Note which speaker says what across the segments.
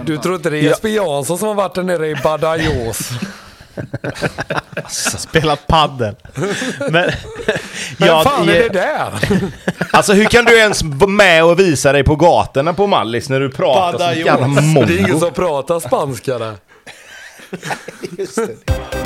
Speaker 1: Du tror inte det är Jesper Jansson som har varit där nere i Badajoz?
Speaker 2: Spelat paddel. Men,
Speaker 1: Men
Speaker 2: ja,
Speaker 1: fan är
Speaker 2: det-
Speaker 1: det där?
Speaker 3: Alltså hur kan du ens vara med och visa dig på gatorna på Mallis när du pratar så jävla
Speaker 1: Det är ingen
Speaker 3: mongo?
Speaker 1: som pratar spanska där.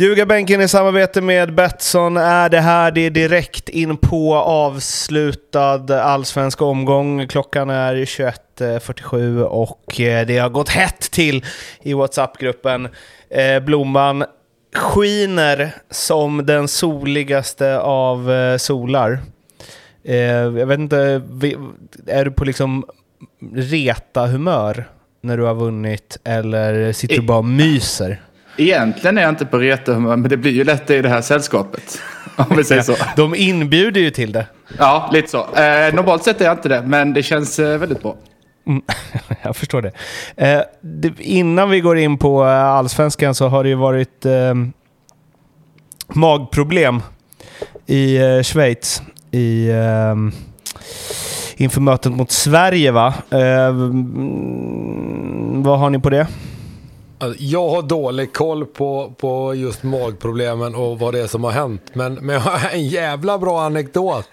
Speaker 2: Ljugarbänken i samarbete med Betsson är det här. Det är direkt in på avslutad allsvensk omgång. Klockan är 21.47 och eh, det har gått hett till i WhatsApp-gruppen. Eh, Blomman skiner som den soligaste av eh, solar. Jag vet inte, är du på liksom reta-humör när du har vunnit eller sitter du bara och myser?
Speaker 4: Egentligen är jag inte på retehumör, men det blir ju lätt det i det här sällskapet. Om vi säger så.
Speaker 2: De inbjuder ju till det.
Speaker 4: Ja, lite så. Eh, normalt sett är jag inte det, men det känns eh, väldigt bra.
Speaker 2: Mm, jag förstår det. Eh, det. Innan vi går in på eh, allsvenskan så har det ju varit eh, magproblem i Schweiz i, inför mötet mot Sverige. va? Mm, vad har ni på det?
Speaker 1: Alltså, Jag har dålig koll på, på just magproblemen och vad det är som har hänt. Men, men jag har en jävla bra anekdot.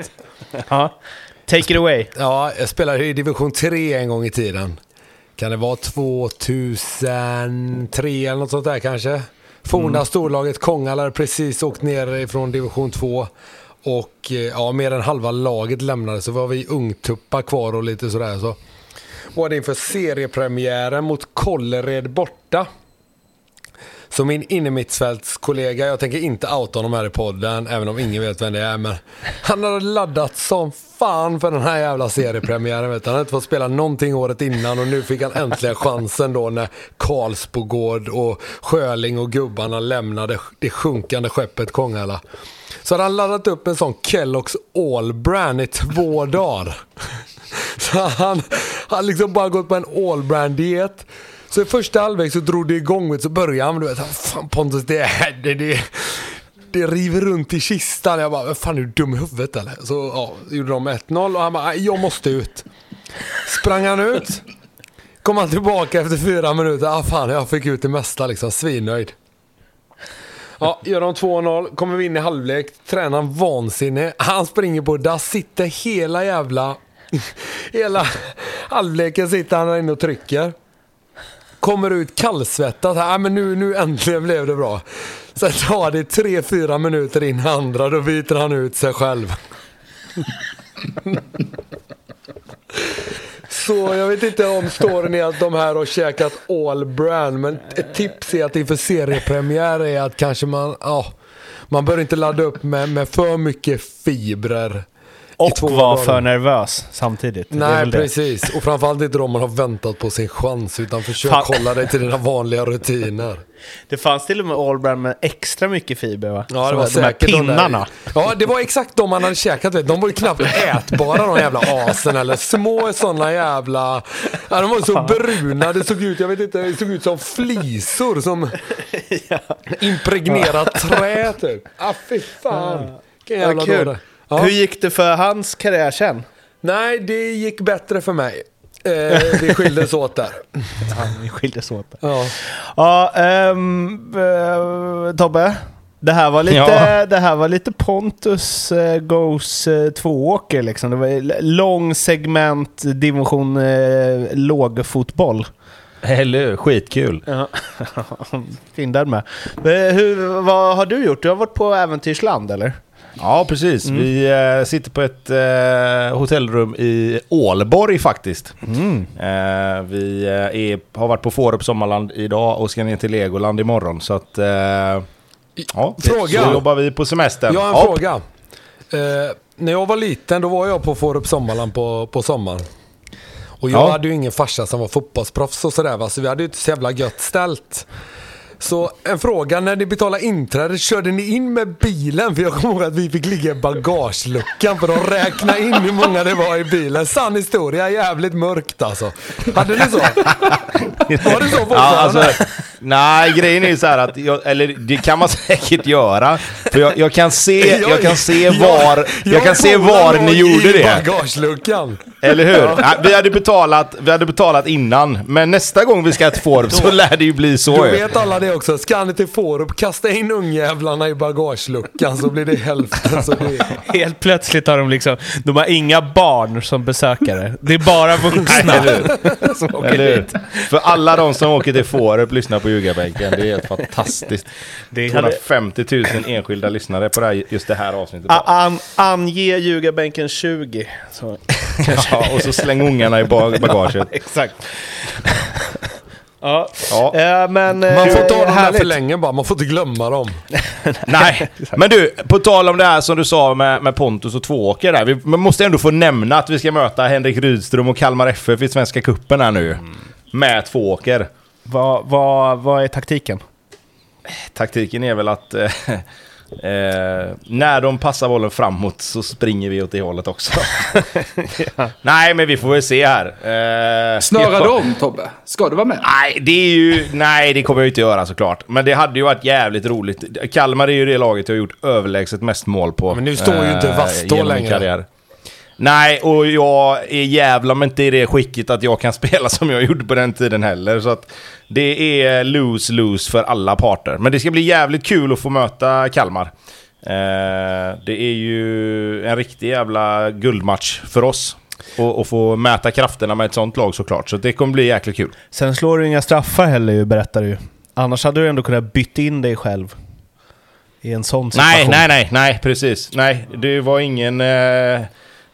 Speaker 2: Ja. Take it away.
Speaker 1: Ja, jag spelade i division 3 en gång i tiden. Kan det vara 2003 eller något sånt där kanske? Forna storlaget Kongala hade precis åkt ner ifrån division 2. Och eh, ja, mer än halva laget lämnade så var vi ungtuppar kvar och lite sådär. Så var det inför seriepremiären mot Kållered borta. Så min innermittfältskollega, jag tänker inte outa honom här i podden, även om ingen vet vem det är, men han hade laddat som fan för den här jävla seriepremiären. Vet du. Han hade inte fått spela någonting året innan och nu fick han äntligen chansen då när Karlsbogård och Sjöling och gubbarna lämnade det sjunkande skeppet Kongala. Så hade han laddat upp en sån Kellogg's All Brand i två dagar. Så han har liksom bara gått på en All Brand diet. Så i första halvlek så drog det igång, så började han, du vet, fan Pontus det är, det, det, det river runt i kistan. Jag bara, fan är du dum i huvudet eller? Så ja, gjorde de 1-0 och han bara, "Nej, jag måste ut. Sprang han ut. Kom han tillbaka efter fyra minuter, ah fan jag fick ut det mesta liksom, svinnöjd. Ja, gör de 2-0, kommer vi in i halvlek, tränaren vansinnig. Han springer på dass, sitter hela jävla... Hela halvleken sitter han inne och trycker. Kommer ut kallsvettad. Äh, men nu, nu äntligen blev det bra. Sen tar det 3-4 minuter in i andra, då byter han ut sig själv. Så jag vet inte om storyn är att de här har käkat all brand, men ett tips är att inför seriepremiär är att kanske man, ja, man bör inte ladda upp med, med för mycket fibrer.
Speaker 2: Och var
Speaker 1: dagar.
Speaker 2: för nervös samtidigt.
Speaker 1: Nej,
Speaker 2: väl det.
Speaker 1: precis. Och framförallt inte då man har väntat på sin chans, utan försök
Speaker 2: Fan.
Speaker 1: hålla dig till dina vanliga rutiner.
Speaker 2: Det fanns till och med Allbrand med extra mycket fiber va?
Speaker 1: Ja, det
Speaker 2: Som
Speaker 1: var
Speaker 2: de här
Speaker 1: säkert de
Speaker 2: pinnarna.
Speaker 1: Ja, det var exakt de man hade käkat. Vet. De var ju knappt ätbara de jävla asen eller små sådana jävla... Ja, de var så bruna. Det såg ut, jag vet inte, det såg ut som flisor som impregnerat trä typ. Ah, fy fan. Vilken jävla
Speaker 2: Ja.
Speaker 1: Ja.
Speaker 2: Hur gick det för hans karriär sen?
Speaker 1: Nej, det gick bättre för mig. Eh, vi skildes åt där.
Speaker 2: Ja, vi skildes åt.
Speaker 1: Ja.
Speaker 2: Ja, ehm, eh, Tobbe. Det här, var lite,
Speaker 3: Ja.
Speaker 2: det här var lite Pontus uh, Goes uh, tvååker liksom. Det var lång segment, division uh, lågfotboll.
Speaker 3: Eller hur? Skitkul.
Speaker 2: Ja. fin där med. Eh, hur, vad har du gjort? Du har varit på äventyrsland eller?
Speaker 3: Ja, precis. Vi eh, sitter på ett eh, hotellrum i Ålborg faktiskt. Eh, vi eh, är, har varit på Fårup Sommarland idag och ska ner till Legoland imorgon. Så att... Eh, ja,
Speaker 1: Fråga.
Speaker 3: Så jobbar vi på semestern.
Speaker 1: Jag har en
Speaker 3: Ja.
Speaker 1: fråga. Eh, när jag var liten då var jag på Fårup Sommarland på, på sommaren. Och jag
Speaker 3: Ja.
Speaker 1: hade ju ingen farsa som var fotbollsproffs och sådär va, så vi hade ju inte så jävla gött ställt. Så en fråga, när ni betalade inträde, körde ni in med bilen? För jag kommer ihåg att vi fick ligga i bagageluckan för att räkna in hur många det var i bilen. Sann historia, jävligt mörkt alltså. Hade ni så? Var det så fortfarande?
Speaker 3: Ja, alltså, nej, grejen är ju så här att, jag, eller det kan man säkert göra. För jag, jag kan se, jag kan se var, jag kan se var ni gjorde det.
Speaker 1: bagageluckan.
Speaker 3: Eller hur? Ja, vi, hade betalat, vi hade betalat innan, men nästa gång vi ska till Forup så lär det ju bli så
Speaker 1: Då
Speaker 3: ju.
Speaker 1: vet alla det också. Ska ni till Forup, kasta in ungjävlarna i bagageluckan så blir det hälften. Så det
Speaker 2: Helt plötsligt har de liksom, de har inga barn som besökare. Det är bara vuxna som åker
Speaker 3: Eller hur?
Speaker 2: dit.
Speaker 3: För alla de som åker till Forup lyssnar på ljugarbänken. Det är helt fantastiskt.
Speaker 2: Det hade,
Speaker 3: 250 000 enskilda lyssnare på det här, just det här avsnittet.
Speaker 2: A- an, ange ljugarbänken 20. Så.
Speaker 3: Ja, och så släng ungarna i ba- bagaget.
Speaker 2: Exakt. ja.
Speaker 3: Ja.
Speaker 2: Eh, men...
Speaker 1: Man får
Speaker 2: eh,
Speaker 1: ha dem där
Speaker 2: härligt.
Speaker 1: för länge bara, man får inte glömma dem.
Speaker 3: Nej, men du, på tal om det här som du sa med, med Pontus och Tvååker där. Vi man måste ändå få nämna att vi ska möta Henrik Rydström och Kalmar FF i Svenska Cupen här nu. Med Tvååker.
Speaker 2: Vad, vad, vad är taktiken?
Speaker 3: Taktiken är väl att... Eh, eh, när de passar bollen framåt så springer vi åt det hållet också. Nej, men vi får väl se här. Eh,
Speaker 4: Snörar
Speaker 3: jag-
Speaker 4: om Tobbe? Ska du vara med?
Speaker 3: Nej, det är ju... Nej, det kommer jag inte göra såklart. Men det hade ju varit jävligt roligt. Kalmar är ju det laget jag har gjort överlägset mest mål på.
Speaker 1: Men nu står ju inte
Speaker 3: eh, min
Speaker 1: längre.
Speaker 3: karriär. Nej, och jag är jävla men inte i det skicket att jag kan spela som jag gjorde på den tiden heller. Så att det är lose-lose för alla parter. Men det ska bli jävligt kul att få möta Kalmar. Eh, det är ju en riktig jävla guldmatch för oss. Och, och få mäta krafterna med ett sånt lag såklart. Så det kommer bli jäkligt kul.
Speaker 2: Sen slår du inga straffar heller berättar du. Annars hade du ändå kunnat byta in dig själv. I en sån situation.
Speaker 3: Nej, nej, nej, nej, precis. Nej, det var ingen... Eh,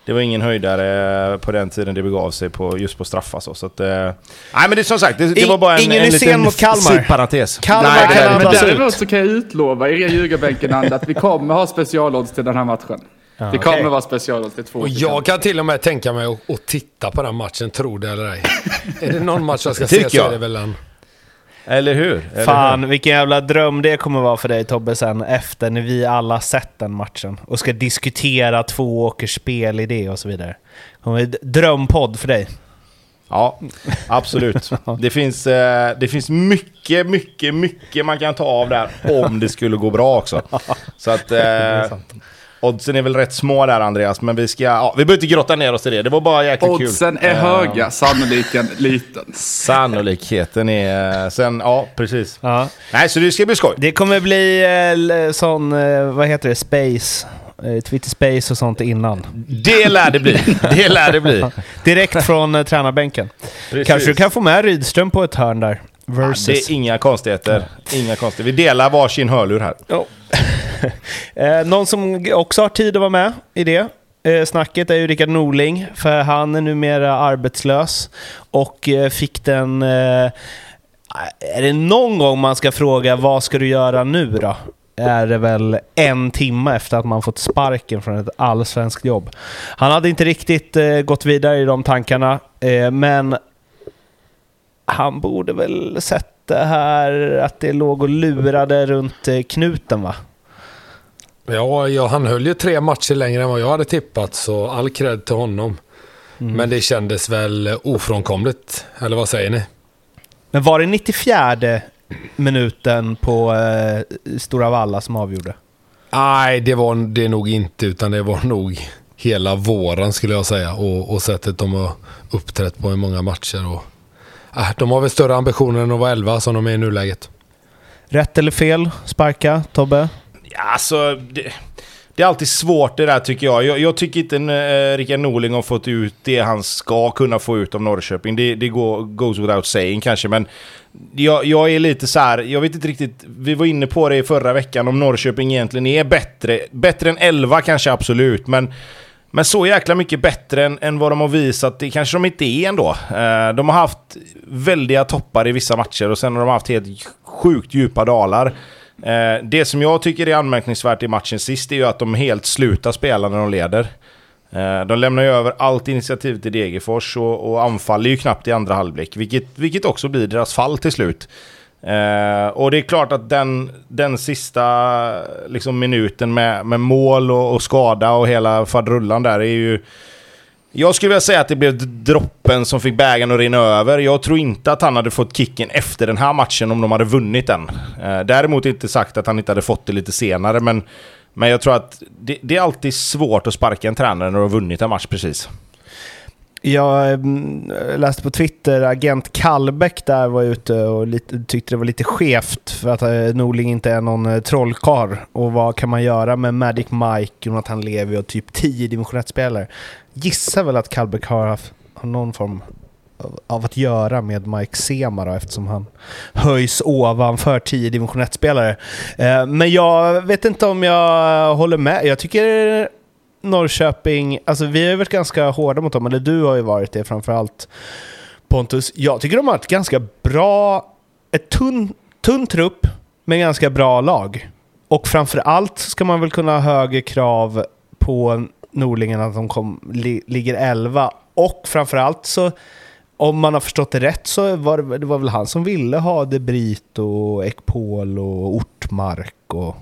Speaker 3: det var ingen höjdare på den tiden det begav sig på, just på straffar så. så att, eh, nej men det är som sagt, det, det var bara en,
Speaker 2: ingen
Speaker 3: en
Speaker 2: sen
Speaker 3: liten
Speaker 2: mot Kalmar.
Speaker 3: sidparentes.
Speaker 2: Kalmar
Speaker 3: nej,
Speaker 2: kan
Speaker 3: inte.
Speaker 2: ut.
Speaker 4: Däremot så kan jag utlova er i ljugarbänken att vi kommer ha specialodds till den här matchen. det kommer
Speaker 2: okej.
Speaker 4: vara specialodds till två.
Speaker 1: Och jag kan till och med tänka mig att, att titta på den matchen, tro det eller ej. är det någon match jag ska se så
Speaker 3: jag.
Speaker 1: är det väl den.
Speaker 3: Eller hur? Eller hur?
Speaker 2: Fan, vilken jävla dröm det kommer vara för dig Tobbe sen efter när vi alla sett den matchen och ska diskutera två åkers spelidé och så vidare. Drömpodd för dig.
Speaker 3: Ja, absolut. Det finns, eh, det finns mycket, mycket, mycket man kan ta av där om det skulle gå bra också. Så att... Eh, oddsen är väl rätt små där Andreas, men vi ska... Ja, vi behöver inte grotta ner oss i det. Det var bara jäkligt kul.
Speaker 4: Oddsen är
Speaker 3: Eh,
Speaker 4: höga, sannoliken liten.
Speaker 3: Sannolikheten är... Sen, ja, precis.
Speaker 2: Ja.
Speaker 3: Nej, så det ska bli skoj.
Speaker 2: Det kommer bli eh, sån, eh, vad heter det, space. Eh, Twitter space och sånt innan.
Speaker 3: Det lär det bli. Det lär det bli.
Speaker 2: Direkt från eh, tränarbänken.
Speaker 3: Precis.
Speaker 2: Kanske du kan få med Rydström på ett hörn där.
Speaker 3: Ja,
Speaker 2: Versus.
Speaker 3: Det är inga konstigheter. Inga konstigheter. Vi delar varsin hörlur här.
Speaker 2: Ja. Eh, någon som också har tid att vara med i det eh, snacket är ju Rickard Norling, för han är numera arbetslös och eh, fick den... Är det någon gång man ska fråga vad ska du göra nu då? Är det väl en timme efter att man fått sparken från ett allsvenskt jobb. Han hade inte riktigt eh, gått vidare i de tankarna, eh, men han borde väl sett det här att det låg och lurade runt eh, knuten va?
Speaker 1: Ja, ja, han höll ju tre matcher längre än vad jag hade tippat, så all cred till honom. Men det kändes väl ofrånkomligt, eller vad säger ni?
Speaker 2: Men var det 94 minuten på eh, Stora Valla som avgjorde?
Speaker 1: Nej, det var det nog inte, utan det var nog hela våren skulle jag säga. Och, och sättet de har uppträtt på i många matcher. Och, äh, de har väl större ambitioner än att vara 11 som de är i nuläget.
Speaker 2: Rätt eller fel? Sparka, Tobbe?
Speaker 3: Ja, alltså... Det, det är alltid svårt det där tycker jag. Jag, jag tycker inte uh, Rickard Norling har fått ut det han ska kunna få ut av Norrköping. Det, det går, goes without saying kanske, men jag, jag är lite så här, jag vet inte riktigt, vi var inne på det i förra veckan om Norrköping egentligen är bättre. Bättre än 11 kanske absolut, men men så jäkla mycket bättre än, än vad de har visat, det kanske de inte är ändå. Eh, de har haft väldiga toppar i vissa matcher och sen har de haft helt sjukt djupa dalar. Eh, det som jag tycker är anmärkningsvärt i matchen sist är ju att de helt slutar spela när de leder. Eh, de lämnar ju över allt initiativ till Degerfors och, och anfaller ju knappt i andra halvlek, vilket, vilket också blir deras fall till slut. Eh, och det är klart att den, den sista liksom, minuten med, med mål och, och skada och hela fadrullan där är ju... Jag skulle vilja säga att det blev droppen som fick bägaren att rinna över. Jag tror inte att han hade fått kicken efter den här matchen om de hade vunnit den. Eh, däremot inte sagt att han inte hade fått det lite senare, men, men jag tror att det, det är alltid svårt att sparka en tränare när du har vunnit en match precis.
Speaker 2: Jag mm, läste på Twitter, agent Kallbäck där var ute och lite, tyckte det var lite skevt för att eh, Norling inte är någon eh, trollkar. Och vad kan man göra med Magic Mike, Jonathan Levi och typ 10 division 1-spelare? Gissar väl att Kallbäck har haft har någon form av- att göra med Mike Sema då, eftersom han höjs ovanför 10 division 1-spelare. Eh, men jag vet inte om jag håller med. Jag tycker Norrköping, alltså vi har ju varit ganska hårda mot dem, eller du har ju varit det framförallt Pontus. Jag tycker de har ett ganska bra, ett tunn, tunn trupp med ganska bra lag. Och framförallt ska man väl kunna ha högre krav på Norlingen att de kom, li, ligger 11. Och framförallt så, om man har förstått det rätt så var det, det var väl han som ville ha De Brito, och Ekpol och Ortmark och...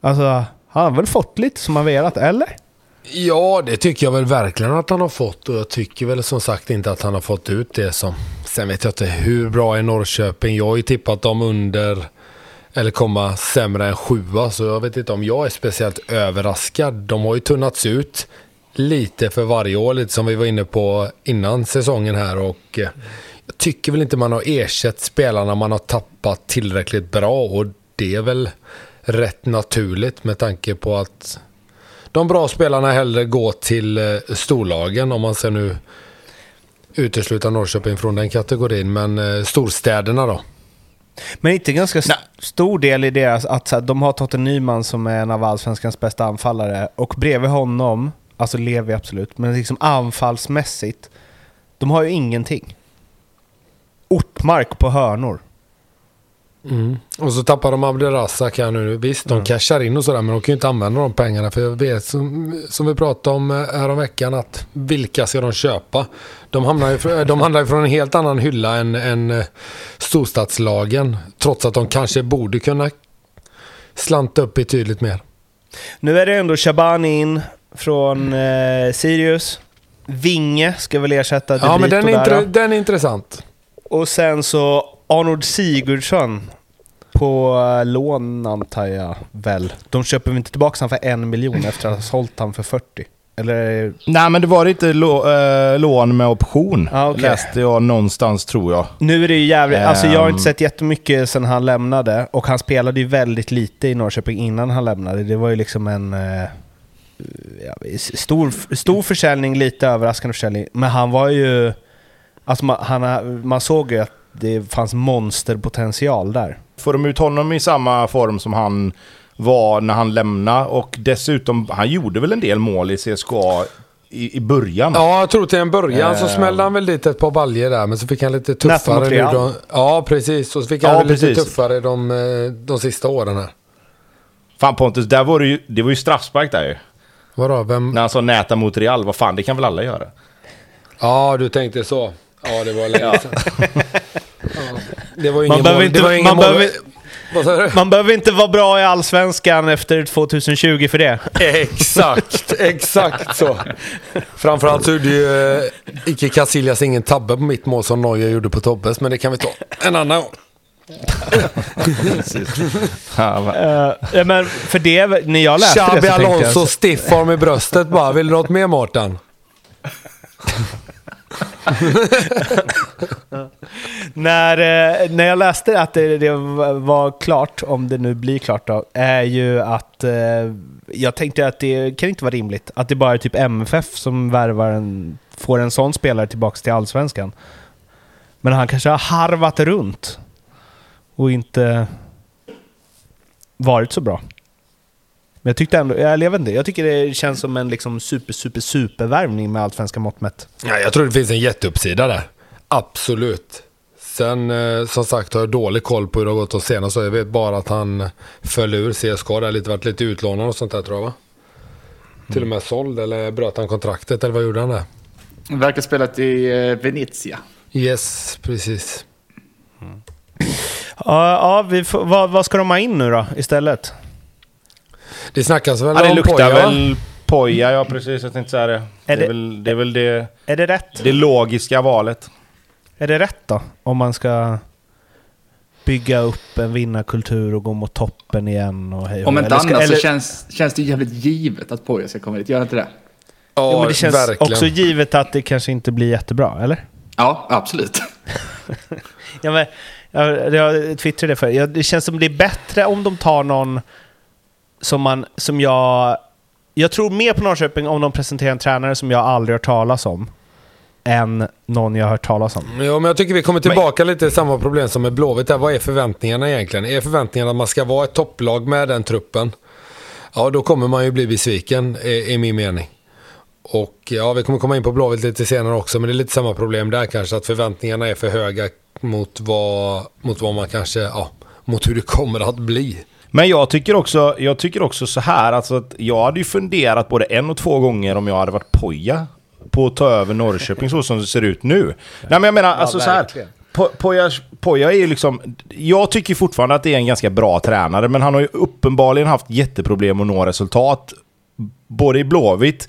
Speaker 2: Alltså, han har väl fått lite som han velat, eller?
Speaker 1: Ja, det tycker jag väl verkligen att han har fått och jag tycker väl som sagt inte att han har fått ut det som... Sen vet jag inte hur bra är Norrköping. Jag har ju tippat dem under eller komma sämre än sjua så jag vet inte om jag är speciellt överraskad. De har ju tunnats ut lite för varje år, lite som vi var inne på innan säsongen här och eh, jag tycker väl inte man har ersatt spelarna man har tappat tillräckligt bra och det är väl rätt naturligt med tanke på att de bra spelarna hellre går till eh, storlagen om man ser nu utesluta Norrköping från den kategorin. Men eh, storstäderna då?
Speaker 2: Men inte ganska st- stor del i deras att här, de har Totte Nyman som är en av allsvenskans bästa anfallare och bredvid honom, alltså Levi absolut, men liksom anfallsmässigt, de har ju ingenting. Ortmark på hörnor.
Speaker 1: Och så tappar de Abdelrazak här nu. Visst, de cashar in och sådär, men de kan ju inte använda de pengarna. För jag vet, som, som vi pratade om eh, häromveckan, att vilka ska de köpa? De hamnar ju, de handlar ju från en helt annan hylla än, än eh, storstadslagen. Trots att de kanske borde kunna slanta upp betydligt mer.
Speaker 2: Nu är det ändå Shabani in från eh, Sirius. Vinge ska väl ersätta
Speaker 1: Ja, men den är,
Speaker 2: där.
Speaker 1: den är intressant.
Speaker 2: Och sen så Arnold Sigurdsson på eh, lån antar jag väl. De köper väl inte tillbaka han för en miljon efter att ha sålt han för 40? Eller?
Speaker 3: Nej, men det var inte lå, eh, lån med option.
Speaker 2: Ah, okej.
Speaker 3: Läste jag någonstans, tror jag.
Speaker 2: Nu är det ju jävligt... Alltså jag har inte
Speaker 3: Ehm.
Speaker 2: sett jättemycket sen han lämnade. Och han spelade ju väldigt lite i Norrköping innan han lämnade. Det var ju liksom en... Eh, ja, stor, stor försäljning, lite överraskande försäljning. Men han var ju... Alltså man, han, man såg ju att det fanns monsterpotential där.
Speaker 3: Får de ut honom i samma form som han var när han lämnade och dessutom, han gjorde väl en del mål i CSKA i, i början.
Speaker 1: Ja, jag tror till en början så
Speaker 3: Ehm.
Speaker 1: smällde han väl dit ett par baljor där, men så fick han lite tuffare nu. De, ja, precis. Och så fick han
Speaker 3: Ja,
Speaker 1: väl lite
Speaker 3: precis.
Speaker 1: tuffare de, eh, de sista åren här.
Speaker 3: Fan Pontus, där var det, ju, det var ju straffspark där ju.
Speaker 1: Vadå, vem?
Speaker 3: När han sa näta mot Real, vad fan, det kan väl alla göra?
Speaker 1: Ja, du tänkte så. Ja, det var länge sedan. Det var ju
Speaker 2: Man
Speaker 1: ingen
Speaker 2: behöver
Speaker 1: mål.
Speaker 2: inte-
Speaker 1: det var ingen
Speaker 2: man
Speaker 1: mål.
Speaker 2: behöver-
Speaker 1: Vad sa du?
Speaker 2: Man behöver inte vara bra i Allsvenskan efter 2020 för det.
Speaker 1: Exakt, exakt så. Framförallt så gjorde ju eh, Ike Casillas ingen tabbe på mitt mål som Neuer gjorde på Tobbes, men det kan vi ta en annan gång.
Speaker 2: Uh, ja, men för det, när jag läste
Speaker 1: Xabi
Speaker 2: det så tänkte jag...
Speaker 1: Alonso stiffform i bröstet bara. Vill du något mer Mårten?
Speaker 2: När, eh, när jag läste att det, det var klart, om det nu blir klart då, är ju att eh, jag tänkte att det kan inte vara rimligt att det bara är typ MFF som värvar en, får en sån spelare tillbaka till Allsvenskan. Men han kanske har harvat runt och inte varit så bra. Men jag tyckte ändå, jag vet inte, jag tycker det känns som en liksom super, super, supervärvning med allsvenska mått mätt.
Speaker 1: Ja, jag tror det finns en jätteuppsida där. Absolut. Sen eh, som sagt har jag dålig koll på hur det har gått de senaste. Jag vet bara att han föll ur CSKA. Det har lite, varit lite utlånad och sånt där tror jag va? Till och med såld eller bröt han kontraktet eller vad gjorde han där?
Speaker 4: Verkar spelat i eh, Venezia.
Speaker 1: Yes, precis.
Speaker 2: Ja, ja vi får, vad, vad ska de ha in nu då istället?
Speaker 1: Det snackas väl
Speaker 3: Ja, det
Speaker 1: om
Speaker 3: luktar
Speaker 1: Poja,
Speaker 3: väl poja, ja precis. Jag tänkte säga det. Det är,
Speaker 2: det-
Speaker 3: väl, det är väl det,
Speaker 2: Är det rätt?
Speaker 3: det logiska valet.
Speaker 2: Är det rätt då? Om man ska bygga upp en vinnarkultur och gå mot toppen igen och hej
Speaker 4: Om inte
Speaker 2: Eller
Speaker 4: annat så
Speaker 2: eller-
Speaker 4: känns, känns det jävligt givet att Poya ska komma dit. Gör det inte det?
Speaker 1: Ja,
Speaker 2: Jo, men det känns
Speaker 1: verkligen.
Speaker 2: också givet att det kanske inte blir jättebra, eller?
Speaker 4: Ja, absolut.
Speaker 2: Ja, men, jag, jag twittrade det för. Det känns som det är bättre om de tar någon som, man, som jag... Jag tror mer på Norrköping om de presenterar en tränare som jag aldrig hört talas om. Än någon jag har hört talas om.
Speaker 1: Ja, men jag tycker vi kommer tillbaka lite till samma problem som med Blåvitt. Där. Vad är förväntningarna egentligen? Är förväntningarna att man ska vara ett topplag med den truppen? Ja, då kommer man ju bli besviken, är, är min mening. Och ja, vi kommer komma in på Blåvitt lite senare också, men det är lite samma problem där kanske. Att förväntningarna är för höga mot vad, mot vad man kanske, ja, mot hur det kommer att bli.
Speaker 3: Men jag tycker också, jag tycker också så här, alltså att jag hade ju funderat både en och två gånger om jag hade varit poja på att ta över Norrköping så som det ser ut nu. Nej men jag menar, alltså så här. Po- Poja, Poja är ju liksom... Jag tycker fortfarande att det är en ganska bra tränare, men han har ju uppenbarligen haft jätteproblem att nå resultat. Både i Blåvitt,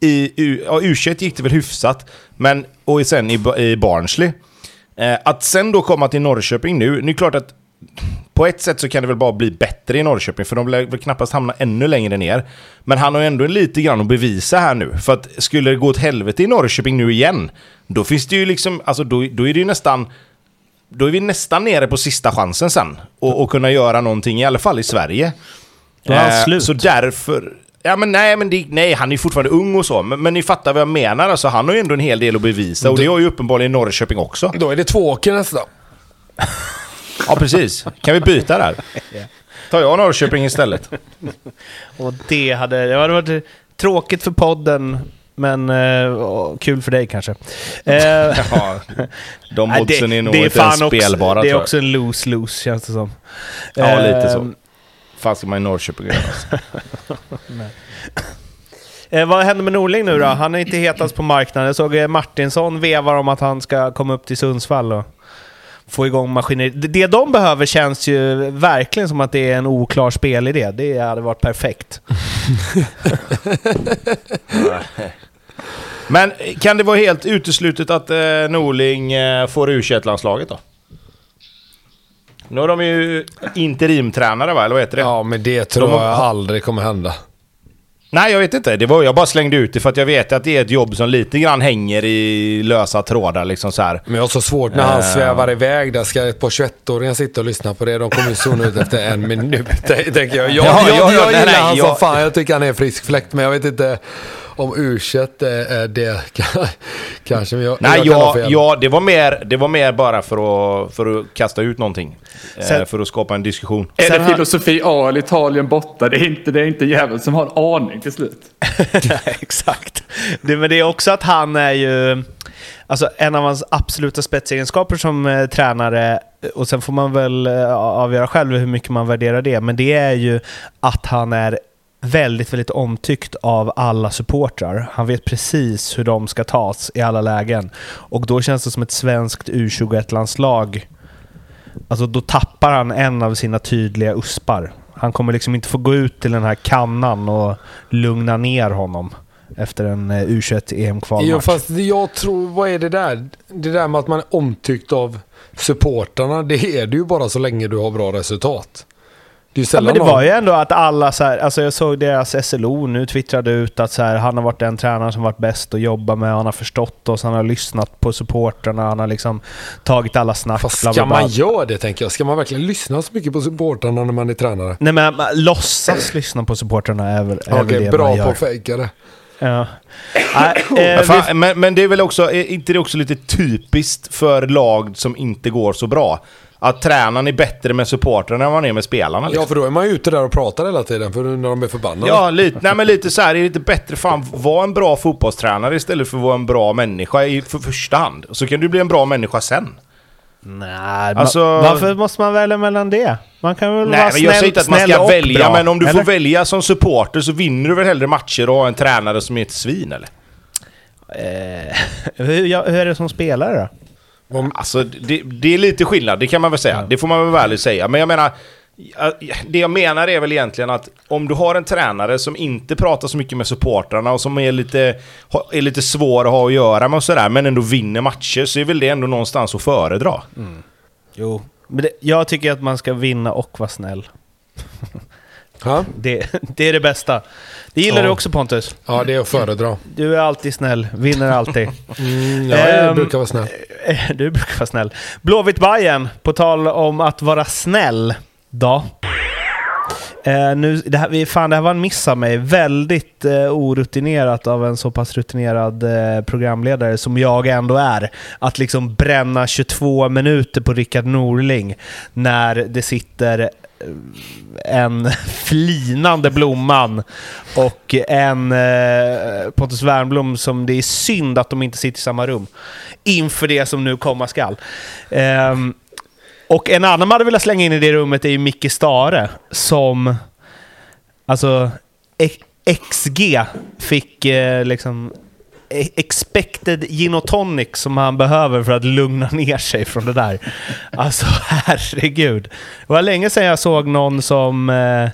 Speaker 3: i U- ja, U21 gick det väl hyfsat, men, och sen i, i Barnsley. Eh, att sen då komma till Norrköping nu, nu är det klart att på ett sätt så kan det väl bara bli bättre i Norrköping, för de lär väl knappast hamna ännu längre ner. Men han har ju ändå lite grann att bevisa här nu. För att skulle det gå åt helvete i Norrköping nu igen, då finns det ju liksom, alltså då, då är det ju nästan... Då är vi nästan nere på sista chansen sen. Och, och kunna göra någonting, i alla fall i Sverige.
Speaker 2: Då är han
Speaker 3: Eh,
Speaker 2: slut.
Speaker 3: Så därför... Ja men nej, men det, nej, han är ju fortfarande ung och så. Men, men ni fattar vad jag menar. Alltså, han har ju ändå en hel del att bevisa. Och det har ju uppenbarligen Norrköping också.
Speaker 1: Då är det två åker nästa.
Speaker 3: Ja, precis. Kan vi byta där? Tar jag Norrköping istället?
Speaker 2: Och det hade, det hade varit tråkigt för podden, men eh, kul för dig kanske. Eh,
Speaker 3: Ja, de oddsen är nog
Speaker 2: det
Speaker 3: inte
Speaker 2: fan
Speaker 3: ens spelbara
Speaker 2: också, Det är också en lose-lose känns det som.
Speaker 3: Ja, lite
Speaker 2: Eh,
Speaker 3: så. fan ska man i Norrköping göra?
Speaker 2: Eh, vad händer med Norling nu då? Han är inte hetast på marknaden. Jag såg eh, Martinsson vevar om att han ska komma upp till Sundsvall och få igång maskineriet. Det- Det de behöver känns ju verkligen som att det är en oklar spelidé. Det hade varit perfekt.
Speaker 3: Men kan det vara helt uteslutet att eh, Norling eh, får u landslaget då? Nu har de ju interimtränare va, eller vad heter det?
Speaker 1: Ja, men det tror
Speaker 3: De har-
Speaker 1: jag aldrig kommer hända.
Speaker 3: Nej, jag vet inte. Det var, jag bara slängde ut det för att jag vet att det är ett jobb som lite grann hänger i lösa trådar liksom så här.
Speaker 1: Men jag har så svårt när han
Speaker 3: Eh.
Speaker 1: svävar iväg. Där ska ett par 21-åringar sitta och lyssna på det. De kommer ju zona ut efter en minut, tänker jag. Jag,
Speaker 3: Ja,
Speaker 1: jag,
Speaker 3: ja,
Speaker 1: jag,
Speaker 3: ja, nej,
Speaker 1: gillar
Speaker 3: nej,
Speaker 1: han
Speaker 3: jag-
Speaker 1: som fan. Jag tycker han är frisk fläkt. Men jag vet inte om u är är det kanske. Jag,
Speaker 3: Nej,
Speaker 1: jag kan ha
Speaker 3: ja, det, var mer, det var mer bara för att, för att kasta ut någonting. Eh,
Speaker 2: Sen-
Speaker 3: för att skapa en diskussion.
Speaker 4: Är det filosofi A eller Italien borta? Det är inte, det är inte jäveln som har en aning till slut.
Speaker 2: Exakt. Det, men det är också att han är ju... Alltså en av hans absoluta spetsegenskaper som eh, tränare, och sen får man väl eh, avgöra själv hur mycket man värderar det, men det är ju att han är väldigt, väldigt omtyckt av alla supportrar. Han vet precis hur de ska tas i alla lägen. Och då känns det som ett svenskt U21-landslag. Alltså då tappar han en av sina tydliga uspar. Han kommer liksom inte få gå ut till den här kannan och lugna ner honom efter en eh, U21
Speaker 1: Jo,
Speaker 2: EM-kvalmatch.
Speaker 1: fast jag tror, vad är det där? Det där med att man är omtyckt av supportrarna, det är du ju bara så länge du har bra resultat. Det
Speaker 2: Ja, men det var ju ändå att alla så här, alltså jag såg deras SLO nu twittrade ut att så här, han har varit den tränaren som varit bäst att jobba med, han har förstått oss, han har lyssnat på supportrarna, han har liksom tagit alla snack.
Speaker 1: Fast ska man göra det tänker jag? Ska man verkligen lyssna så mycket på supportrarna när man är tränare?
Speaker 2: Nej men man, låtsas lyssna på supportrarna är väl, är väl
Speaker 1: Okej,
Speaker 2: det
Speaker 1: bra
Speaker 2: man
Speaker 1: på
Speaker 2: gör.
Speaker 1: att fejka det.
Speaker 2: Ja. Vi,
Speaker 3: fan, men, men det är väl också, är inte det också lite typiskt för lag som inte går så bra? Att tränaren är bättre med supportrarna än vad han är med spelarna.
Speaker 1: Ja,
Speaker 3: Liksom.
Speaker 1: för då är man ju ute där och pratar hela tiden för när de är förbannade.
Speaker 3: Ja, lite, nej, men lite så här, är det inte bättre fan vara en bra fotbollstränare istället för att vara en bra människa i för första hand? Så kan du bli en bra människa sen.
Speaker 2: nej,
Speaker 3: Alltså-
Speaker 2: varför måste man välja mellan det? Man kan väl
Speaker 3: Nej,
Speaker 2: vara
Speaker 3: men jag
Speaker 2: snäll,
Speaker 3: säger inte att man
Speaker 2: snäll
Speaker 3: ska välja,
Speaker 2: bra,
Speaker 3: men om du
Speaker 2: eller?
Speaker 3: får välja som supporter så vinner du väl hellre matcher och har en tränare som är ett svin eller?
Speaker 2: Eh, hur, ja, hur är det som spelare då?
Speaker 3: Alltså, det, det är lite skillnad, det kan man väl säga. Det får man väl väl säga. Men jag menar, det jag menar är väl egentligen att om du har en tränare som inte pratar så mycket med supportrarna och som är lite, är lite svår att ha att göra med och sådär, men ändå vinner matcher, så är väl det ändå någonstans att föredra. Mm.
Speaker 2: Jo, men det, jag tycker att man ska vinna och vara snäll.
Speaker 1: Ja.
Speaker 2: Det, det är det bästa. Det gillar
Speaker 1: Ja.
Speaker 2: du också Pontus.
Speaker 1: Ja, det är att föredra.
Speaker 2: Du är alltid snäll, vinner alltid.
Speaker 1: Mm, ja, jag
Speaker 2: Ehm,
Speaker 1: brukar vara snäll.
Speaker 2: Du brukar vara snäll. blåvitt Bayern på tal om att vara snäll, då. Eh, nu, det, här, vi- fan, det här var en miss av mig. Väldigt eh, orutinerat av en så pass rutinerad eh, programledare som jag ändå är. Att liksom bränna 22 minuter på Rickard Norling när det sitter en flinande Blomman och en eh, Pontus Wernbloom som det är synd att de inte sitter i samma rum inför det som nu komma skall. Eh, och en annan man hade velat slänga in i det rummet är ju Micke Stare som... Alltså, XG fick eh, liksom e- Expected gin och tonic som han behöver för att lugna ner sig från det där. Alltså herregud. Det var länge sedan jag såg någon som eh,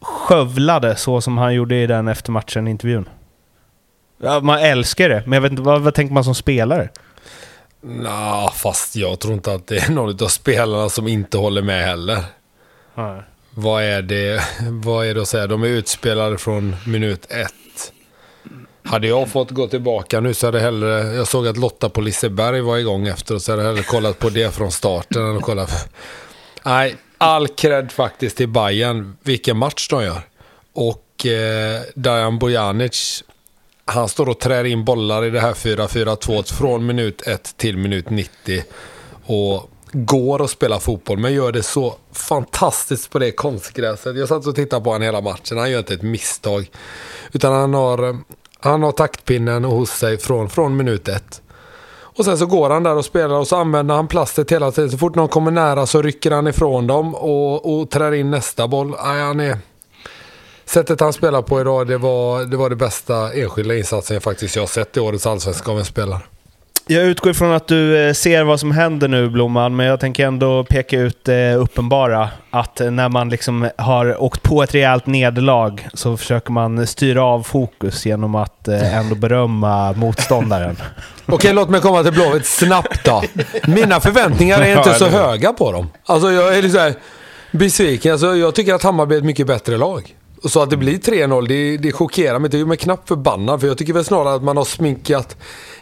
Speaker 2: skövlade så som han gjorde i den eftermatchen-intervjun. Ja, man älskar det, men jag vet inte, vad, vad tänker man som spelare?
Speaker 1: Nå, fast jag tror inte att det är någon av spelarna som inte håller med heller. Vad är det, vad är det att säga? De är utspelade från minut ett. Hade jag fått gå tillbaka nu så hade jag hellre... Jag såg att Lotta på Liseberg var igång efter och så hade jag hellre kollat på det från starten än att kolla... Nej, all cred faktiskt till Bayern. Vilken match de gör. Och eh, Dajan Bojanic, han står och trär in bollar i det här 4-4-2 från minut 1 till minut 90. Och går att spela fotboll, men gör det så fantastiskt på det konstgräset. Jag satt och tittade på honom hela matchen. Han gör inte ett misstag. Utan han har, eh, han har taktpinnen hos sig från, från minut ett. Och sen så går han där och spelar och så använder han plastet hela tiden. Så fort någon kommer nära så rycker han ifrån dem och, och trär in nästa boll. Nej, han är... Sättet han spelar på idag, det var det, var det bästa enskilda insatsen jag faktiskt jag har sett i årets allsvenska av en spelare.
Speaker 2: Jag utgår ifrån att du eh, ser vad som händer nu, Blomman, men jag tänker ändå peka ut det uppenbara. Att eh, när man liksom har åkt på ett rejält nederlag så försöker man styra av fokus genom att eh, ändå berömma motståndaren.
Speaker 1: Okej, låt mig komma till Blåvitt snabbt då. Mina förväntningar är inte så höga på dem. Alltså jag är lite så här besviken. Alltså, jag tycker att Hammarby är ett mycket bättre lag. Och så att det blir 3-0, det, det chockerar mig inte. Jag är knappt förbannad. För jag tycker väl snarare att man har sminkat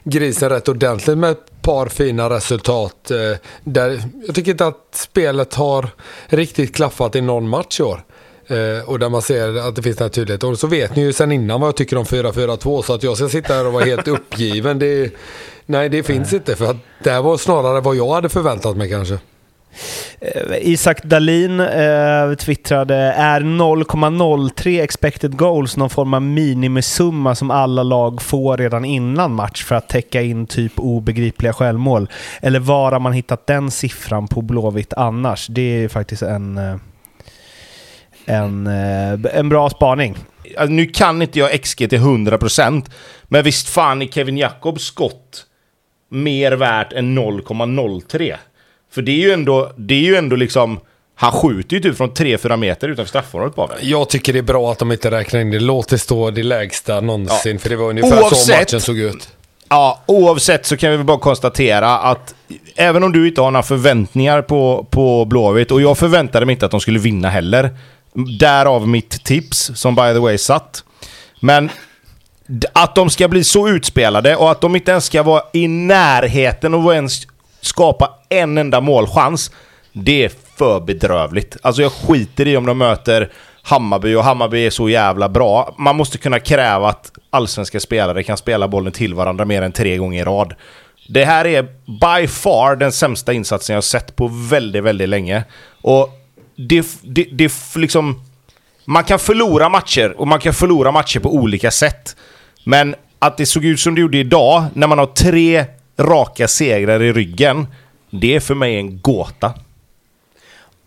Speaker 1: grisen rätt ordentligt med ett par fina resultat. Eh, där, jag tycker inte att spelet har riktigt klaffat i någon match i år. Eh, och där man ser att det finns den här tydligheten. Och så vet ni ju sen innan vad jag tycker om 4-4-2. Så att jag ska sitta här och vara helt uppgiven. Det, nej, det finns inte. För att det här var snarare vad jag hade förväntat mig kanske.
Speaker 2: Eh, Isak Dalin eh, twittrade är 0,03 expected goals någon form av minimisumma som alla lag får redan innan match för att täcka in typ obegripliga självmål? Eller var har man hittat den siffran på Blåvitt annars? Det är faktiskt en, eh, en, eh, en bra spaning.
Speaker 3: Alltså, nu kan inte jag XG till 100% men visst fan är Kevin Jacobs skott mer värt än 0,03? För det är ju ändå, det är ju ändå liksom... Han skjuter ju typ från 3-4 meter utanför straffområdet bara.
Speaker 1: Jag tycker det är bra att de inte räknar in det. Låt det stå det lägsta någonsin. För det var ungefär så
Speaker 3: Oavsett-
Speaker 1: matchen såg ut.
Speaker 3: Ja, oavsett så kan vi bara konstatera att även om du inte har några förväntningar på, på Blåvitt, och jag förväntade mig inte att de skulle vinna heller. Därav mitt tips, som by the way satt. Men att de ska bli så utspelade och att de inte ens ska vara i närheten att ens skapa en enda målchans. Det är för bedrövligt. Alltså jag skiter i om de möter Hammarby och Hammarby är så jävla bra. Man måste kunna kräva att allsvenska spelare kan spela bollen till varandra mer än tre gånger i rad. Det här är by far den sämsta insatsen jag har sett på väldigt, väldigt länge. Och det, det, det liksom... Man kan förlora matcher och man kan förlora matcher på olika sätt. Men att det såg ut som det gjorde idag, när man har tre raka segrar i ryggen, det är för mig en gåta.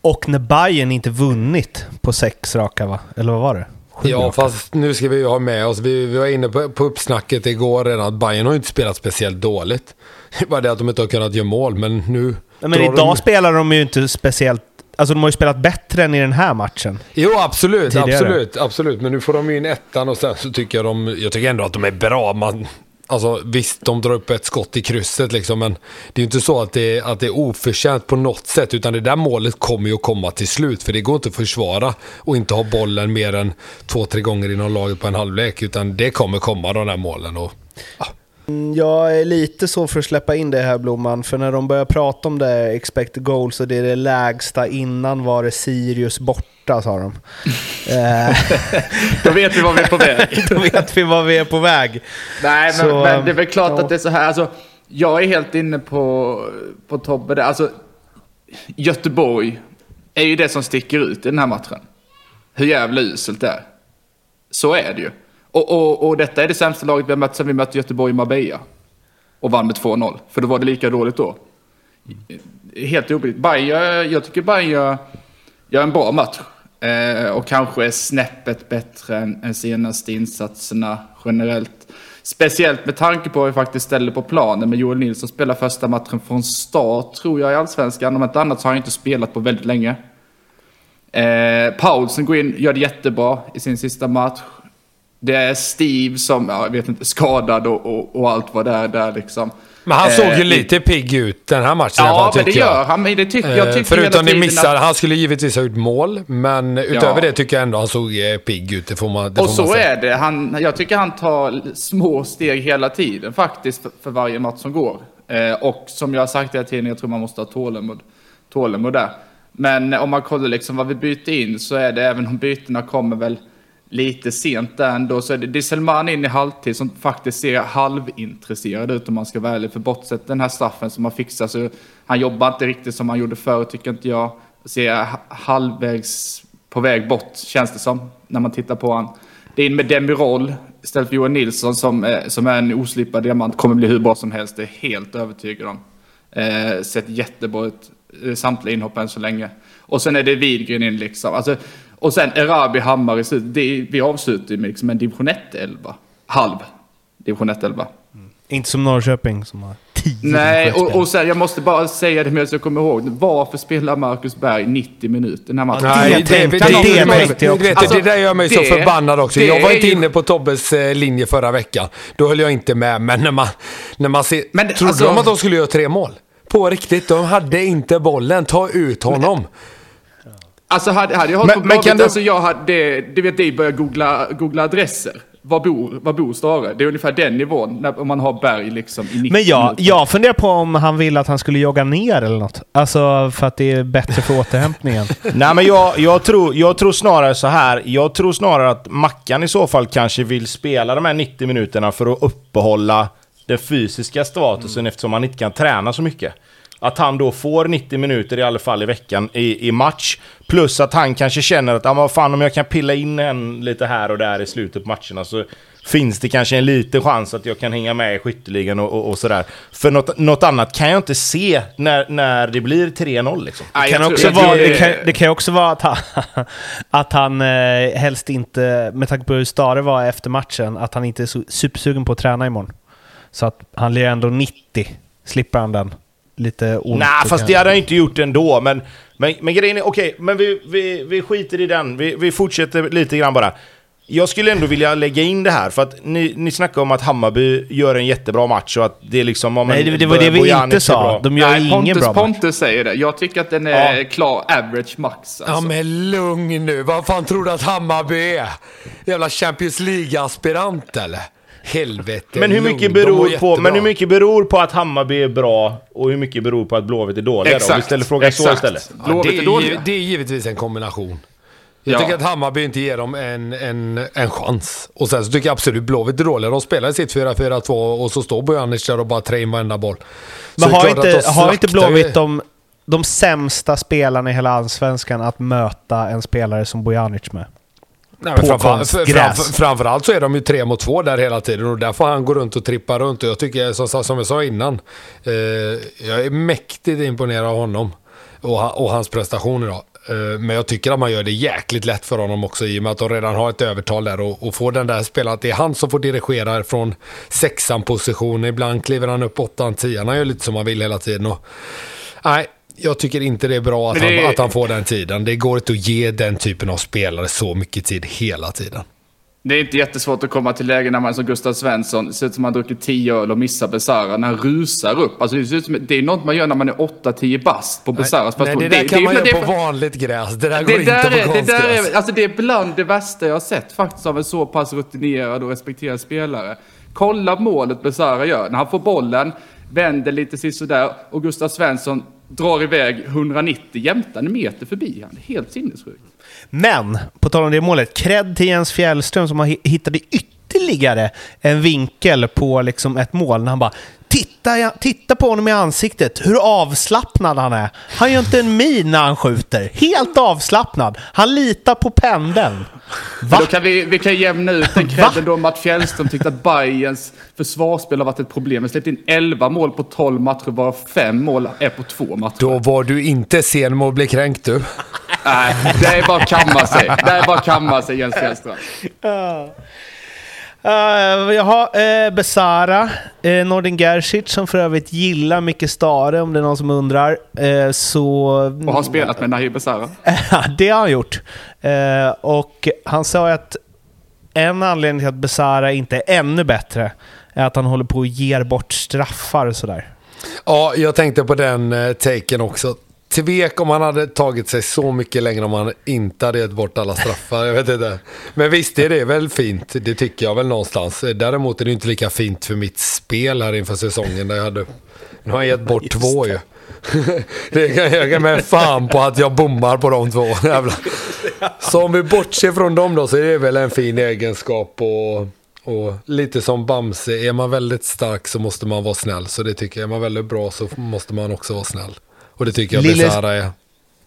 Speaker 2: Och när Bayern inte vunnit på sex raka, va? Eller vad var det?
Speaker 1: Ja, fast nu ska vi ju ha med oss, vi, vi var inne på, på uppsnacket igår redan, att Bayern har inte spelat speciellt dåligt. Det är bara det att de inte har kunnat göra mål, men nu...
Speaker 2: Men idag
Speaker 1: de...
Speaker 2: spelar de ju inte speciellt... Alltså de har ju spelat bättre än i den här matchen.
Speaker 1: Jo, absolut,
Speaker 2: Tidigare.
Speaker 1: absolut, absolut. Men nu får de ju in ettan och sen så tycker jag de... Jag tycker ändå att de är bra. Man, alltså visst, de drar upp ett skott i krysset liksom, men det är ju inte så att det, att det är oförtjänt på något sätt, utan det där målet kommer ju att komma till slut, för det går inte att försvara och inte ha bollen mer än två, tre gånger inom laget på en halvlek, utan det kommer komma de där målen. Och, ja.
Speaker 2: Jag är lite så för att släppa in det här Blomman, för när de börjar prata om det, expected goals, och det är det lägsta innan var det Sirius borta, sa de.
Speaker 4: Då vet vi var vi är på väg.
Speaker 2: Då vet vi var vi är på väg.
Speaker 4: Nej, men,
Speaker 2: Så,
Speaker 4: men det är väl klart
Speaker 2: ja.
Speaker 4: att det är så här. Alltså, jag är helt inne på, på Tobbe där. Alltså, Göteborg är ju det som sticker ut i den här matchen. Hur jävla uselt det är. Så är det ju. Och, och, och detta är det sämsta laget vi har mött sedan vi mötte Göteborg i Marbella. Och vann med 2-0. För då var det lika dåligt då. Helt obegripligt. Bayern, jag tycker Bayern gör, gör en bra match. Eh, och kanske är snäppet bättre än, än senaste insatserna generellt. Speciellt med tanke på hur vi faktiskt ställer på planen med Joel Nilsson spelar första matchen från start tror jag i Allsvenskan. Om inte annat så har han inte spelat på väldigt länge. Eh, Paulsen går in, gör det jättebra i sin sista match. Det är Steve som, ja, jag vet inte, skadad och, och, och allt vad det är där liksom.
Speaker 1: Men han såg ju
Speaker 4: Eh,
Speaker 1: lite pigg ut den här matchen
Speaker 4: Ja,
Speaker 1: fall,
Speaker 4: men det
Speaker 1: tycker jag.
Speaker 4: gör han. Men det tycker, jag
Speaker 1: Eh,
Speaker 4: tycker
Speaker 1: Förutom ni missar,
Speaker 4: att-
Speaker 1: han skulle givetvis ha gjort mål, men utöver
Speaker 4: Ja.
Speaker 1: det tycker jag ändå han såg eh, pigg ut. Det får man, det
Speaker 4: Och
Speaker 1: får man
Speaker 4: så
Speaker 1: säga.
Speaker 4: är det. Han, jag tycker han tar små steg hela tiden faktiskt för, för varje match som går. Eh, och som jag har sagt hela tiden, jag tror man måste ha tålamod, tålamod där. Men om man kollar liksom vad vi byter in så är det, även om bytena kommer väl lite sent där ändå, så är det, det är Selman in i halvtid som faktiskt ser halvintresserad ut om man ska vara ärlig. För bortsett den här straffen som han fixar så han jobbar inte riktigt som han gjorde förr tycker inte jag. Ser halvvägs på väg bort känns det som när man tittar på han. Det är in med Demirol istället för Johan Nilsson som, eh, som är en oslipad diamant. Kommer bli hur bra som helst, det är helt övertygad om. Eh, sett jättebra ut eh, samtliga inhopp än så länge. Och sen är det Widgren in liksom. Alltså, och sen Erabi Hammar i slutet. Det Vi avslutar ju med liksom en division 1-11. Halv division 1-11.
Speaker 2: Inte som Norrköping som har 10
Speaker 4: Nej, och, och sen jag måste bara säga det medan jag kommer ihåg. Varför spelar Marcus Berg 90 minuter den här matchen?
Speaker 1: Nej,
Speaker 2: det
Speaker 1: det, det,
Speaker 2: jag-
Speaker 1: det,
Speaker 2: jag
Speaker 1: vet
Speaker 4: Alltså,
Speaker 1: det där gör mig så
Speaker 4: det-
Speaker 1: förbannad också.
Speaker 4: det
Speaker 1: Jag var inte inne på Tobbes eh, linje förra veckan. Då höll jag inte med, men när man, när man ser...
Speaker 4: Men,
Speaker 1: trodde
Speaker 4: alltså-
Speaker 1: de att de skulle göra tre mål? På riktigt, de hade inte bollen. Ta ut honom.
Speaker 4: Alltså hade, hade jag hållit
Speaker 3: Men-
Speaker 4: på Blåvitt,
Speaker 3: kan du-
Speaker 4: alltså jag hade, du vet det börjar googla, googla adresser. Var bor, var bor Stare? Det är ungefär den nivån, när, om man har berg liksom i 90
Speaker 2: Men jag,
Speaker 4: minuter.
Speaker 2: jag funderar på om han vill att han skulle jogga ner eller något. Alltså för att det är bättre för återhämtningen.
Speaker 3: Nej men jag, jag, tror, jag tror snarare så här. Jag tror snarare att Mackan i så fall kanske vill spela de här 90 minuterna för att uppehålla den fysiska statusen eftersom han inte kan träna så mycket. Att han då får 90 minuter i alla fall i veckan i, i match. Plus att han kanske känner att ah, vad fan, om jag kan pilla in en lite här och där i slutet på matcherna så finns det kanske en liten chans att jag kan hänga med i skytteligan och, och, och sådär. För något, något annat kan jag inte se när, när det blir 3-0 liksom.
Speaker 2: Det kan, också vara,
Speaker 4: det-
Speaker 2: kan, det kan också vara att han, att han eh, helst inte, med tanke på hur Stare var efter matchen, att han inte är supersugen på att träna imorgon. Så att han blir ändå 90. Slipper han den. Lite ont.
Speaker 3: Nej, fast det hade han inte gjort ändå. Men, men, men grejen är, okej, men vi, vi, vi skiter i den. Vi, vi fortsätter lite grann bara. Jag skulle ändå vilja lägga in det här, för att ni, ni snackar om att Hammarby gör en jättebra match och att det är liksom... om
Speaker 2: Nej, det, det var det vi inte sa. De gör
Speaker 4: Nej,
Speaker 2: ingen
Speaker 4: Pontus,
Speaker 2: bra match.
Speaker 4: Pontus säger det. Jag tycker att den är
Speaker 3: Ja.
Speaker 4: klar average max.
Speaker 1: Ja
Speaker 4: Alltså.
Speaker 1: men lugn nu. Vad fan tror du att Hammarby är? Jävla Champions League-aspirant eller? Helvete.
Speaker 3: Men hur, mycket beror på, men hur mycket beror på att Hammarby är bra och hur mycket beror på att Blåvitt är dåliga då? Om vi ställer frågan så
Speaker 4: exakt.
Speaker 3: istället.
Speaker 1: Ja, det,
Speaker 4: är
Speaker 1: det är givetvis en kombination. Jag
Speaker 4: Ja.
Speaker 1: tycker att Hammarby inte ger dem en, en, en chans. Och sen så tycker jag absolut Blåvitt är dåliga. De spelar i sitt 4-4-2 och så står Bojanic där och bara trär in varenda boll. Så
Speaker 2: Men har inte, har inte Blåvitt de, de sämsta spelarna i hela Allsvenskan att möta en spelare som Bojanic med?
Speaker 1: Nej,
Speaker 2: på
Speaker 1: framför,
Speaker 2: konstgräs.
Speaker 1: framför, framförallt så är de ju tre mot två där hela tiden och där får han gå runt och trippa runt. Och jag tycker, som, som jag sa innan, eh, jag är mäktigt imponerad av honom och, och hans prestation idag. Eh, Men jag tycker att man gör det jäkligt lätt för honom också i och med att de redan har ett övertal där och, och får den där spelaren. Det är han som får dirigera från sexan position. Ibland kliver han upp åttan, tian. Han gör lite som han vill hela tiden. Och, nej, jag tycker inte det är bra att,
Speaker 4: det-
Speaker 1: han, att han får den tiden. Det går inte att ge den typen av spelare så mycket tid hela tiden.
Speaker 4: Det är inte jättesvårt att komma till lägen när man som Gustav Svensson, det ser ut som man druckit 10 öl och missar Besara, när han rusar upp. Alltså det, ser ut som, det är något man gör när man är 8-10 bast på Besaras
Speaker 1: Nej, det där kan man göra på vanligt gräs. Det där går
Speaker 4: det
Speaker 1: inte
Speaker 4: där,
Speaker 1: på
Speaker 4: är, det, där
Speaker 1: konstgräs.
Speaker 4: är, alltså det är bland det värsta jag har sett faktiskt av en så pass rutinerad och respekterad spelare. Kolla målet Besara gör. När han får bollen, vänder lite sisådär och Gustav Svensson drar iväg 190 jämtande meter förbi han. Helt sinnessjukt.
Speaker 2: Men, på tal om det målet, cred till Jens Fjällström som har hittade ytterligare en vinkel på liksom ett mål när han bara Titta, titta på honom i ansiktet, hur avslappnad han är. Han gör inte en min när han skjuter. Helt avslappnad. Han litar på pendeln. Va?
Speaker 4: Då kan vi, vi kan jämna ut den credden då Mats Fjällström tyckte att Bayerns försvarsspel har varit ett problem. Vi släppte in 11 mål på 12 matcher, varav 5 mål är på två matcher.
Speaker 1: Då var du inte sen med att bli kränkt du.
Speaker 4: Nej, det är bara att kamma sig. Det är bara att kamma sig, Jens Fjällström.
Speaker 2: Uh, jaha, uh, Besara, uh, Nordin Gerzic som för övrigt gillar Micke Stare om det är någon som undrar. Eh, så...
Speaker 4: Och har spelat med Nahir Besara.
Speaker 2: det har han gjort. Eh, och han sa att en anledning till att Besara inte är ännu bättre är att han håller på och ger bort straffar och sådär.
Speaker 1: Ja, jag tänkte på den eh, taken också. Tvek om han hade tagit sig så mycket längre om han inte hade gett bort alla straffar. Jag vet inte. Men visst, det är väl fint. Det tycker jag väl någonstans. Däremot är det inte lika fint för mitt spel här inför säsongen. Där jag hade... Nu har jag gett bort
Speaker 2: Just
Speaker 1: två
Speaker 2: det.
Speaker 1: ju. Det kan jag ge mig fan på att jag bommar på de två. Så om vi bortser från dem då så är det väl en fin egenskap. Och, och lite som Bamse, är man väldigt stark så måste man vara snäll. Så det tycker jag, är man väldigt bra så måste man också vara snäll. Och det tycker jag
Speaker 2: Lille-
Speaker 1: Besara är.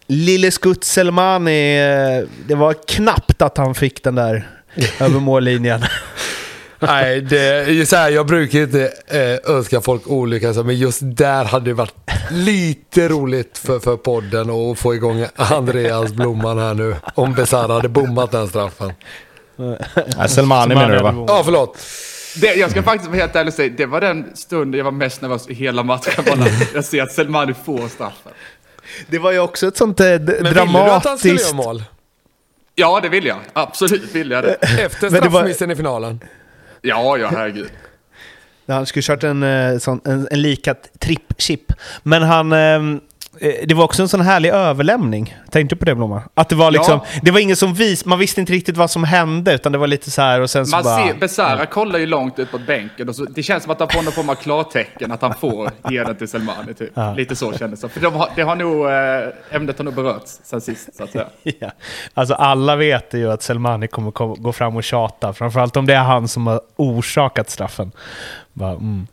Speaker 2: Lille Skutt Selmani, det var knappt att han fick den där över mållinjen.
Speaker 1: Nej, det är så här, jag brukar inte eh, önska folk olycka, så, men just där hade det varit lite roligt för, för podden att få igång Andreas Blomman här nu. Om Besara hade bommat den straffen.
Speaker 3: Ja, Selmani menar du va?
Speaker 1: Ja, förlåt.
Speaker 4: Det, jag ska faktiskt vara helt ärlig och säga, det var den stunden jag var mest nervös i hela matchen. Bara jag ser att Selmani får straffen.
Speaker 2: Det var ju också ett sånt eh, d-
Speaker 1: Men ville du att han skulle
Speaker 2: dramatiskt...
Speaker 1: göra mål?
Speaker 4: Ja, det vill jag. Absolut vill jag det.
Speaker 1: Efter
Speaker 2: det var-
Speaker 1: straffmissen i finalen?
Speaker 4: Ja, ja, herregud.
Speaker 2: Han skulle kört en, eh, sån, en, en lika tripp-chip. Men han... eh, Det var också en sån härlig överlämning. Tänkte du på det Blomma? Att det var liksom... Det var ingen som vis... Man visste inte riktigt vad som hände, utan det var lite så här och sen så
Speaker 4: Man
Speaker 2: bara...
Speaker 4: ser, Besara kollar ju långt ut på bänken och så, det känns som att han får någon form av klartecken att han får ge den till Selmani. Typ.
Speaker 2: Ja.
Speaker 4: Lite så kändes det. För de har, det har nog, eh, ämnet har nog berörts sen sist, så att säga.
Speaker 2: Ja. Alltså alla vet ju att Selmani kommer ko- gå fram och tjata. Framförallt om det är han som har orsakat straffen. Bara, mm.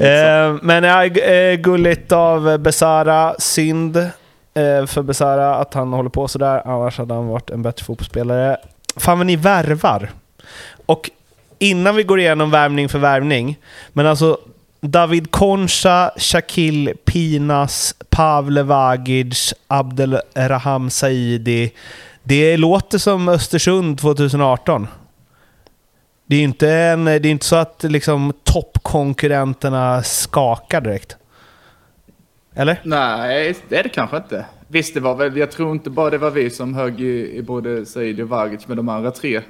Speaker 2: eh, men ja, eh, gulligt av Besara. Synd eh, för Besara att han håller på sådär. Annars hade han varit en bättre fotbollsspelare. Fan vad ni värvar. Och innan vi går igenom värvning för värvning. Men alltså David Koncha, Shakil Pinas, Pavle Vagic, Abdelraham Saidi. Det låter som Östersund 2018. Det är ju inte, en, det är inte så att liksom, toppkonkurrenterna skakar direkt. Eller?
Speaker 4: Nej, det är det kanske inte. Visst, det var väl, jag tror inte bara det var vi som högg i, i både Said och Vagic, men de andra tre eh,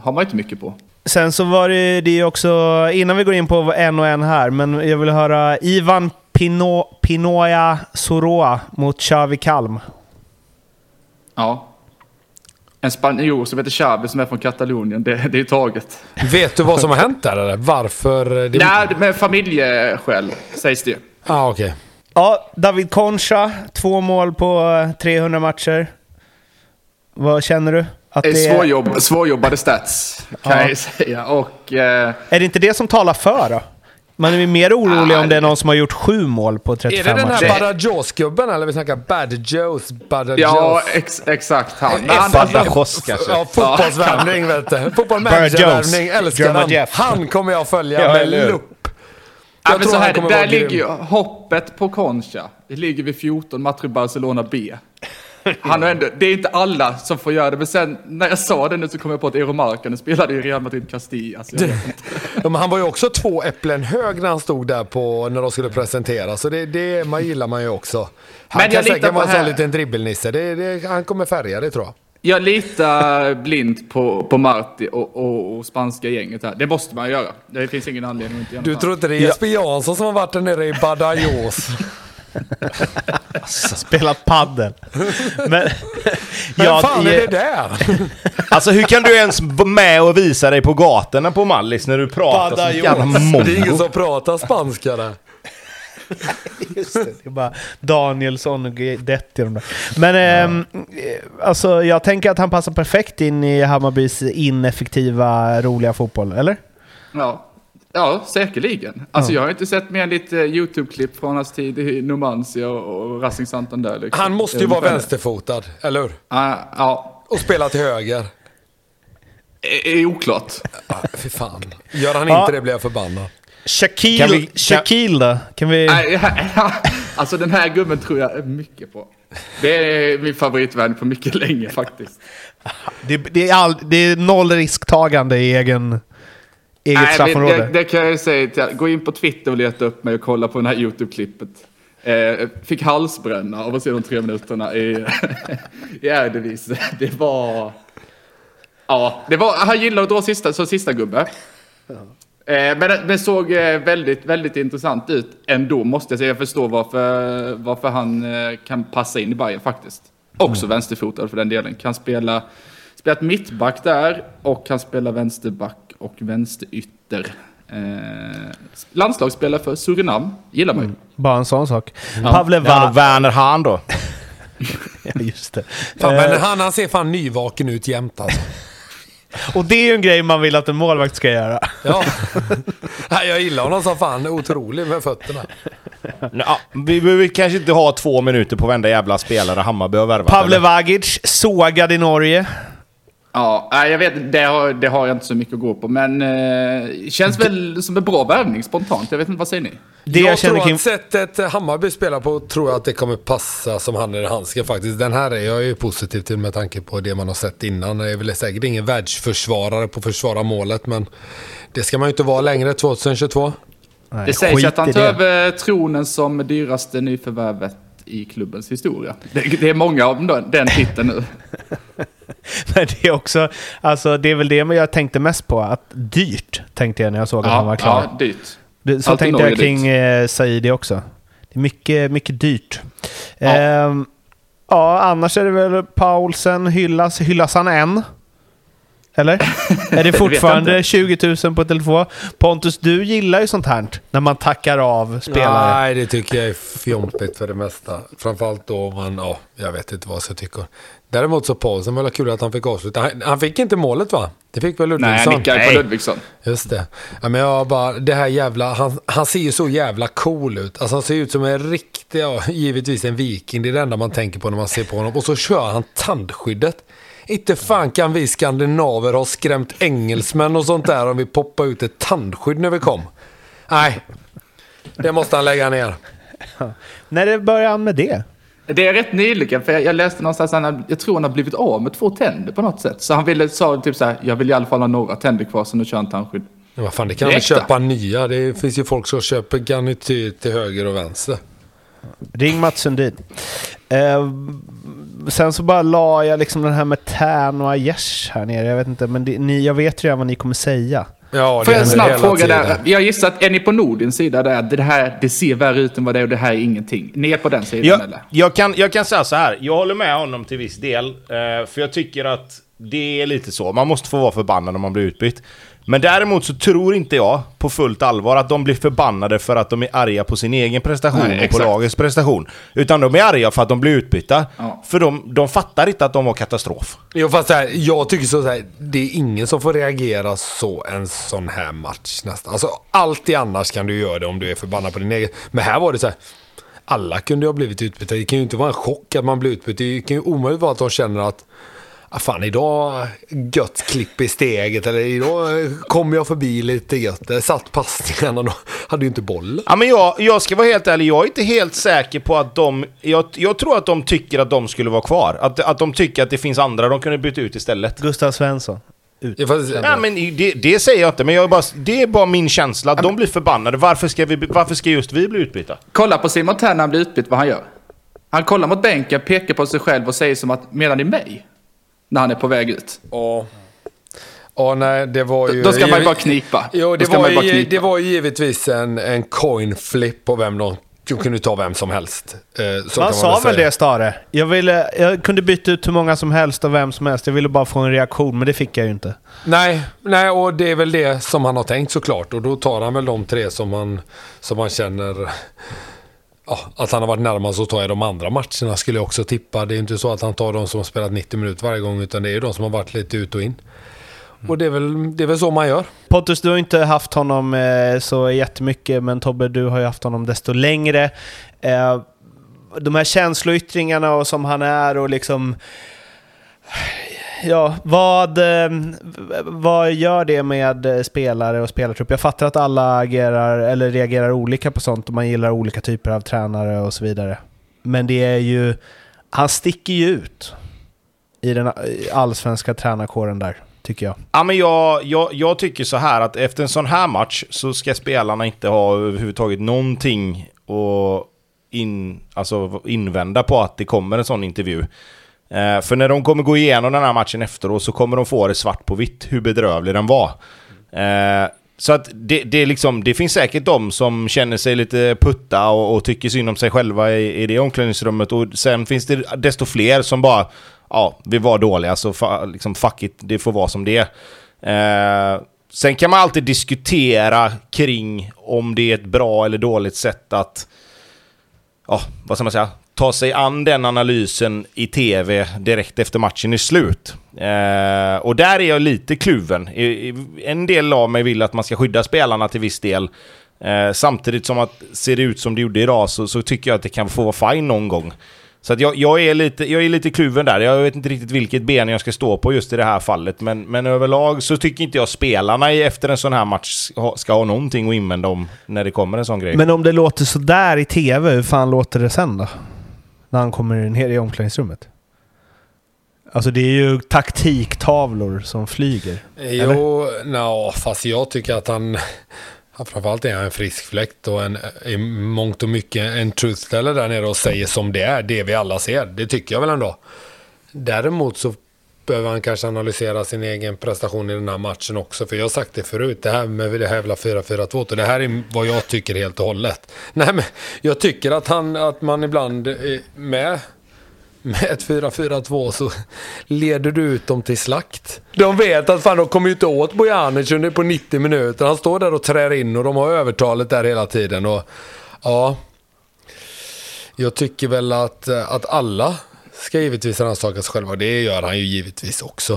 Speaker 4: har man inte mycket på.
Speaker 2: Sen så var det, det också, innan vi går in på en och en här, men jag vill höra Ivan Pino, Pinoya Soroa mot Xavi Kalm.
Speaker 4: Ja. En spanjor som heter Xavi som är från Katalonien, det, det är taget.
Speaker 1: Vet du vad som har hänt där eller? Varför? eh, Det...
Speaker 4: Nej, med familjeskäl sägs det ju.
Speaker 1: Ah, okej.
Speaker 2: Ja, David Concha, två mål på eh, 300 matcher. Vad känner du? Att
Speaker 4: Det är
Speaker 2: det är,
Speaker 4: svårjobb, svårjobbade stats, kan
Speaker 2: Ja.
Speaker 4: jag säga. Och, eh,
Speaker 2: är det inte det som talar för då? Man är mer orolig
Speaker 4: Ah,
Speaker 2: om det är någon som har gjort sju mål på
Speaker 1: Är
Speaker 2: 35
Speaker 1: det den
Speaker 2: matcher.
Speaker 1: här Badajoz-gubben eller? Vi snackar Bad Joes, Badajoz.
Speaker 4: ja, ex, exakt han. Han,
Speaker 3: Badajoz kanske.
Speaker 1: Ja, fotbollsvärvning vet du.
Speaker 2: Jones.
Speaker 1: Fotbollmanagervärvning, älskar.
Speaker 2: Jeff.
Speaker 1: Han kommer jag följa
Speaker 3: Ja,
Speaker 1: med lupp.
Speaker 4: ja,
Speaker 1: Jag
Speaker 4: men
Speaker 1: tror
Speaker 4: så
Speaker 1: han
Speaker 4: här, där ligger
Speaker 1: grym.
Speaker 4: ju hoppet på Concha. Det ligger vid 14 matcher i Barcelona B. Han har ändå, det är inte alla som får göra det, men sen när jag sa det nu så kom jag på att Eero Markkanen spelade i Real Madrid Castilla. Alltså,
Speaker 1: men han var ju också två äpplen hög när han stod där på, när de skulle presentera. Så det, det man gillar man ju också. Han
Speaker 4: Men jag
Speaker 1: kan säkert vara en sån liten dribbelnisse. Det, det, han kommer färga det tror jag.
Speaker 4: Jag litar blint på, på Marti och, och, och spanska gänget här. Det måste man göra. Det finns ingen anledning att inte göra
Speaker 1: Du tror inte det är Jesper Jansson som har varit där nere i Badajoz?
Speaker 2: Spelat paddel. Men,
Speaker 1: Men
Speaker 2: ja,
Speaker 1: fan är det där?
Speaker 3: Alltså hur kan du ens vara med och visa dig på gatorna på Mallis när du pratar så
Speaker 2: Badajoz.
Speaker 3: jävla
Speaker 1: Det är ingen
Speaker 3: mongo?
Speaker 1: som pratar spanska där.
Speaker 2: Just det, det är bara Danielsson och Guidetti de där. Men ehm, eh, alltså, jag tänker att han passar perfekt in i Hammarbys ineffektiva, roliga fotboll, eller?
Speaker 4: Ja, ja säkerligen. Alltså jag har inte sett mer än lite YouTube-klipp från hans tid i Numancia och, och Racing Santander. Liksom.
Speaker 1: Han måste ju
Speaker 4: är
Speaker 1: vara vänsterfotad, eller hur?
Speaker 4: Ja, ja.
Speaker 1: Och spela till höger.
Speaker 4: Är, är oklart.
Speaker 1: Ah, fy fan. Gör han
Speaker 2: Ja.
Speaker 1: inte det blir jag förbannad.
Speaker 2: Shaquille,
Speaker 3: Kan vi- kan-
Speaker 2: Shaquille då? Kan vi...
Speaker 4: Nej, ja, Alltså den här gubben tror jag mycket på. Det är min favoritvän på mycket länge faktiskt.
Speaker 2: Det, det, är all, det är noll risktagande i egen, eget
Speaker 4: Nej,
Speaker 2: straffområde.
Speaker 4: det, det kan jag ju säga till Gå in på Twitter och leta upp mig och kolla på det här YouTube-klippet. Eh, fick halsbränna av att se de tre minuterna i, i Eredivisie. Det var... Ja, det var, han gillar att dra sista, som sista gubbe. Eh, men det såg eh, väldigt, väldigt intressant ut ändå, måste jag säga. Jag förstår varför, varför han eh, kan passa in i Bayern faktiskt. Också vänsterfotad för den delen. Kan spela, spelat mittback där och kan spela vänsterback och vänsterytter. Eh, landslagsspelare för Surinam, gillar man ju.
Speaker 2: Bara en sån sak.
Speaker 4: Ja.
Speaker 2: Pavle
Speaker 3: Ja, Werner Hahn då?
Speaker 2: Ja, just det.
Speaker 1: Fan,
Speaker 2: Eh,
Speaker 1: men han, han ser fan nyvaken ut jämt alltså.
Speaker 2: och det är ju en grej man vill att en målvakt ska göra.
Speaker 1: Ja. Jag gillar honom som fan. Otrolig med fötterna.
Speaker 3: Ja, vi behöver kanske inte ha två minuter på varenda jävla spelare Hammarby har värvat.
Speaker 2: Pavle? Vagic, sågad i Norge.
Speaker 4: Ja, jag vet, det har, det har jag inte så mycket att gå på. Men eh, känns väl som en bra värvning spontant. Jag vet inte, vad säger ni?
Speaker 2: Det
Speaker 1: jag
Speaker 2: jag känner
Speaker 1: tror
Speaker 2: kring...
Speaker 1: att sättet Hammarby spelar på tror jag att det kommer passa som handen i handsken faktiskt. Den här är jag ju positiv till med tanke på det man har sett innan. Det är väl säkert ingen världsförsvarare på att försvara målet men det ska man ju inte vara längre 2022.
Speaker 2: Nej,
Speaker 4: Det sägs att han tar över tronen som dyraste nyförvärvet i klubbens historia. Det, det är många av den, den titeln nu.
Speaker 2: Men det är också, alltså det är väl det jag tänkte mest på, att dyrt tänkte jag när jag såg att han var klar.
Speaker 4: ja, dyrt.
Speaker 2: Så
Speaker 4: Allt i
Speaker 2: tänkte jag kring eh, Saidi också. Det är mycket, mycket dyrt.
Speaker 4: Ja.
Speaker 2: Ehm, ja, annars är det väl Paulsen hyllas. Hyllas han än? Eller? är det fortfarande 20 000 på telefon? Pontus, du gillar ju sånt här. När man tackar av spelare.
Speaker 1: Nej, det tycker jag är fjompigt för det mesta. Framförallt då om man, ja, jag vet inte vad jag tycker. Däremot så Paulsen var det kul att han fick avsluta. Han, han fick inte målet va? Det fick väl
Speaker 4: Nej,
Speaker 1: Ludvigsson?
Speaker 4: han nickar på Ludvigsson.
Speaker 1: Just det. Ja, men jag bara, det här jävla, han, han ser ju så jävla cool ut. Alltså han ser ut som en riktig, ja, givetvis en viking. Det är det enda man tänker på när man ser på honom. Och så kör han tandskyddet. Inte fan kan vi skandinaver ha skrämt engelsmän och sånt där om vi poppar ut ett tandskydd när vi kom. Nej, det måste han lägga ner.
Speaker 2: När det börjar han med det?
Speaker 4: Det är rätt nyligen, för jag, jag läste någonstans att han, jag tror han har blivit av med två tänder på något sätt. Så han ville, sa typ så här, jag vill i alla fall ha några tänder kvar, så nu kör han tandskydd.
Speaker 1: Ja, vad fan, det kan man köpa nya. Det finns ju folk som köper garnityr till höger och vänster.
Speaker 2: Ring Mats Sundin. Eh, sen så bara la jag liksom den här med Tern och Aiesh här nere. Jag vet inte, men det, ni, jag vet redan vad ni kommer säga.
Speaker 1: Ja,
Speaker 4: Får jag en snabb fråga
Speaker 1: tiden.
Speaker 4: där? Jag gissar att är ni på Nordins sida där? Det här, det ser värre ut än vad det är och det här är ingenting. Ni är på den sidan
Speaker 3: Jag,
Speaker 4: eller?
Speaker 3: jag, kan, jag kan säga så här, jag håller med honom till viss del. Eh, för jag tycker att det är lite så, man måste få vara förbannad när man blir utbytt. Men däremot så tror inte jag på fullt allvar att de blir förbannade för att de är arga på sin egen prestation
Speaker 4: Nej,
Speaker 3: och på
Speaker 4: exakt.
Speaker 3: lagets prestation. Utan de är arga för att de blir utbytta.
Speaker 4: Ja.
Speaker 3: För de, de fattar inte att de var katastrof.
Speaker 1: Jo, fast så här, jag tycker så här, det är ingen som får reagera så en sån här match nästan. Alltså alltid annars kan du göra det om du är förbannad på din egen. Men här var det så här, alla kunde ju ha blivit utbytta. Det kan ju inte vara en chock att man blir utbytt. Det kan ju omöjligt vara att de känner att ah, fan idag gött klipp i steget eller idag kom jag förbi lite gött. Där satt passningarna och hade ju inte bollen.
Speaker 3: Ja, men jag, jag ska vara helt ärlig, jag är inte helt säker på att de... Jag, jag tror att de tycker att de skulle vara kvar. Att, att de tycker att det finns andra de kunde byta ut istället.
Speaker 2: Gustav Svensson. Ut.
Speaker 1: Ja,
Speaker 3: men det, det säger jag inte, men jag bara, det är bara min känsla att de blir förbannade. Varför ska, vi, varför ska just vi bli utbytta?
Speaker 4: Kolla på Simon Tern när han blir utbytt, vad han gör. Han kollar mot bänken, pekar på sig själv och säger som att menar ni mig? När han är på väg ut.
Speaker 1: Ja. Ja, nej, det var ju...
Speaker 4: Då ska man ju bara knipa.
Speaker 1: Jo, det
Speaker 4: man
Speaker 1: var,
Speaker 4: ju knipa.
Speaker 1: det var ju givetvis en, en coin flip på vem de de kunde ta vem som helst. Eh, så
Speaker 2: Man
Speaker 1: kan
Speaker 2: sa väl
Speaker 1: säga.
Speaker 2: det Stare? Jag, ville, jag kunde byta ut hur många som helst och vem som helst. Jag ville bara få en reaktion, men det fick jag ju inte.
Speaker 1: Nej, nej, och det är väl det som han har tänkt såklart. Och då tar han väl de tre som han, som han känner ja, att han har varit närmast att ta i de andra matcherna skulle jag också tippa. Det är inte så att han tar de som har spelat 90 minuter varje gång utan det är ju de som har varit lite ut och in. Och det är väl, det är väl så man gör.
Speaker 2: Pontus, du har inte haft honom eh, så jättemycket, men Tobbe, du har ju haft honom desto längre. Eh, de här känsloyttringarna och som han är och liksom... Ja, vad, eh, vad gör det med spelare och spelartrupp? Jag fattar att alla agerar, eller reagerar olika på sånt och man gillar olika typer av tränare och så vidare. Men det är ju... Han sticker ju ut i den allsvenska tränarkåren där, tycker jag.
Speaker 3: Ja, men jag, jag, jag tycker så här att efter en sån här match så ska spelarna inte ha överhuvudtaget någonting att in, alltså invända på att det kommer en sån intervju. Eh, för när de kommer gå igenom den här matchen efteråt så kommer de få det svart på vitt hur bedrövlig den var. Eh, så att det, det, är liksom, det finns säkert de som känner sig lite putta och, och tycker synd om sig själva i, i det omklädningsrummet. Och sen finns det desto fler som bara, ja, vi var dåliga så fa, liksom, fuck it, det får vara som det är. eh, Sen kan man alltid diskutera kring om det är ett bra eller dåligt sätt att ja, vad ska man säga, ta sig an den analysen i tv direkt efter matchen är slut. Eh, och där är jag lite kluven. En del av mig vill att man ska skydda spelarna till viss del. Eh, samtidigt som att ser det ut som det gjorde idag så, så tycker jag att det kan få vara fine någon gång. Så att jag, jag, är lite, jag är lite kluven där. Jag vet inte riktigt vilket ben jag ska stå på just i det här fallet. Men, men överlag så tycker inte jag spelarna efter en sån här match ska ha, någonting att invända om när det kommer en sån grej.
Speaker 2: Men om det låter sådär i tv, hur fan låter det sen då? När han kommer ner i omklädningsrummet? Alltså det är ju taktiktavlor som flyger.
Speaker 1: Jo, no, fast jag tycker att han... framförallt är han en frisk fläkt och en, i mångt och mycket en truthsteller där nere och säger som det är. Det vi alla ser. Det tycker jag väl ändå. Däremot så behöver han kanske analysera sin egen prestation i den här matchen också. För jag har sagt det förut, det här med det här jävla 4-4-2. Det här är vad jag tycker helt och hållet. Nej men, jag tycker att, han, att man ibland med med ett 4-4-2 så leder du ut dem till slakt. De vet att fan de kommer ju inte åt Bojanic under på 90 minuter. Han står där och trär in och de har övertalet där hela tiden. Och, ja, jag tycker väl att, att alla ska givetvis rannsaka sig själva. och Det gör han ju givetvis också.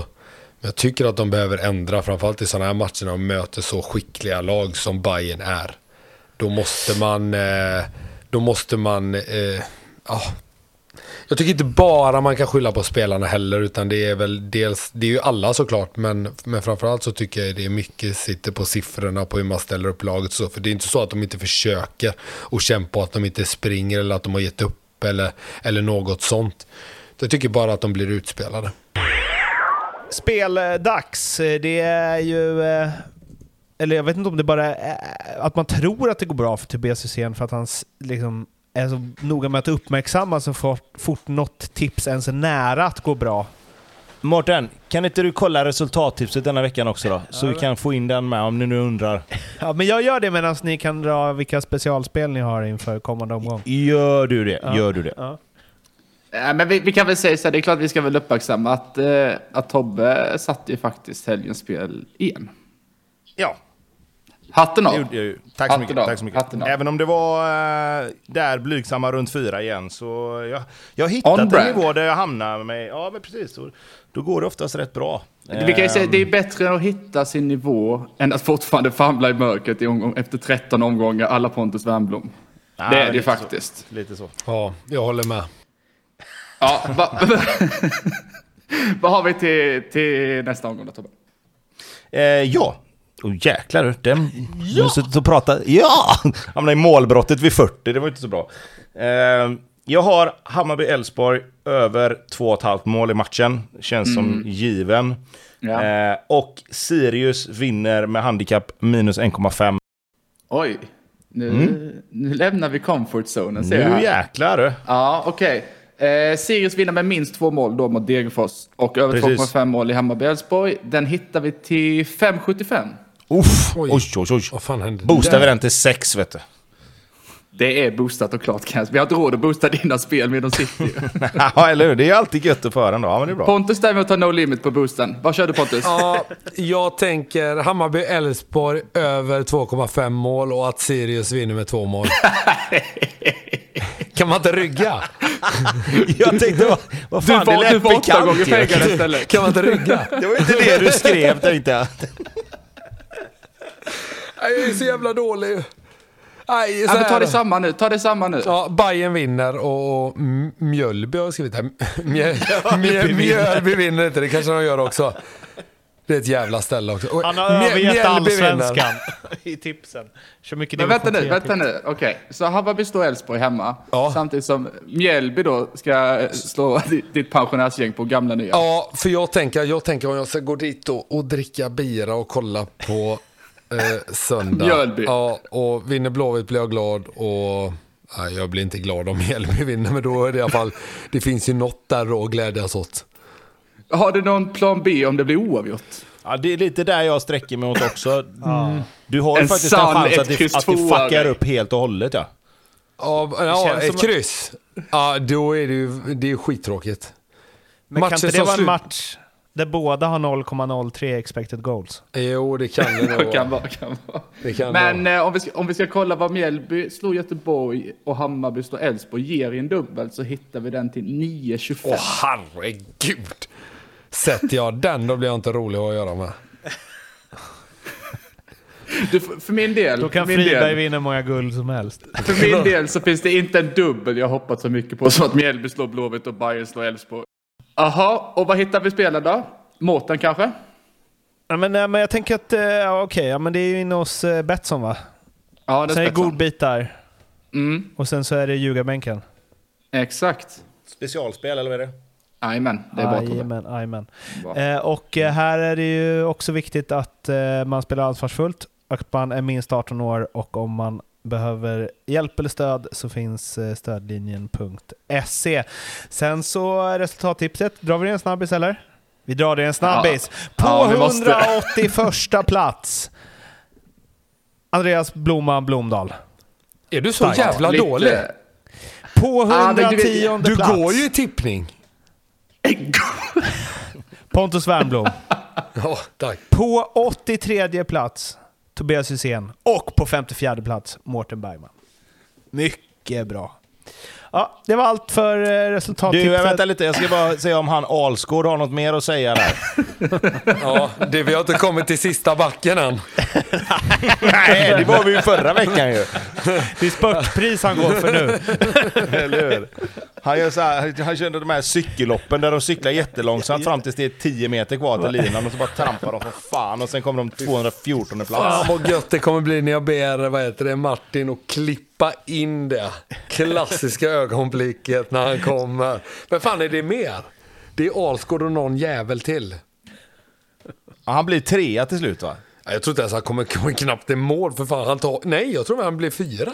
Speaker 1: Men jag tycker att de behöver ändra, framförallt i sådana här matcher när de möter så skickliga lag som Bayern är. Då måste man, eh, då måste man, ja, jag tycker inte bara man kan skylla på spelarna heller, utan det är väl dels, det är ju alla såklart, men, men framförallt så tycker jag det är mycket sitter på siffrorna, på hur man ställer upp laget så, för det är inte så att de inte försöker och kämpar, att de inte springer eller att de har gett upp eller, eller något sånt. Jag tycker bara att de blir utspelade.
Speaker 2: Speldags, det är ju... Eh, eller jag vet inte om det bara är eh, att man tror att det går bra för Tobias Hysén för att han liksom är så noga med att uppmärksamma så fort, fort något tips ens är nära att gå bra.
Speaker 3: Mårten, kan inte du kolla resultattipset denna veckan också då? Så vi kan få in den med om ni nu undrar.
Speaker 2: Ja, men jag gör det medan ni kan dra vilka specialspel ni har inför kommande omgång.
Speaker 3: Gör du det?
Speaker 2: Ja.
Speaker 3: Gör du det?
Speaker 2: Ja.
Speaker 4: Nej, men vi, vi kan väl säga så här, det är klart vi ska väl uppmärksamma att, eh, att Tobbe satte ju faktiskt helgens spel igen.
Speaker 3: Ja,
Speaker 4: Hatten av.
Speaker 3: gjorde. Tack så mycket.
Speaker 4: av.
Speaker 3: Tack så mycket.
Speaker 4: Hatten av.
Speaker 3: Även om det var eh, där blygsamma runt fyra igen så jag, jag
Speaker 4: brand.
Speaker 3: nivå där jag hamnar med... Ja, men precis. Då, då går det oftast rätt bra.
Speaker 4: Vi kan ju säga,
Speaker 3: Ehm,
Speaker 4: det är bättre att hitta sin nivå än att fortfarande famla i mörkret i omgång, efter 13 omgångar alla Pontus Wernbloom.
Speaker 3: ja,
Speaker 4: det är det ju
Speaker 3: lite så.
Speaker 4: faktiskt.
Speaker 3: Lite så.
Speaker 1: Ja, jag håller med.
Speaker 4: Ja, va, Vad har vi till, till nästa omgång då Tobbe?
Speaker 3: Eh, ja. Oh, jäklar, den... Ja! Nu och prata. Ja! Hamnade i målbrottet vid 40, det var inte så bra. Eh, jag har Hammarby-Elfsborg över 2,5 mål i matchen. Känns som given.
Speaker 4: Ja.
Speaker 3: Eh, och Sirius vinner med handikapp minus 1,5.
Speaker 4: Oj, nu, nu lämnar vi comfort zonen ser jag
Speaker 3: Nu
Speaker 4: här.
Speaker 3: jäklar du.
Speaker 4: Ja, okej. Eh, Sirius vinner med minst två mål då mot Degerfors och över
Speaker 3: Precis.
Speaker 4: 2,5 mål i Hammarby-Elfsborg. Den hittar vi till 5,75.
Speaker 3: Uff,
Speaker 1: Oj.
Speaker 3: oj, oj, oj.
Speaker 1: Vad fan hände
Speaker 3: Boostar vi den till 6 vet du.
Speaker 4: Det är boostat och klart Kans. Vi har inte råd att boosta dina spel med de sitter ju.
Speaker 3: ja, eller hur? Det är alltid gött att föra ändå. Ja, men det är bra.
Speaker 4: Pontus däremot har no limit på boosten. Vad kör du Pontus?
Speaker 1: Ja, jag tänker Hammarby-Elfsborg över 2,5 mål och att Sirius vinner med två mål. kan man inte rygga?
Speaker 3: Jag tänkte, vad, vad
Speaker 4: Du
Speaker 3: fan, det
Speaker 4: var, du
Speaker 3: lät
Speaker 4: var åtta
Speaker 3: bekant
Speaker 4: gånger pengarna istället.
Speaker 1: Kan man inte rygga?
Speaker 3: Det var inte det du skrev tänkte jag.
Speaker 1: Jag är så jävla dålig. Nej, så
Speaker 4: Ja, ta det samma nu, ta det samma nu.
Speaker 1: Ja, Bayern vinner och, och Mjölby har jag skrivit här. Mjö, Mjö, Mjölby vinner inte, det kanske de gör också. Det är ett jävla ställe också.
Speaker 2: Han har övergett allsvenskan i tipsen. Kör mycket
Speaker 4: Men vänta nu, vänta nu. Okej, så Hammarby slår Elfsborg hemma.
Speaker 1: Ja.
Speaker 4: Samtidigt som Mjällby då ska slå di- ditt pensionärsgäng på gamla nya.
Speaker 1: Ja, för jag tänker, jag tänker om jag ska gå dit och, och dricka bira och kolla på eh, söndag.
Speaker 4: Mjölby.
Speaker 1: Ja, och vinner Blåvitt blir jag glad och... Nej, jag blir inte glad om Mjällby vinner, men då är det i alla fall... Det finns ju något där att glädjas åt.
Speaker 4: Har du någon plan B om det blir oavgjort?
Speaker 3: Ja, det är lite där jag sträcker mig åt också. Mm. Du har ju
Speaker 4: En
Speaker 3: faktiskt en chans att det, att fuckar upp helt och hållet ja.
Speaker 1: Ja, ja ett kryss. Ja, då är det ju det är skittråkigt.
Speaker 2: Men
Speaker 1: Matcher
Speaker 2: kan inte det vara en
Speaker 1: slut-
Speaker 2: match där båda har 0,03 expected goals?
Speaker 1: Jo, det kan det nog
Speaker 4: kan
Speaker 1: vara.
Speaker 4: kan vara.
Speaker 1: Det kan
Speaker 4: Men
Speaker 1: vara.
Speaker 4: eh, om, vi ska, om vi ska kolla vad Mjällby slår Göteborg och Hammarby slår Elfsborg ger i en dubbel så hittar vi den till 9,25.
Speaker 1: Åh, herregud! Sätter jag den, då blir jag inte rolig att göra med.
Speaker 4: Du, för min del,
Speaker 2: Då kan Friberg vinna många guld som helst.
Speaker 4: för min del så finns det inte en dubbel jag hoppat så mycket på som att Mjällby slår Blåvitt och Bayern slår Elfsborg. Jaha, och vad hittar vi spelen då? Mårten kanske?
Speaker 2: Ja, men, nej, men jag tänker att, eh, ja, okej, ja, men det är ju inne hos eh, Betsson va?
Speaker 4: Ja, det
Speaker 2: Sen är det godbitar
Speaker 4: Mm,
Speaker 2: och sen så är det ljugarbänken.
Speaker 4: exakt.
Speaker 3: Specialspel eller vad är det?
Speaker 4: Jajamän, det är Tobbe.
Speaker 2: Jajamän. Eh, och eh, här är det ju också viktigt att eh, man spelar ansvarsfullt, att man är minst 18 år och om man behöver hjälp eller stöd så finns eh, stödlinjen.se. Sen så är resultattipset, drar vi det en snabbis eller? Vi drar det en snabbis. På
Speaker 4: Ja, vi måste.
Speaker 2: 181 plats, Andreas Blomman Blomdahl.
Speaker 1: Är du så
Speaker 2: Starkt.
Speaker 1: jävla
Speaker 4: Lite-
Speaker 1: dålig?
Speaker 2: På
Speaker 4: Ja, men du
Speaker 2: 110
Speaker 1: Du
Speaker 2: plats,
Speaker 1: går ju i tippning.
Speaker 2: Pontus Wernbloom.
Speaker 1: Ja, tack.
Speaker 2: På 83 plats Tobias Hysén och på 54 plats Mårten Bergman. Mycket bra. Ja, det var allt för eh,
Speaker 3: Du,
Speaker 2: resultattipset.
Speaker 3: äh, vänta lite. Jag ska bara se om han Alsgård har något mer att säga där.
Speaker 1: Ja, det, vi har inte kommit till sista backen än.
Speaker 3: Nej, det var vi ju förra veckan ju.
Speaker 2: Det är spurtpris han går för nu.
Speaker 3: Eller hur? Han, gör så här, han körde de här cykelloppen där de cyklar jättelångsamt fram tills det är 10 meter kvar till linan och så bara trampar de för fan och sen kommer de 214 plats.
Speaker 1: Fan vad gött det kommer bli när jag ber vad heter det, Martin att klippa in det klassiska ögonblicket när han kommer. Men fan är det mer? Det är Alsgård och någon jävel till.
Speaker 3: Ja, han blir trea till slut va?
Speaker 1: Ja, Jag tror inte ens han kommer, kommer knappt i mål för fan. Han tar, nej, jag tror han blir fyra.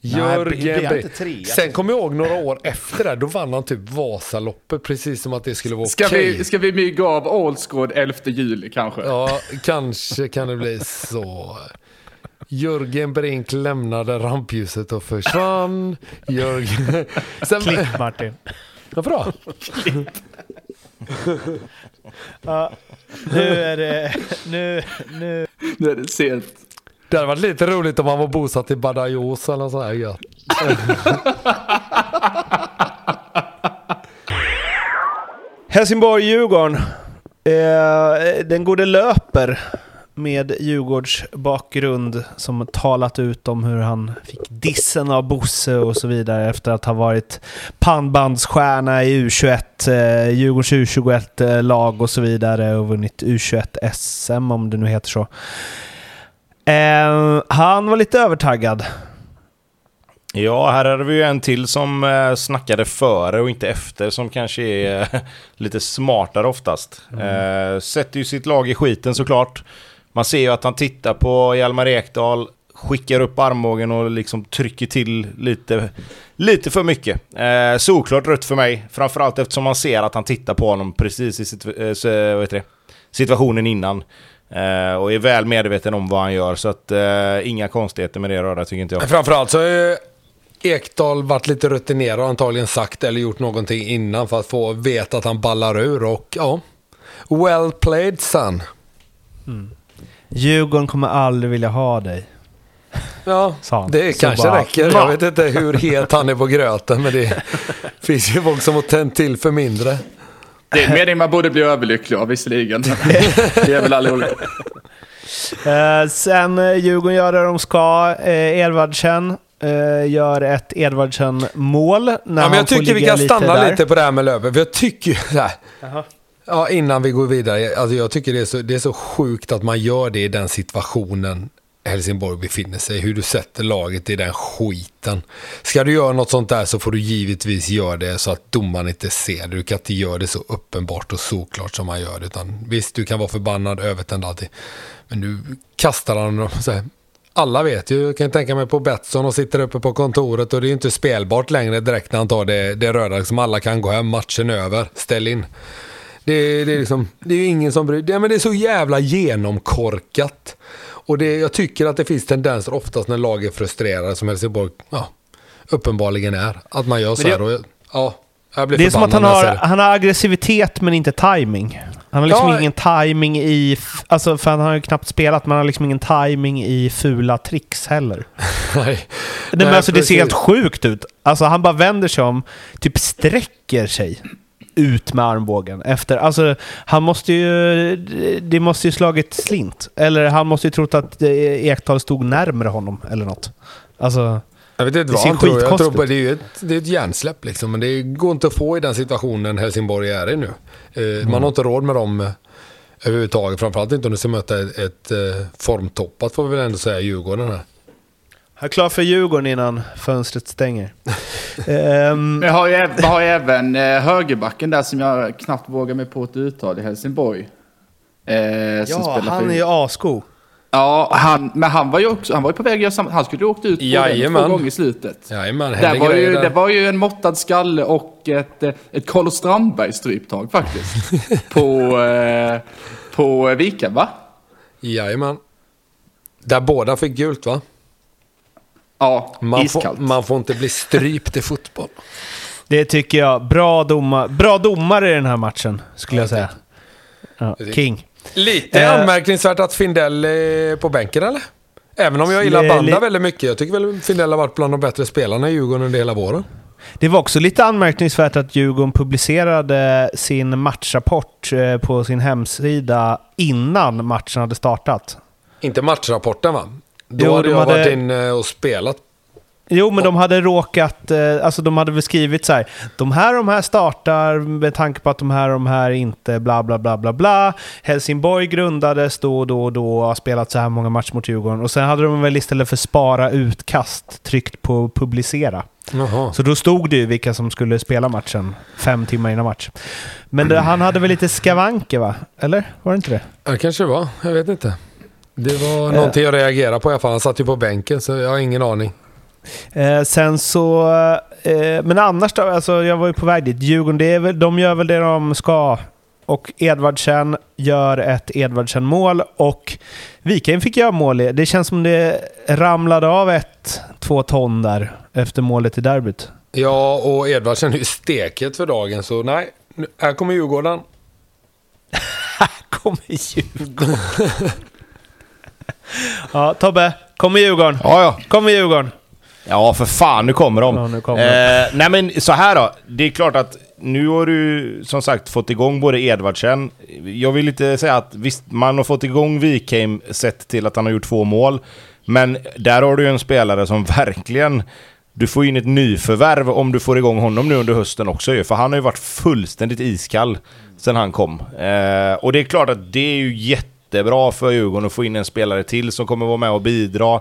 Speaker 1: Jörgen
Speaker 3: trea?
Speaker 1: Bre- Sen kommer jag ihåg några år efter det, då vann han typ Vasaloppet precis som att det skulle vara
Speaker 4: Ska,
Speaker 1: okej.
Speaker 4: vi, ska vi mygga av Allsgård 11 juli kanske?
Speaker 1: Ja, kanske kan det bli så. Jörgen Brink lämnade rampljuset och försvann. Jörgen... Sen...
Speaker 2: Klipp Martin.
Speaker 1: Varför då?
Speaker 2: Ja, nu är det... Nu, nu.
Speaker 4: Nu är det sent.
Speaker 1: Det hade varit lite roligt om han var bosatt i Badajoz eller något sånt här gött.
Speaker 2: Helsingborg-Djurgården. Eh, den gode löper med Djurgårds bakgrund som talat ut om hur han fick dissen av Bosse och så vidare efter att ha varit pannbandsstjärna i U21, eh, Djurgårdens U21-lag och så vidare och vunnit U21 SM om det nu heter så. Eh, han var lite övertaggad.
Speaker 3: Ja, här hade vi ju en till som eh, snackade före och inte efter, som kanske är eh, lite smartare oftast. Mm. Eh, sätter ju sitt lag i skiten såklart. Man ser ju att han tittar på Hjalmar Ekdal, skickar upp armbågen och liksom trycker till lite, lite för mycket. Eh, solklart rött för mig, framförallt eftersom man ser att han tittar på honom precis i eh, situationen innan. Eh, och är väl medveten om vad han gör, så att eh, inga konstigheter med det röra tycker inte jag.
Speaker 1: Framförallt så är Ekdal varit lite rutinerad och antagligen sagt eller gjort någonting innan för att få veta att han ballar ur och ja. Well played son.
Speaker 2: Mm. Djurgården kommer aldrig vilja ha dig.
Speaker 1: Ja, det så kanske bara, räcker. Jag vet inte hur het han är på gröten, men det finns ju folk som har tänt till för mindre.
Speaker 4: Det är meningen man borde bli överlycklig av visserligen. det är väl alla olika.
Speaker 2: Uh, sen uh, Djurgården gör det de ska. Uh, Edvardsen uh, gör ett Edvardsen-mål. ja,
Speaker 1: men jag tycker vi kan stanna där. lite på det här med Löven. För jag tycker ju Ja, innan vi går vidare. Alltså jag tycker det är, så, det är så sjukt att man gör det i den situationen Helsingborg befinner sig. Hur du sätter laget i den skiten. Ska du göra något sånt där så får du givetvis göra det så att domaren inte ser det. Du kan inte göra det så uppenbart och såklart som han gör det. Utan visst, du kan vara förbannad, övertänd alltid. Men nu kastar han dem så här. Alla vet ju, jag kan tänka mig på Betsson och sitter uppe på kontoret och det är inte spelbart längre direkt när han tar det, det röda. Liksom alla kan gå hem, matchen över, ställ in. Det, det, är liksom, det är ingen som bryr sig. Det är så jävla genomkorkat. Och det, jag tycker att det finns tendenser oftast när lag är frustrerade som Helsingborg ja, uppenbarligen är. Att man gör så här. Och, ja, jag blir
Speaker 2: det är som att han har, han har aggressivitet men inte timing. Han har liksom ja, ingen timing i... Alltså, för han har ju knappt spelat, men han har liksom ingen timing i fula tricks heller.
Speaker 1: Nej.
Speaker 2: Nej, men alltså, det ser helt sjukt ut. Alltså, han bara vänder sig om, typ sträcker sig ut med armbågen efter. Alltså, han måste ju... Det måste ju slagit slint. Eller han måste ju trott att Ekdal stod närmre honom eller något. Alltså...
Speaker 1: Jag vet inte vad han tror. Jag tror det är ett, det är ett hjärnsläpp liksom. Men det går inte att få i den situationen Helsingborg är i nu. Mm. Man har inte råd med dem eh, överhuvudtaget. Framförallt inte om du ska möta ett, ett eh, formtoppat får vi väl ändå säga Djurgården här.
Speaker 2: Jag är klar för Djurgården innan fönstret stänger.
Speaker 4: um, jag har ju, har ju även eh, högerbacken där som jag knappt vågar mig på ett uttal i Helsingborg.
Speaker 2: Eh, ja, han är ju asko.
Speaker 4: Ja, han, men han var ju också han var ju på väg att göra samma. Han skulle ju åkt ut på två gånger i slutet.
Speaker 1: Jajamän,
Speaker 4: det var, ju, det var ju en måttad skalle och ett, ett Carlos Strandberg stryptag faktiskt. på, eh, på Vika, va?
Speaker 1: Jajamän. Där båda fick gult va?
Speaker 4: Ja,
Speaker 1: man
Speaker 4: iskallt.
Speaker 1: Får, man får inte bli strypt i fotboll.
Speaker 2: Det tycker jag. Bra, doma, bra domare i den här matchen, skulle jag säga. Ja, King.
Speaker 1: Lite eh, anmärkningsvärt att Findell är på bänken, eller? Även om jag gillar Banda väldigt mycket. Jag tycker väl Findell har varit bland de bättre spelarna i Djurgården under hela våren.
Speaker 2: Det var också lite anmärkningsvärt att Djurgården publicerade sin matchrapport eh, på sin hemsida innan matchen hade startat.
Speaker 1: Inte matchrapporten va? Då jo, hade jag hade... varit inne och spelat.
Speaker 2: Jo, men de hade råkat, eh, alltså de hade beskrivit så här, de här de här startar med tanke på att de här de här inte bla bla bla bla bla. Helsingborg grundades då och då och då och har spelat så här många matcher mot Djurgården. Och sen hade de väl istället för spara utkast tryckt på publicera. Jaha. Så då stod det ju vilka som skulle spela matchen fem timmar innan match. Men det, han hade väl lite skavanker va? Eller? Var det inte det?
Speaker 1: Ja, kanske det var. Jag vet inte. Det var eh. någonting jag reagerade på i alla fall. Han satt ju på bänken så jag har ingen aning.
Speaker 2: Eh, sen så... Eh, men annars då? Alltså jag var ju på väg dit. Djurgården, det är väl, de gör väl det de ska. Och Edvardsen gör ett Edvardsen-mål och Wikheim fick göra mål. Det känns som det ramlade av ett, två ton där efter målet i derbyt.
Speaker 1: Ja, och Edvardsen är ju steket för dagen, så nej. Här kommer Djurgården.
Speaker 2: här kommer Djurgården. ja, Tobbe. Kommer Djurgården.
Speaker 3: Ja, ja.
Speaker 2: Kommer Djurgården.
Speaker 3: Ja, för fan, nu kommer de.
Speaker 2: Ja, nu kommer
Speaker 3: eh, nej men så här då. Det är klart att nu har du som sagt fått igång både Edvardsen. Jag vill inte säga att visst, man har fått igång Wikheim sett till att han har gjort två mål. Men där har du ju en spelare som verkligen... Du får in ett nyförvärv om du får igång honom nu under hösten också ju, för han har ju varit fullständigt iskall sen han kom. Eh, och det är klart att det är ju jättebra för Djurgården att få in en spelare till som kommer vara med och bidra.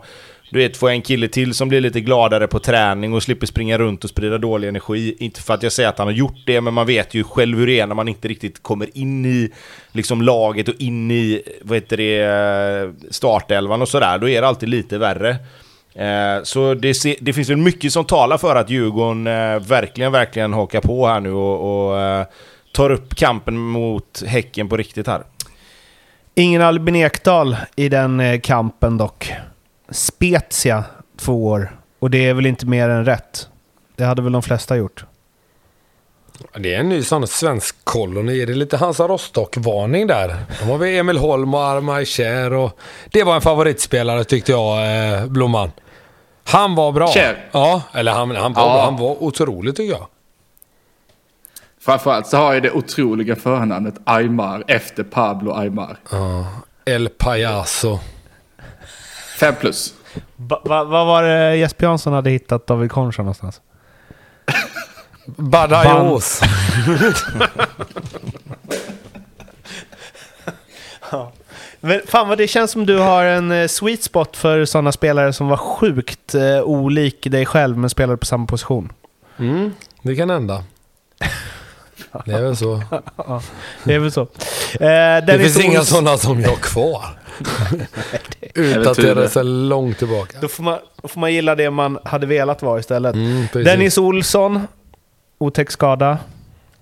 Speaker 3: Du vet, få en kille till som blir lite gladare på träning och slipper springa runt och sprida dålig energi. Inte för att jag säger att han har gjort det, men man vet ju själv hur det är när man inte riktigt kommer in i liksom, laget och in i vad heter det, startelvan och sådär. Då är det alltid lite värre. Eh, så det, det, finns väl mycket som talar för att Djurgården eh, verkligen, verkligen hakar på här nu och, och eh, tar upp kampen mot Häcken på riktigt här.
Speaker 2: Ingen Albin Ekdal i den eh, kampen dock. Spezia två år. Och det är väl inte mer än rätt. Det hade väl de flesta gjort.
Speaker 1: Det är en ny sån svensk koloni. Det är lite Hansa Rostock-varning där. De har vi Emil Holm och Armaj Kjär och Det var en favoritspelare tyckte jag, eh, Blomman. Han var bra.
Speaker 4: Kjär?
Speaker 1: Ja, eller han, han, var,
Speaker 4: Ja.
Speaker 1: han var otrolig tycker jag.
Speaker 4: Framförallt så har jag det otroliga förnamnet Aymar efter Pablo Aymar.
Speaker 1: El Payaso.
Speaker 4: Fem plus.
Speaker 2: Va- va- Vad var det Jesper Jansson hade hittat David Concha någonstans?
Speaker 1: Badajoz.
Speaker 2: Men fan vad det känns som du har en eh, sweet spot för sådana spelare som var sjukt eh, olik dig själv men spelade på samma position.
Speaker 1: Mm, det kan hända. Det är väl så.
Speaker 2: Det är väl så. Eh,
Speaker 1: Det finns inga sådana som jag kvar. Utdaterade sig långt tillbaka.
Speaker 2: Då får, man, då får man gilla det man hade velat vara istället.
Speaker 1: Mm, precis.
Speaker 2: Dennis Olsson, otäck skada.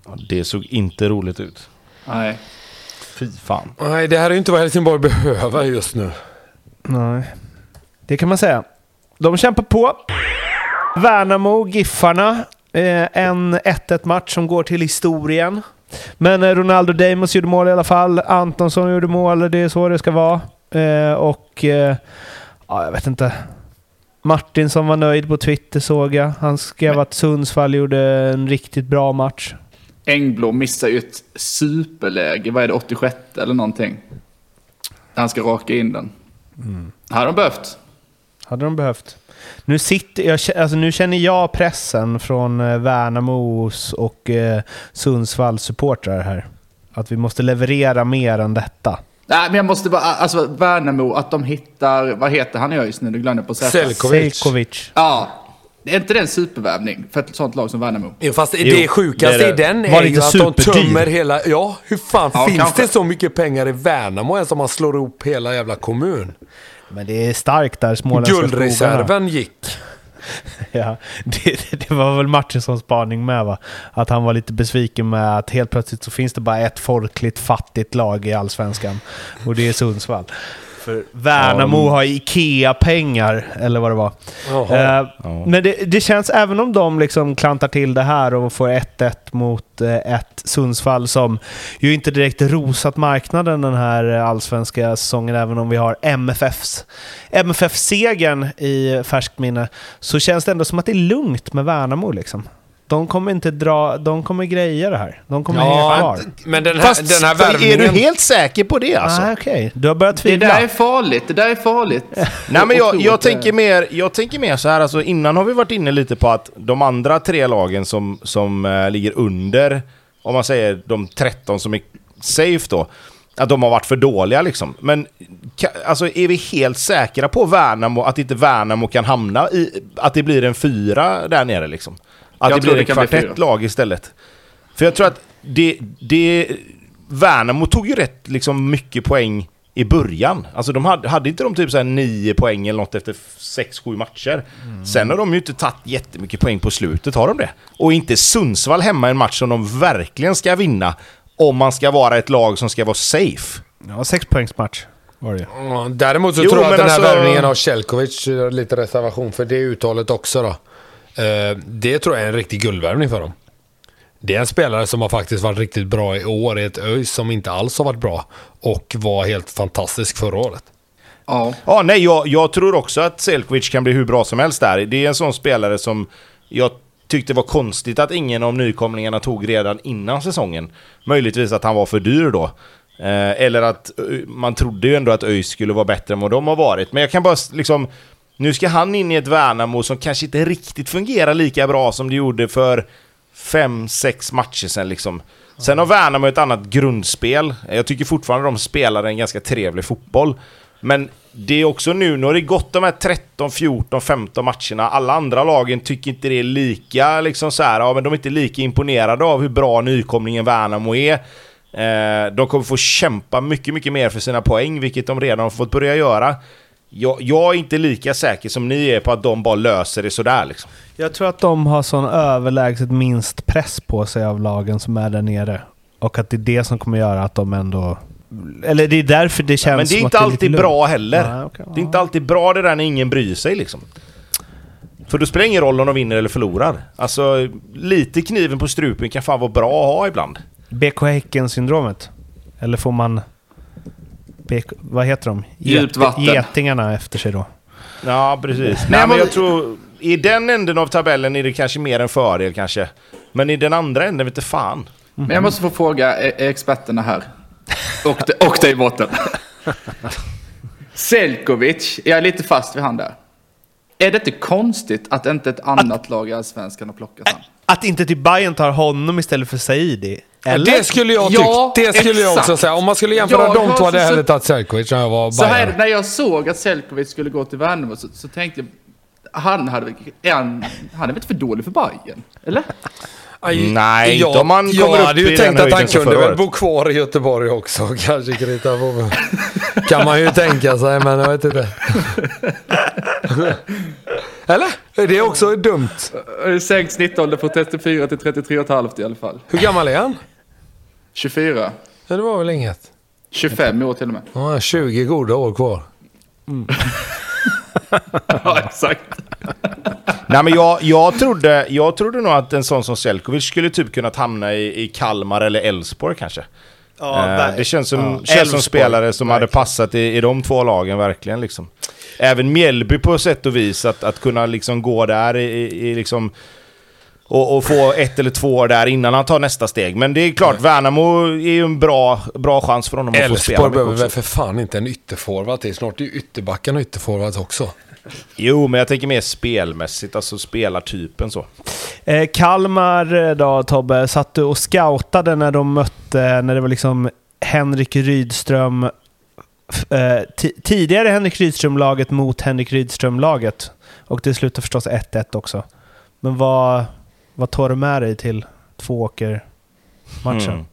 Speaker 3: Ja, det såg inte roligt ut.
Speaker 4: Nej.
Speaker 3: Fy fan.
Speaker 1: Nej, det här är ju inte vad Helsingborg behöver just nu.
Speaker 2: Nej, det kan man säga. De kämpar på. Värnamo, Giffarna. Eh, en 1-1 match som går till historien. Men eh, Ronaldo Deimos gjorde mål i alla fall. Antonsson gjorde mål, det är så det ska vara. Eh, och... Ja, jag vet inte. Martin som var nöjd på Twitter såg jag. Han skrev att Sundsvall gjorde en riktigt bra match.
Speaker 4: Engblom missar ju ett superläge. Vad är det, 86 eller någonting? Han ska raka in den. Hade de behövt.
Speaker 2: Hade de behövt. Nu, sitter, jag, alltså nu känner jag pressen från eh, Värnamos och eh, Sundsvalls supportrar här. Att vi måste leverera mer än detta.
Speaker 4: Nej, men jag måste bara, alltså Värnamo, att de hittar, vad heter han i ÖIS nu? Du glömde på säga.
Speaker 1: Selkovic.
Speaker 2: Selkovic.
Speaker 4: Ja, är inte det en supervärvning för ett sånt lag som Värnamo?
Speaker 1: Jo, fast
Speaker 3: Jo,
Speaker 1: det sjukaste
Speaker 3: det är
Speaker 1: i
Speaker 3: det.
Speaker 1: den
Speaker 2: Var
Speaker 1: är ju att de tömmer hela... Ja, hur fan
Speaker 4: Ja,
Speaker 1: finns
Speaker 4: kanske.
Speaker 1: det så mycket pengar i Värnamo ens om man slår ihop hela jävla kommun?
Speaker 2: Men det är starkt där, småländska skogarna.
Speaker 1: Guldreserven gick.
Speaker 2: Ja, det, det var väl Martinssons spaning med va? Att han var lite besviken med att helt plötsligt så finns det bara ett folkligt fattigt lag i Allsvenskan. Och det är Sundsvall. För Värnamo har Ikea-pengar, eller vad det var. Eh, Men det, det känns, även om de liksom klantar till det här och får 1-1 mot eh, ett Sundsvall som ju inte direkt rosat marknaden den här allsvenska säsongen, även om vi har MFFs MFF-segern i färskt minne, så känns det ändå som att det är lugnt med Värnamo liksom. De kommer inte dra, de kommer greja det här. De kommer hänga kvar.
Speaker 1: men den här,
Speaker 3: Fast
Speaker 1: den här
Speaker 3: är
Speaker 1: värvningen...
Speaker 3: du helt säker på det alltså?
Speaker 2: Ah, Okej, du har börjat
Speaker 4: Det
Speaker 2: tvivla.
Speaker 4: där är farligt, det där är farligt.
Speaker 3: Nej men jag, jag,
Speaker 4: att
Speaker 3: tänker mer, jag tänker mer så här, alltså innan har vi varit inne lite på att de andra tre lagen som, som eh, ligger under, om man säger de 13 som är safe då, att de har varit för dåliga liksom. Men ka, alltså är vi helt säkra på Värnamo, att inte Värnamo kan hamna i, att det blir en fyra där nere liksom? Att
Speaker 4: Jag
Speaker 3: det blir
Speaker 4: det
Speaker 3: en
Speaker 4: kan bli
Speaker 3: kvartett lag istället. För jag tror att det, det... Värnamo tog ju rätt liksom mycket poäng i början. Alltså de hade, hade inte de typ så här nio poäng eller något efter 6-7 matcher? Sen har de ju inte tagit jättemycket poäng på slutet, har de det? Och inte Sundsvall hemma i en match som de verkligen ska vinna om man ska vara ett lag som ska vara safe.
Speaker 2: Ja, sexpoängsmatch var det.
Speaker 1: Ja, Däremot så
Speaker 3: Jo,
Speaker 1: tror jag att den här
Speaker 3: alltså-
Speaker 1: värvningen av Celkovic, eh, lite reservation för det uttalet också då. Eh, Det tror jag är en riktig guldvärvning för dem. Det är en spelare som har faktiskt varit riktigt bra i år i ett ÖIS som inte alls har varit bra. Och var helt fantastisk förra året.
Speaker 4: Ja,
Speaker 3: Ja, nej, jag, jag tror också att Selkovic kan bli hur bra som helst där. Det är en sån spelare som jag tyckte var konstigt att ingen av nykomlingarna tog redan innan säsongen. Möjligtvis att han var för dyr då. Eh, eller att Ö- man trodde ju ändå att ÖIS skulle vara bättre än vad de har varit. Men jag kan bara liksom... Nu ska han in i ett Värnamo som kanske inte riktigt fungerar lika bra som det gjorde för fem, sex matcher sedan liksom. Sen har Värnamo ett annat grundspel. Jag tycker fortfarande de spelar en ganska trevlig fotboll. Men det är också nu, nu har det gått de här 13, 14, 15 matcherna. Alla andra lagen tycker inte det är lika, liksom så här, ja, men de är inte lika imponerade av hur bra nykomlingen Värnamo är. Eh, de kommer få kämpa mycket, mycket mer för sina poäng, vilket de redan har fått börja göra. Jag, jag är inte lika säker som ni är på att de bara löser det sådär liksom.
Speaker 2: Jag tror att de har sån överlägset minst press på sig av lagen som är där nere. Och att det är det som kommer göra att de ändå... Eller det är därför det känns
Speaker 3: Men det är inte alltid
Speaker 2: lite
Speaker 3: bra heller.
Speaker 2: Nej, okej,
Speaker 3: Det är inte alltid bra det där när ingen bryr sig liksom. För då spelar det ingen roll om de vinner eller förlorar. Alltså, lite kniven på strupen kan fan vara bra att ha ibland.
Speaker 2: BK Häcken-syndromet? Eller får man... BK, vad heter de?
Speaker 4: Djupt vatten.
Speaker 2: Getingarna efter sig då?
Speaker 3: Ja, precis.
Speaker 4: Nej,
Speaker 3: men jag tror... I den änden av tabellen är det kanske mer en fördel kanske. Men i den andra änden vet inte fan.
Speaker 4: Men jag måste få fråga eh, experterna här. Och, de, och dig i botten. Selkovic, jag är lite fast vid han där. Är det inte konstigt att inte ett annat lag i Allsvenskan har plockat han?
Speaker 2: Att inte typ Bayern tar honom istället för Saidi? Eller?
Speaker 1: Det skulle jag
Speaker 4: Ja,
Speaker 1: tycka. Det skulle jag också
Speaker 4: exakt.
Speaker 1: säga. Om man skulle jämföra
Speaker 4: Jag
Speaker 1: de två hade jag hellre tagit Selkovic när jag var
Speaker 4: Så här, när jag såg att Selkovic skulle gå till Värnamo så, så tänkte jag, han hade, är han, han är väl inte för dålig för Bayern? Eller?
Speaker 1: Aj,
Speaker 3: Nej,
Speaker 1: jag,
Speaker 3: inte om man
Speaker 1: Jag
Speaker 3: kommer upp
Speaker 1: hade ju tänkt att han kunde väl bo kvar i Göteborg också. Kanske krita på. Kan man ju tänka sig, men jag vet inte. Eller? Är det också dumt?
Speaker 4: Sänkt snittålder från 34 till 33,5 i alla fall.
Speaker 1: Hur gammal är han?
Speaker 4: 24.
Speaker 1: Ja, det var väl inget.
Speaker 4: 25 år till och med.
Speaker 1: Har 20 goda år kvar.
Speaker 4: Ja, exakt.
Speaker 3: Nej men jag, jag, trodde, jag trodde nog att en sån som Selkovic skulle typ kunnat hamna i, i Kalmar eller Elfsborg kanske. Eh, det känns som,
Speaker 2: Ja.
Speaker 3: känns som spelare som hade
Speaker 2: verkligen.
Speaker 3: passat i, i de två lagen verkligen liksom. Även Mjällby på sätt och vis, att, att kunna liksom gå där i, i, i liksom... Och, och få ett eller två år där innan han tar nästa steg. Men det är klart, Värnamo är ju en bra, bra chans för honom att få spela
Speaker 1: Elfsborg behöver väl för fan inte en ytterforward till. Snart är ju ytterbackarna ytterforwards också.
Speaker 3: Jo, men jag tänker mer spelmässigt, alltså spelartypen så.
Speaker 2: Eh, Kalmar eh, då, Tobbe, satt du och scoutade när de mötte, när det var liksom Henrik Rydström, eh, ti- tidigare Henrik Rydström-laget mot Henrik Rydström-laget. Och det slutade förstås 1-1 också. Men vad, vad tar du med dig till Tvååker-matchen?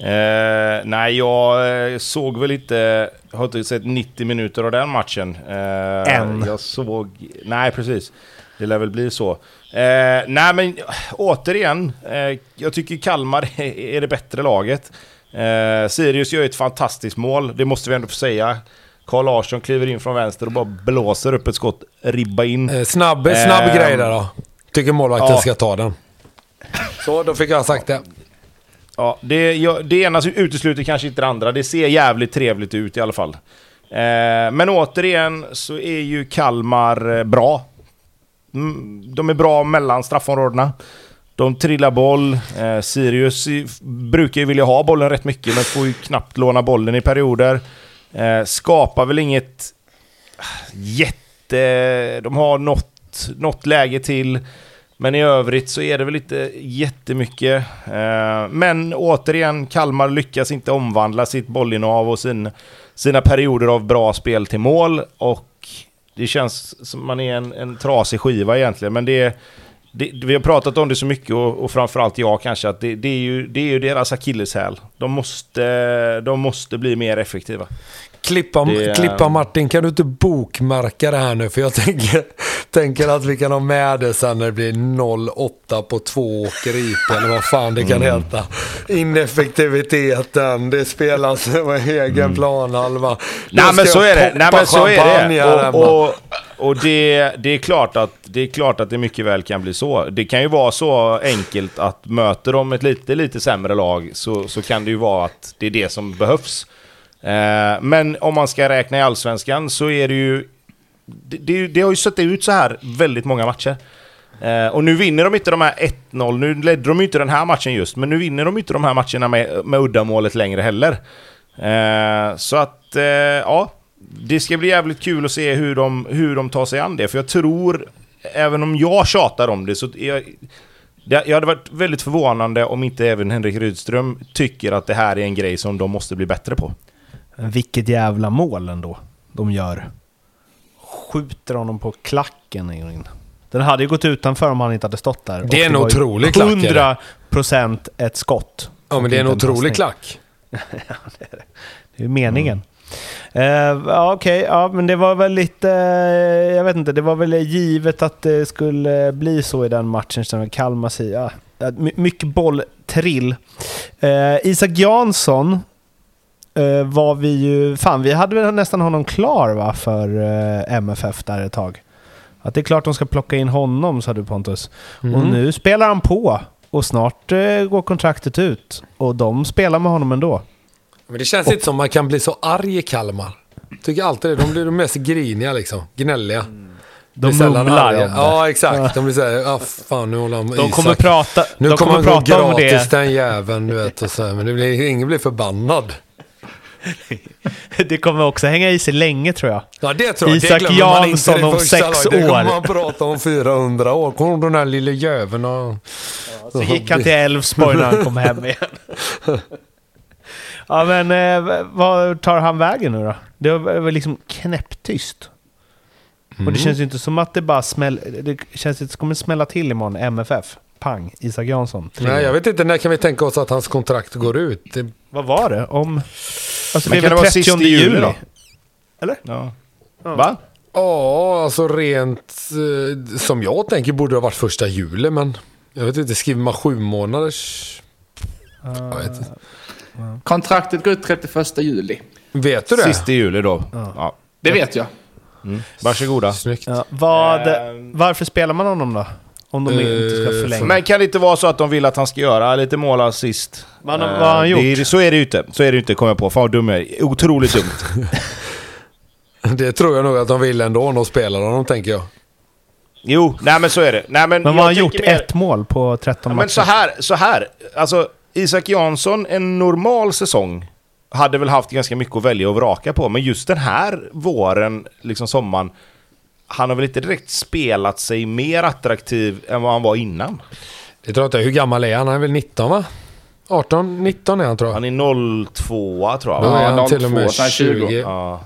Speaker 3: Mm. Eh, nej, jag eh, såg väl inte... Jag har inte sett 90 minuter av den matchen. Eh,
Speaker 2: Än.
Speaker 3: Jag såg... Nej, precis. Det lär väl bli så. Eh, nej, men återigen. Eh, jag tycker Kalmar är, det bättre laget. Eh, Sirius gör ett fantastiskt mål, det måste vi ändå få säga. Karl Larsson kliver in från vänster och bara blåser upp ett skott, ribba in.
Speaker 1: Eh, snabb snabb grej där då. Tycker målvakten
Speaker 3: ja.
Speaker 1: ska ta den. Så, då fick jag sagt det.
Speaker 3: Ja, det, ja, det ena utesluter kanske inte det andra. Det ser jävligt trevligt ut i alla fall. Eh, men återigen så är ju Kalmar eh, bra. Mm, de är bra mellan straffområdena. De trillar boll. Eh, Sirius brukar ju vilja ha bollen rätt mycket men får ju knappt låna bollen i perioder. Eh, skapar väl inget ah, jätte... De har något, något läge till. Men i övrigt så är det väl inte jättemycket. Eh, men återigen, Kalmar lyckas inte omvandla sitt bollinnehav och sin, sina perioder av bra spel till mål. Och det känns som man är en, en trasig skiva egentligen. Men det det, vi har pratat om det så mycket och, och framförallt jag kanske, att det, det, är ju, det är ju deras akilleshäl. De måste, de måste bli mer effektiva.
Speaker 1: Klippa,
Speaker 3: Det-
Speaker 1: klippa Martin, kan du inte bokmärka det här nu? För jag tänker, tänker att vi kan ha med det sen när det blir 0-8 på två åkerip eller vad fan det kan
Speaker 3: Mm.
Speaker 1: heta. Ineffektiviteten, det spelas med egen planhalva.
Speaker 3: Mm. Nej
Speaker 1: Då
Speaker 3: men så är det. Nej men så är det. Och, och, och det, det, är klart att, det är klart att det mycket väl kan bli så. Det kan ju vara så enkelt att möter de ett lite, lite sämre lag så, så kan det ju vara att det är det som behövs. Eh, men om man ska räkna i Allsvenskan så är det ju... Det, det, det har ju sett ut så här väldigt många matcher. Eh, och nu vinner de inte de här 1-0, nu ledde de ju inte den här matchen just, men nu vinner de inte de här matcherna med, med uddamålet längre heller. Eh, så att, ja. Det ska bli jävligt kul att se hur de, hur de tar sig an det. För jag tror, även om jag tjatar om det, så jag, det, jag hade varit väldigt förvånande om inte även Henrik Rydström tycker att det här är en grej som de måste bli bättre på.
Speaker 2: Vilket jävla mål ändå de gör. Skjuter honom på klacken in. Den hade ju gått utanför om han inte hade stått där.
Speaker 1: Det är en otrolig klack, är det?
Speaker 2: 100% ett skott.
Speaker 1: Ja, men det är en otrolig klack.
Speaker 2: Det är ju meningen. Eh, ja, Okej, ja, men det var väl lite... eh, jag vet inte, det var väl givet att det skulle bli så i den matchen. Som Kalmar. Ja, my- mycket bolltrill. Eh, Isak Jansson var vi ju... Fan, vi hade väl nästan honom klar va, för eh, MFF där ett tag. Att det är klart de ska plocka in honom, sa du Pontus. Och
Speaker 1: Mm.
Speaker 2: nu spelar han på. Och snart eh, går kontraktet ut. Och de spelar med honom ändå.
Speaker 1: Men det känns inte som man kan bli så arg i Kalmar. Tycker alltid det. De blir de mest griniga liksom. Gnälliga.
Speaker 2: De
Speaker 1: Blir sällan
Speaker 2: mumlar
Speaker 1: arga.
Speaker 2: om det.
Speaker 1: Ja, exakt. De blir såhär, ah, fan nu håller han
Speaker 2: De
Speaker 1: Isak.
Speaker 2: kommer prata,
Speaker 1: Nu
Speaker 2: de
Speaker 1: kommer
Speaker 2: kommer
Speaker 1: han gå
Speaker 2: prata om
Speaker 1: gratis
Speaker 2: det.
Speaker 1: den jäveln, du vet. Och så här. Men det blir, ingen blir förbannad.
Speaker 2: Det kommer också hänga i sig länge tror jag.
Speaker 1: Ja, det tror jag.
Speaker 2: Isak Jansson om sex
Speaker 1: laget. Det kommer
Speaker 2: år.
Speaker 1: man prata om 400 år. Kommer den här lille jäveln och...
Speaker 2: Så gick han till Elfsborg när han kom hem igen. Ja men eh, vad tar han vägen nu då? Det var liksom knäpptyst. Och
Speaker 1: Mm.
Speaker 2: det känns ju inte som att det bara smäll... Det känns inte som att det kommer smälla till imorgon. MFF. Pang. Isak Jansson. Tre
Speaker 1: Nej, jag vet inte. När kan vi tänka oss att hans kontrakt går ut? Det,
Speaker 2: Vad var det? Om... Alltså
Speaker 3: Men
Speaker 2: det är
Speaker 3: kan
Speaker 2: väl
Speaker 3: det vara
Speaker 2: 30
Speaker 3: sista
Speaker 2: juli?
Speaker 3: juli då?
Speaker 2: Eller?
Speaker 3: Ja. Va?
Speaker 1: ja, alltså rent... eh, Som jag tänker borde det ha varit första juli, men... Jag vet inte, skriver man sju månaders... Jag vet, inte.
Speaker 4: Kontraktet går ut 31 juli.
Speaker 1: vet du det?
Speaker 3: Sista juli då. Ja.
Speaker 4: Det vet jag.
Speaker 3: Mm. Varsågoda.
Speaker 1: Snyggt.
Speaker 2: Ja, vad,
Speaker 3: Ehm.
Speaker 2: varför spelar man honom då? Om de inte ska
Speaker 1: Eh,
Speaker 2: förlänga.
Speaker 3: Men kan det inte vara så att de vill att han ska göra lite mål assist?
Speaker 2: Vad har-
Speaker 3: Eh,
Speaker 2: han
Speaker 3: det
Speaker 2: gjort?
Speaker 3: är- så är det ju inte. Så är det inte, kommer jag på. Fan vad dum jag är. Otroligt dumt.
Speaker 1: Det tror jag nog att de vill ändå, om de spelar honom, tänker jag.
Speaker 3: Jo, nej men så är det. Nej, men
Speaker 2: Men vad har han gjort?
Speaker 3: mer-
Speaker 2: Ett mål på 13
Speaker 3: Ja,
Speaker 2: matcher?
Speaker 3: men så här, så här. Alltså, Isak Jansson, en normal säsong, hade väl haft ganska mycket att välja och vraka på. Men just den här våren, liksom sommaren, han har väl inte direkt spelat sig mer attraktiv än vad han var innan.
Speaker 1: Det tror jag inte. Hur gammal är han? Han är väl 19 va? 18, 19 är han tror jag.
Speaker 3: Han är 02 tror jag.
Speaker 1: Då är
Speaker 4: Ja,
Speaker 1: han till
Speaker 4: 02,
Speaker 1: och med
Speaker 4: så han är 20.
Speaker 1: 20.
Speaker 3: Ja.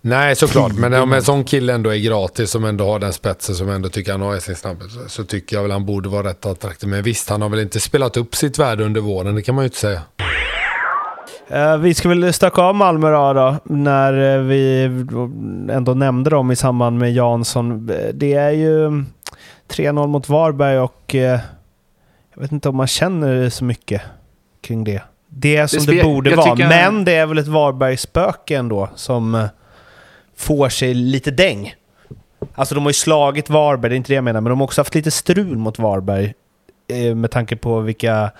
Speaker 1: Nej, såklart. Men om en sån kille ändå är gratis, som ändå har den spetsen som ändå tycker han har i sin snabbhet, så- så tycker jag väl han borde vara rätt attraktiv. Men visst, han har väl inte spelat upp sitt värde under våren, det kan man ju inte säga.
Speaker 2: Eh, vi ska väl stöka av Malmö då, då, när eh, vi ändå nämnde dem i samband med Jansson. Eh, Det är ju mm, 3-0 mot Varberg och jag vet inte om man känner så mycket kring det. Det är som det,
Speaker 4: spe-
Speaker 2: borde vara,
Speaker 4: tycker-
Speaker 2: men det är väl ett Varbergsspöke ändå som får sig lite däng. Alltså de har ju slagit Varberg, det är inte det jag menar, men de har också haft lite strul mot Varberg med tanke på vilka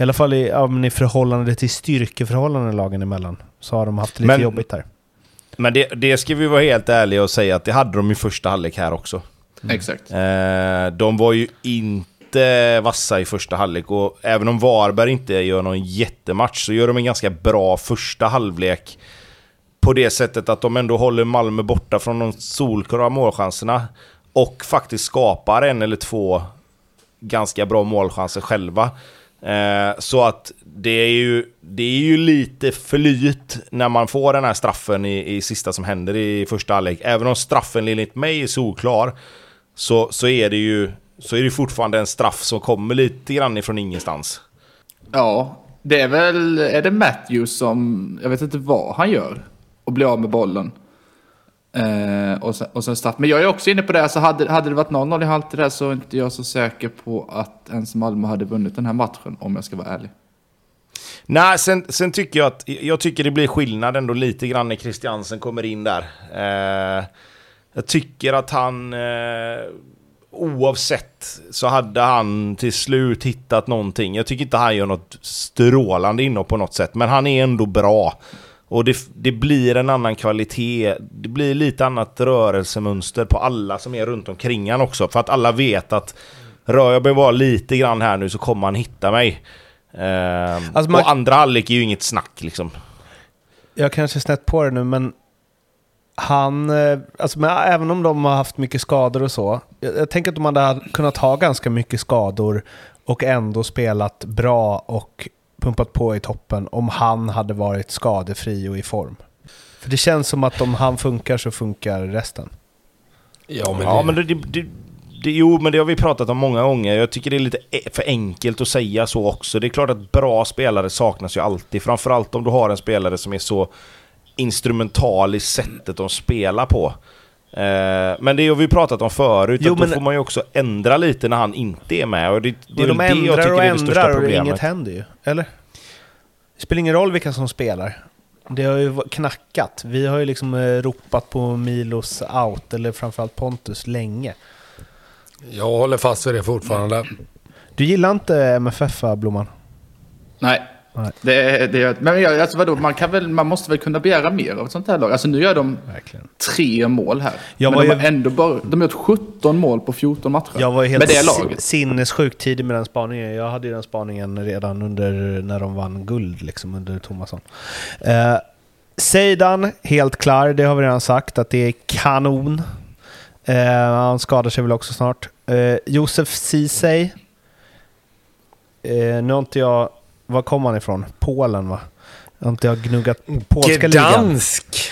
Speaker 2: i alla fall i, i förhållande till styrkeförhållanden lagen emellan. Så har de haft det lite
Speaker 3: Men-
Speaker 2: jobbigt där.
Speaker 3: Men det, det ska vi vara helt ärliga och säga att det hade de i första halvlek här också.
Speaker 4: Exakt.
Speaker 3: Eh, de var ju inte vassa i första halvlek och även om Varberg inte gör någon jättematch så gör de en ganska bra första halvlek. På det sättet att de ändå håller Malmö borta från de solklara målchanserna. Och faktiskt skapar en eller två ganska bra målchanser själva. Eh, så att det är, ju, det är ju lite flyt när man får den här straffen i, i sista som händer i första halvlek. Även om straffen enligt mig är solklar så, så är det ju så är det fortfarande en straff som kommer lite grann ifrån ingenstans.
Speaker 4: Ja, det är väl, är det Matthews som, jag vet inte vad han gör och blir av med bollen. Uh, och, sen, och sen start. Men jag är också inne på det, så hade, hade det varit 0-0 i halvtid där så är inte jag så säker på att ens Malmö hade vunnit den här matchen om jag ska vara ärlig.
Speaker 3: Nej, sen, sen tycker jag att jag tycker det blir skillnad ändå lite grann när Christiansen kommer in där. Uh, jag tycker att han uh, oavsett så hade han till slut hittat någonting. Jag tycker inte han gör något strålande inhopp på något sätt, men han är ändå bra. Och det, det blir en annan kvalitet, det blir lite annat rörelsemönster på alla som är runt omkring han också. För att alla vet att rör jag mig bara lite grann här nu så kommer han hitta mig. Ehm,
Speaker 2: Alltså man-
Speaker 3: Och andra halvlek är ju inget snack liksom.
Speaker 2: jag kanske är snett på det nu, men han, eh, alltså, men även om de har haft mycket skador och så, jag, jag tänker att de hade kunnat ha ganska mycket skador och ändå spelat bra och pumpat på i toppen om han hade varit skadefri och i form. För det känns som att om han funkar så funkar resten.
Speaker 1: Ja, men,
Speaker 3: ja,
Speaker 1: det,
Speaker 3: men det, det, det, jo, men det har vi pratat om många gånger. Jag tycker det är lite e- för enkelt att säga så också. Det är klart att bra spelare saknas ju alltid. Framförallt om du har en spelare som är så instrumental i sättet de spelar på. Eh, men det har vi pratat om förut,
Speaker 2: Jo,
Speaker 3: att då får man ju också ändra lite när han inte är med. Och det, det är
Speaker 2: de
Speaker 3: det jag
Speaker 2: ändrar
Speaker 3: tycker
Speaker 2: och
Speaker 3: är det största
Speaker 2: ändrar och
Speaker 3: problemet.
Speaker 2: inget händer ju. Eller? Det spelar ingen roll vilka som spelar. Det har ju knackat. Vi har ju liksom eh, ropat på Milos out, eller framförallt Pontus, länge.
Speaker 1: jag håller fast vid det fortfarande.
Speaker 2: Du gillar inte MFF, Blomman?
Speaker 4: Nej.
Speaker 2: Nej.
Speaker 4: Det, det, men jag, alltså vadå, man, kan väl, man måste väl kunna begära mer av ett sånt här lag. Alltså nu gör de
Speaker 2: Verkligen.
Speaker 4: tre mål här.
Speaker 2: Jag
Speaker 4: men de
Speaker 2: ju-
Speaker 4: ändå bara, de har gjort 17 mål på 14 matcher.
Speaker 2: Jag var ju helt
Speaker 4: med det laget.
Speaker 2: sinnessjukt tidig med den spaningen. Jag hade ju den spaningen redan under när de vann guld, liksom under Tomasson. Eh, Seidan, helt klar. Det har vi redan sagt att det är kanon. Eh, han skadar sig väl också snart. Eh, Josef Ceesay. Eh, nu har inte jag... Var kom han ifrån? Polen, va? Jag har inte jag gnuggat polska ligan.
Speaker 1: Gdansk!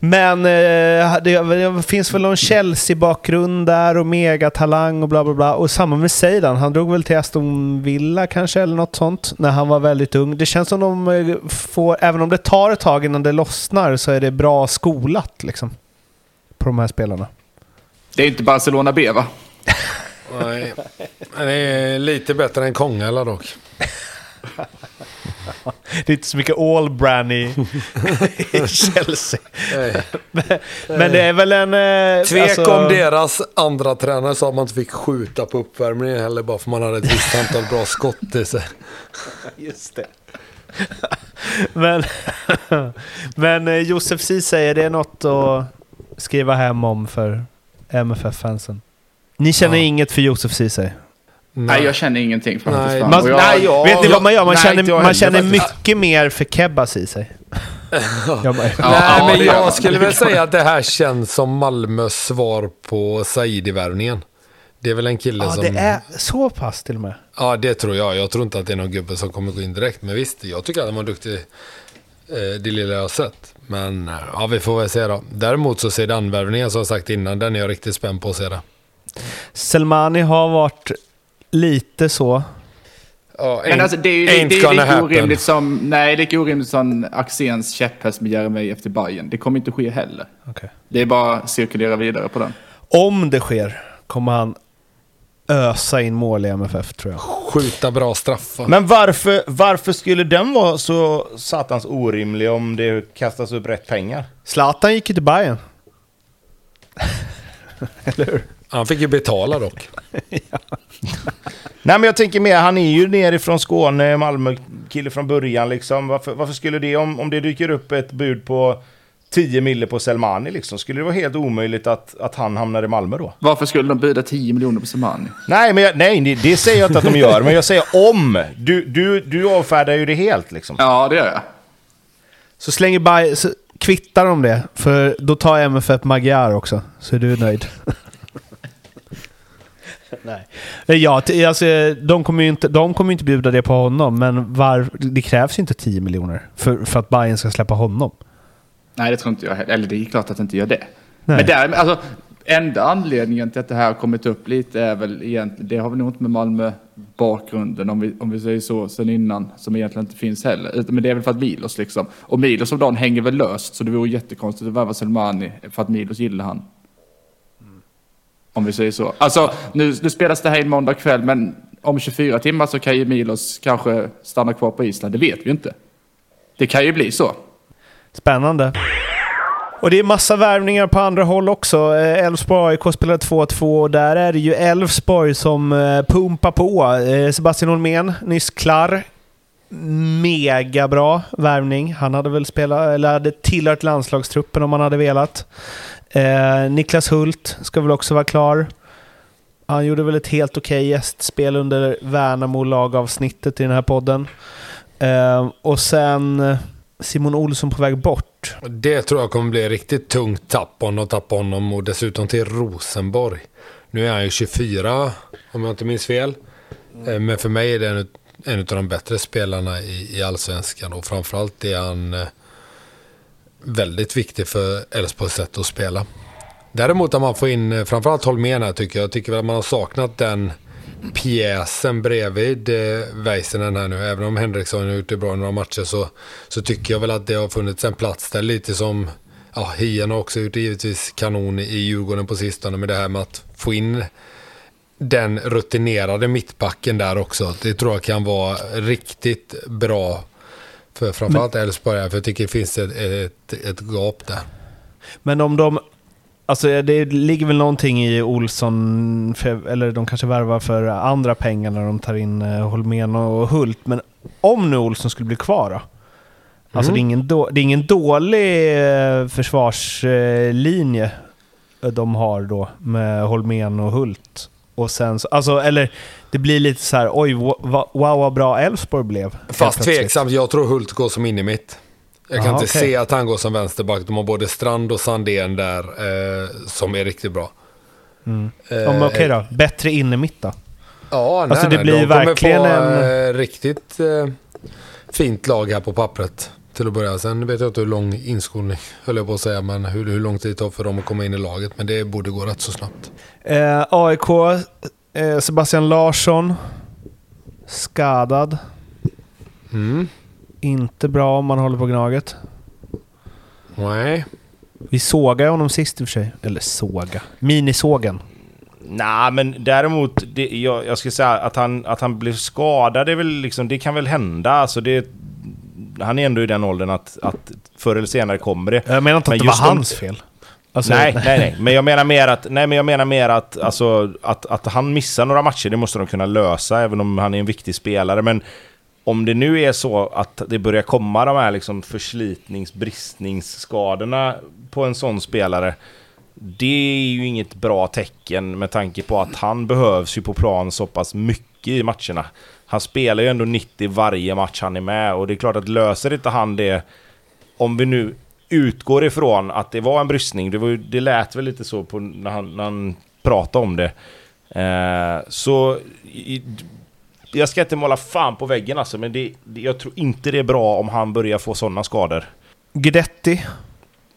Speaker 2: Men eh, det, det finns väl någon Chelsea-bakgrund där och megatalang och bla bla bla. Och samma med Seidan, han drog väl till Aston Villa kanske eller något sånt när han var väldigt ung. Det känns som de eh, får, även om det tar ett tag innan det lossnar så är det bra skolat liksom. På de här spelarna.
Speaker 4: Det är inte Barcelona B va?
Speaker 1: Nej, Men det är lite bättre än Kongala dock.
Speaker 2: Det är inte så mycket all-brand i, i Chelsea. Men det är väl en... Eh,
Speaker 1: Tvek
Speaker 2: alltså-
Speaker 1: om deras andra tränare sa att man inte fick skjuta på uppvärmningen heller bara för man hade ett visst antal bra skott i sig.
Speaker 2: Just det. men men eh, Josef Ceesay, är det något att skriva hem om för MFF-fansen? Ni känner
Speaker 1: Ja.
Speaker 2: inget för Josef Ceesay?
Speaker 4: Nej, jag känner ingenting faktiskt.
Speaker 1: Nej.
Speaker 2: Man,
Speaker 4: jag,
Speaker 3: nej, jag-
Speaker 2: vet ni vad man gör? Man
Speaker 3: nej,
Speaker 2: känner, man känner mycket mer för Kebba Ceesay. Jag bara-
Speaker 1: Nej,
Speaker 4: ja,
Speaker 1: men jag
Speaker 4: man.
Speaker 1: skulle väl säga att det här känns som Malmös svar på Saidi-värvningen. Det är väl en kille
Speaker 2: Ja,
Speaker 1: som...
Speaker 2: det är så pass till och med.
Speaker 1: Ja, det tror jag. Jag tror inte att det är någon gubbe som kommer gå in direkt. Men visst, jag tycker att han var duktig. Eh, det lilla jag har sett. Men eh, ja, vi får väl se då. Däremot så ser den värvningen som jag sagt innan, den är jag riktigt spänd på att se det.
Speaker 2: Selmani har varit lite så.
Speaker 1: Ja,
Speaker 4: men alltså, det är ju det, är lika
Speaker 1: happen.
Speaker 4: orimligt som, nej, det är orimligt som Axéns käpphäst med Jeremejeff till Bayern. Det kommer inte ske heller.
Speaker 2: Okej.
Speaker 4: Det är bara att cirkulera vidare på den.
Speaker 2: Om det sker kommer han ösa in mål i MFF tror jag.
Speaker 1: Skjuta bra straffar.
Speaker 3: Men varför, varför skulle den vara så satans orimlig om det kastas upp rätt pengar?
Speaker 2: Zlatan gick ju till Bayern. Eller hur?
Speaker 1: Han fick ju betala dock.
Speaker 3: Nej men jag tänker mer, han är ju nerifrån Skåne, Malmö-kille från början liksom. Varför, varför skulle det, om, om det dyker upp ett bud på 10 mille på Selmani liksom, skulle det vara helt omöjligt att, att han hamnar i Malmö då?
Speaker 4: Varför skulle de buda 10 miljoner på Semani?
Speaker 3: Nej, men jag, nej, det- det säger jag inte att de gör, men jag säger om. Du, du, du avfärdar ju det helt liksom.
Speaker 4: Ja, det gör jag.
Speaker 2: Så slänger Bayern, kvittar de det, för då tar MFF Magyar också, så är du nöjd. Nej. Ja, t- alltså, de kommer ju inte, de kommer inte bjuda det på honom, men var, det krävs ju inte 10 miljoner för, för att Bayern ska släppa honom.
Speaker 4: Nej, det tror inte jag heller. Eller det är klart att det inte gör det.
Speaker 2: Nej.
Speaker 4: Men där, alltså, enda anledningen till att det här har kommit upp lite är väl egentligen, det har väl nog inte med Malmö bakgrunden om vi, om vi säger så sen innan, som egentligen inte finns heller. Men det är väl för att Milos liksom. Och Milos om dagen hänger väl löst, så det vore jättekonstigt att värva Selmani för att Milos gillar han. Om vi säger så. Alltså, nu, nu spelas det här in måndag kväll, men om 24 timmar så kan ju Milos kanske stanna kvar på Island, det vet vi ju inte. Det kan ju bli så.
Speaker 2: Spännande. Och det är massa värvningar på andra håll också. Eh, Elfsborg AIK spelar 2-2 och där är det ju Elfsborg som eh, pumpar på. Eh, Sebastian Holmén, nyss klar. Mega bra värvning. Han hade väl spelat, eller hade tillhört landslagstruppen om han hade velat. Eh, Niklas Hult ska väl också vara klar. Han gjorde väl ett helt okej gästspel under Värnamo lagavsnittet i den här podden. Eh, och sen eh, Simon Olsson på väg bort.
Speaker 1: Det tror jag kommer bli riktigt tungt tapp om de tappar honom och dessutom till Rosenborg. Nu är han ju 24 om jag inte minns fel. Eh, men för mig är det en, en av de bättre spelarna i, i allsvenskan och framförallt är han eh, väldigt viktig för Elfsborgs sätt att spela. Däremot att man får in eh, framförallt Holmén här tycker jag. Jag tycker väl att man har saknat den pjäsen bredvid eh, Väisänen här nu. Även om Henriksson har gjort det bra i några matcher så, så tycker jag väl att det har funnits en plats där. Lite som ja, Hien har också gjort det givetvis kanon i Djurgården på sistone med det här med att få in den rutinerade mittbacken där också. Det tror jag kan vara riktigt bra för framförallt Elfsborg. För jag tycker det finns ett, ett, ett gap där.
Speaker 2: Men om de... Alltså det ligger väl någonting i Olsson, eller de kanske värvar för andra pengar när de tar in eh, Holmén och Hult. Men om nu Olsson skulle bli kvar då? Alltså
Speaker 1: Mm.
Speaker 2: det, är ingen då, det är ingen dålig eh, försvarslinje de har då med Holmén och Hult. Och sen så, alltså, eller det blir lite så här, oj, wow vad bra Elfsborg blev.
Speaker 1: Fast tveksamt, jag tror Hult går som in i mitt. Jag kan
Speaker 2: Ja,
Speaker 1: inte
Speaker 2: okej.
Speaker 1: se att han går som vänsterback. De har både Strand och Sandén där eh, som är riktigt bra.
Speaker 2: Mm.
Speaker 1: Eh,
Speaker 2: Ja, okej då, bättre in i mitt då?
Speaker 1: Ja, nej,
Speaker 2: Alltså, det
Speaker 1: nej,
Speaker 2: blir
Speaker 1: de kommer
Speaker 2: verkligen
Speaker 1: få,
Speaker 2: en-
Speaker 1: eh, riktigt eh, fint lag här på pappret till att börja. Sen vet jag inte hur lång inskolning, höll jag på att säga, men hur, hur lång tid det tar för dem att komma in i laget. Men det borde gå rätt så snabbt.
Speaker 2: Eh, AIK, eh, Sebastian Larsson. Skadad.
Speaker 1: Mm.
Speaker 2: Inte bra om man håller på Gnaget.
Speaker 1: Nej.
Speaker 2: Vi sågade honom sist i och för sig. Eller såga. Minisågen.
Speaker 3: Nej, men däremot, det, jag, jag ska säga att han, att han blev skadad, är väl liksom, det kan väl hända. Alltså det, han är ändå i den åldern att, att förr eller senare kommer det.
Speaker 2: Jag menar inte
Speaker 3: Men
Speaker 2: att det var hans fel. Alltså,
Speaker 3: nej, nej, nej. Men jag menar mer att, nej, men jag menar mer att, alltså, att, att han missar några matcher, det måste de kunna lösa, även om han är en viktig spelare. Men om det nu är så att det börjar komma de här liksom förslitnings bristningsskadorna på en sån spelare, det är ju inget bra tecken med tanke på att han behövs ju på plan så pass mycket i matcherna. Han spelar ju ändå 90 varje match han är med och det är klart att löser inte han det, om vi nu utgår ifrån att det var en bristning, det, var ju, det lät väl lite så på, när, han, när han pratade om det. Eh, så i, jag ska inte måla fan på väggen alltså, men det, det, jag tror inte det är bra om han börjar få sådana skador.
Speaker 2: Guidetti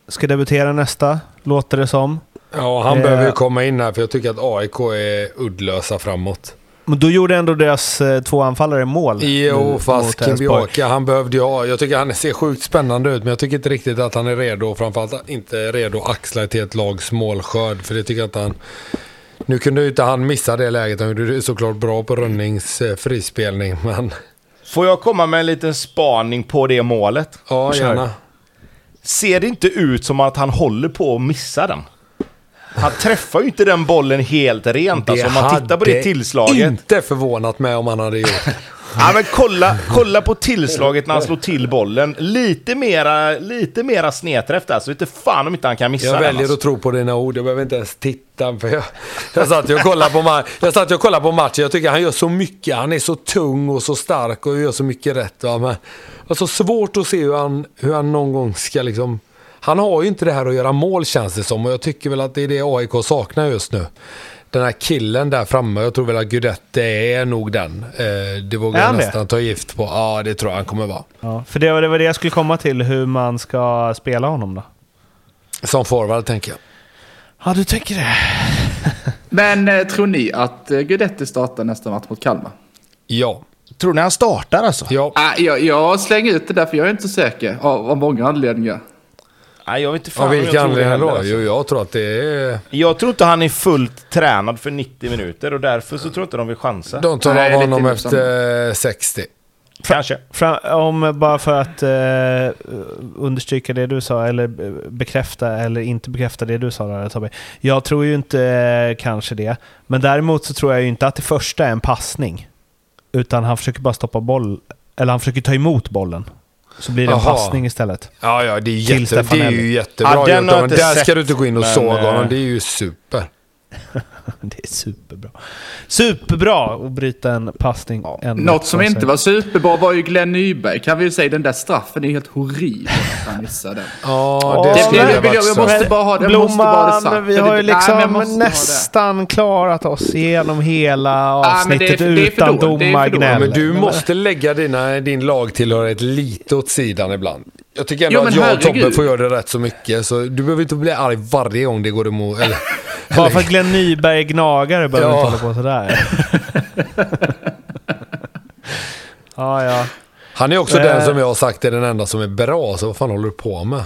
Speaker 2: ska debutera nästa, låter det som.
Speaker 1: Ja, han
Speaker 2: Eh.
Speaker 1: behöver ju komma in här för jag tycker att AIK är uddlösa framåt.
Speaker 2: Men då gjorde ändå deras eh, två anfallare mål.
Speaker 1: Jo, fast. Kimbioka, han behövde ju. Jag tycker han ser sjukt spännande ut, men jag tycker inte riktigt att han är redo. Framförallt inte redo att axla till ett lags målskörd. För det tycker jag inte han... Nu kunde ju inte han missa det läget. Han gjorde det såklart bra på Rönnings eh, frispelning, men...
Speaker 3: Får jag komma med en liten spaning på det målet?
Speaker 1: Ja, gärna.
Speaker 3: Ser det inte ut som att han håller på att missa den? Han träffar ju inte den bollen helt rent alltså, om man tittar på det tillslaget.
Speaker 1: inte förvånat mig om han hade gjort det.
Speaker 3: Ja, men kolla, kolla på tillslaget när han slår till bollen. Lite mera, lite mera snedträff där, så inte fan om inte han kan missa
Speaker 1: Jag
Speaker 3: den.
Speaker 1: väljer
Speaker 3: Alltså.
Speaker 1: att tro på dina ord. Jag behöver inte ens titta. För jag, jag satt och kollade på, ma- jag satt och kollade på matchen. Jag tycker han gör så mycket. Han är så tung och så stark och gör så mycket rätt. Va? Men det var så svårt att se hur han, hur han någon gång ska liksom... Han har ju inte det här att göra mål känns det som. Och jag tycker väl att det är det AIK saknar just nu. Den här killen där framme, jag tror väl att Guidetti är nog den. Eh, det vågar jag
Speaker 2: det?
Speaker 1: nästan ta gift på. Ja, det tror jag han kommer vara.
Speaker 2: Ja, för det var, det var det jag skulle komma till, hur man ska spela honom då.
Speaker 1: Som forward tänker jag.
Speaker 2: Ja, du tänker det.
Speaker 4: Men eh, tror ni att eh, startar nästa match mot Kalmar?
Speaker 1: Ja.
Speaker 3: Tror ni han startar alltså?
Speaker 1: Ja.
Speaker 4: Ah, jag, jag slänger ut det där för jag är inte så säker av, av många anledningar.
Speaker 3: Nej, jag vet inte fan
Speaker 1: Av
Speaker 3: om jag
Speaker 1: vilka
Speaker 3: tror det
Speaker 1: anledningar
Speaker 3: heller,
Speaker 1: då?
Speaker 3: alltså.
Speaker 1: Jo, jag tror att det är...
Speaker 3: Jag tror inte han är fullt tränad för 90 minuter och därför så tror jag inte de vill chansa.
Speaker 1: De tar
Speaker 4: Nej,
Speaker 1: av honom efter eh, 60.
Speaker 3: Kanske.
Speaker 2: Fram, om, bara för att eh, understryka det du sa, eller eh, bekräfta eller inte bekräfta det du sa där Tobbe. Jag tror ju inte eh, kanske det. Men däremot så tror jag ju inte att det första är en passning. Utan han försöker bara stoppa boll, eller han försöker ta emot bollen. Så blir det en
Speaker 1: Jaha.
Speaker 2: passning istället.
Speaker 1: Ja, ja, det är, jätte, det är ju jättebra
Speaker 3: Ja,
Speaker 1: gjort. där ska
Speaker 3: sett,
Speaker 1: du inte gå in och
Speaker 3: men,
Speaker 1: såga
Speaker 3: eh,
Speaker 1: honom. Det är ju super.
Speaker 2: det är superbra. Superbra att bryta en passning. En
Speaker 4: Något som inte var superbra var ju Glenn Nyberg. Kan vi ju säga den där straffen är helt horribel att han missade den.
Speaker 1: Ja,
Speaker 2: det
Speaker 1: det
Speaker 2: skulle jag
Speaker 4: jag
Speaker 1: så.
Speaker 4: måste bara ha det- jag måste bara det
Speaker 2: Blomman,
Speaker 4: sagt.
Speaker 2: vi
Speaker 4: Jag
Speaker 2: har ju
Speaker 4: nej, jag
Speaker 2: liksom
Speaker 4: det.
Speaker 2: nästan klarat oss igenom hela
Speaker 4: Nej,
Speaker 2: avsnittet
Speaker 4: för- det är
Speaker 2: utan domargnäll.
Speaker 1: Men du måste lägga dina, din lagtillhörighet lite åt sidan ibland. Jag tycker ändå
Speaker 4: Jo,
Speaker 1: att jag och Tobbe får göra det rätt så mycket. Så du behöver inte bli arg varje gång det går emot. Eller,
Speaker 2: Bara för att Glenn Nyberg är gnagare behöver
Speaker 1: Ja.
Speaker 2: inte hålla på sådär. ja, ja.
Speaker 1: han är också
Speaker 2: Eh.
Speaker 1: den som jag har sagt är den enda som är bra. Så vad fan håller du på med?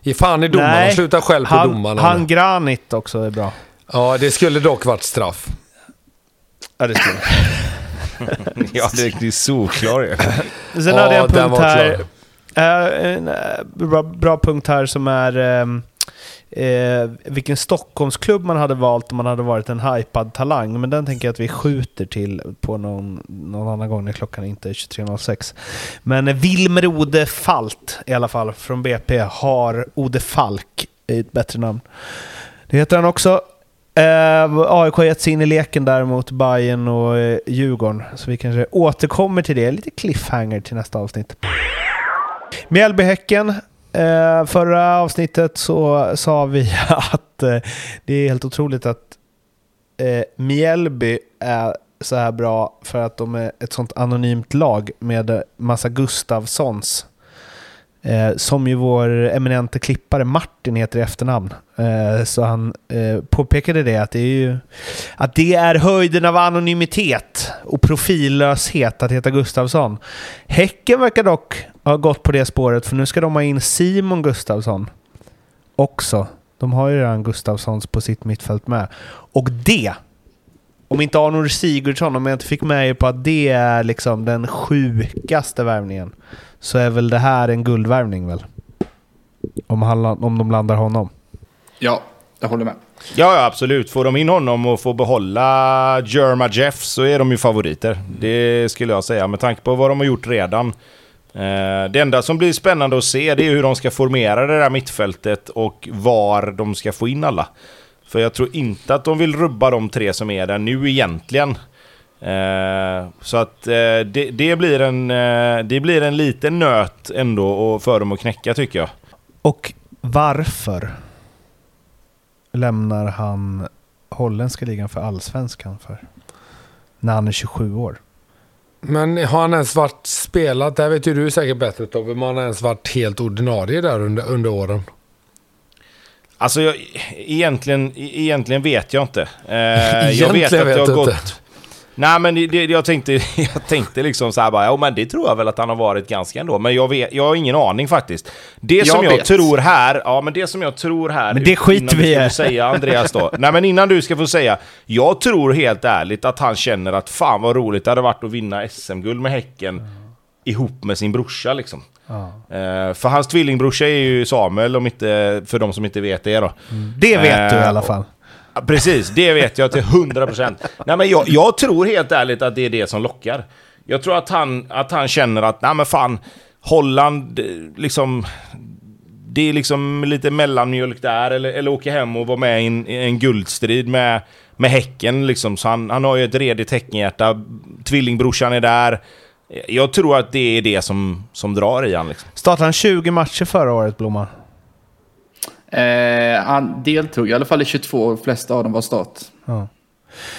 Speaker 1: Ge fan i domarna.
Speaker 2: Nej,
Speaker 1: Sluta själv på
Speaker 2: Han,
Speaker 1: domarna.
Speaker 2: han Granit också är bra.
Speaker 1: Ja, det skulle dock varit straff.
Speaker 2: Ja, det skulle
Speaker 3: Ja, det är solklar.
Speaker 2: Sen
Speaker 1: Ja,
Speaker 2: hade jag en
Speaker 1: den
Speaker 2: punkt
Speaker 1: var
Speaker 2: här. Eh, en eh, bra, bra punkt här som är ehm, eh, vilken Stockholmsklubb man hade valt om man hade varit en hypad talang. Men den tänker jag att vi skjuter till på någon, någon annan gång när klockan inte är 23.06. Men Wilmer Ode Falt i alla fall från BP har Ode Falk i ett bättre namn. Det heter han också. Eh, AIK har gett sig in i leken där mot Bayern och eh, Djurgården. Så vi kanske återkommer till det. Lite cliffhanger till nästa avsnitt. Mjällby-Häcken. Eh, förra avsnittet så sa vi att eh, det är helt otroligt att eh, Mjällby är så här bra för att de är ett sånt anonymt lag med massa Gustavssons. Eh, som ju vår eminente klippare Martin heter i efternamn. Eh, så han eh, påpekade det att det är ju att det är höjden av anonymitet och profillöshet att heta Gustavsson. Häcken verkar dock ha gått på det spåret för nu ska de ha in Simon Gustavsson också. De har ju redan Gustavssons på sitt mittfält med. Och det, om inte Arnor Sigurdsson, om jag inte fick med er på att det är liksom den sjukaste värvningen, så är väl det här en guldvärvning väl? Om, han, om de landar honom.
Speaker 4: Ja, jag håller med.
Speaker 3: Ja, ja, absolut. Får de in honom och får behålla Jerma Jeff så är de ju favoriter. Det skulle jag säga med tanke på vad de har gjort redan. Eh, det enda som blir spännande att se det är hur de ska formera det där mittfältet och var de ska få in alla. För jag tror inte att de vill rubba de tre som är där nu egentligen. Eh, så att eh, det, det, blir en, det blir en liten nöt ändå för dem att knäcka tycker jag.
Speaker 2: Och varför lämnar han holländska ligan för allsvenskan för? När han är 27 år.
Speaker 1: Men har han ens varit spelat? Det här vet ju du säkert bättre Tobbe. Men har han ens varit helt ordinarie där under, under åren?
Speaker 3: Alltså, jag, egentligen, egentligen vet jag inte. Eh, jag
Speaker 1: Egentligen
Speaker 3: vet att det har gått...
Speaker 1: inte.
Speaker 3: Nej, men det, det, jag, tänkte, jag tänkte liksom så här bara, ja men det tror jag väl att han har varit ganska ändå. Men jag, vet, jag har ingen aning faktiskt. Det
Speaker 4: Jag
Speaker 3: som jag
Speaker 4: vet.
Speaker 3: tror här, ja men det som jag tror här...
Speaker 2: Men det skiter vi
Speaker 3: ska
Speaker 2: i.
Speaker 3: säga Andreas då. Nej men innan du ska få säga. Jag tror helt ärligt att han känner att fan vad roligt det hade varit att vinna SM-guld med Häcken. Ihop med sin brorsa liksom. Eh, för hans tvillingbrorsa är ju Samuel, om inte, för de som inte vet det då.
Speaker 2: Det vet du i
Speaker 3: Eh,
Speaker 2: alla fall.
Speaker 3: Precis, det vet jag till 100%. Nej, men jag, jag tror helt ärligt att det är det som lockar. Jag tror att han, att han känner att, nej men fan, Holland, liksom... Det är liksom lite mellanmjölk där, eller, eller åka hem och vara med i en, i en guldstrid med, med Häcken liksom. Så han, han har ju ett redigt Häckenhjärta, tvillingbrorsan är där. Jag tror att det är det som, som drar i han liksom.
Speaker 2: Startade han 20 matcher förra året, Blomman?
Speaker 4: Eh, han deltog i alla fall i 22 och de flesta av dem var start.
Speaker 2: Ja.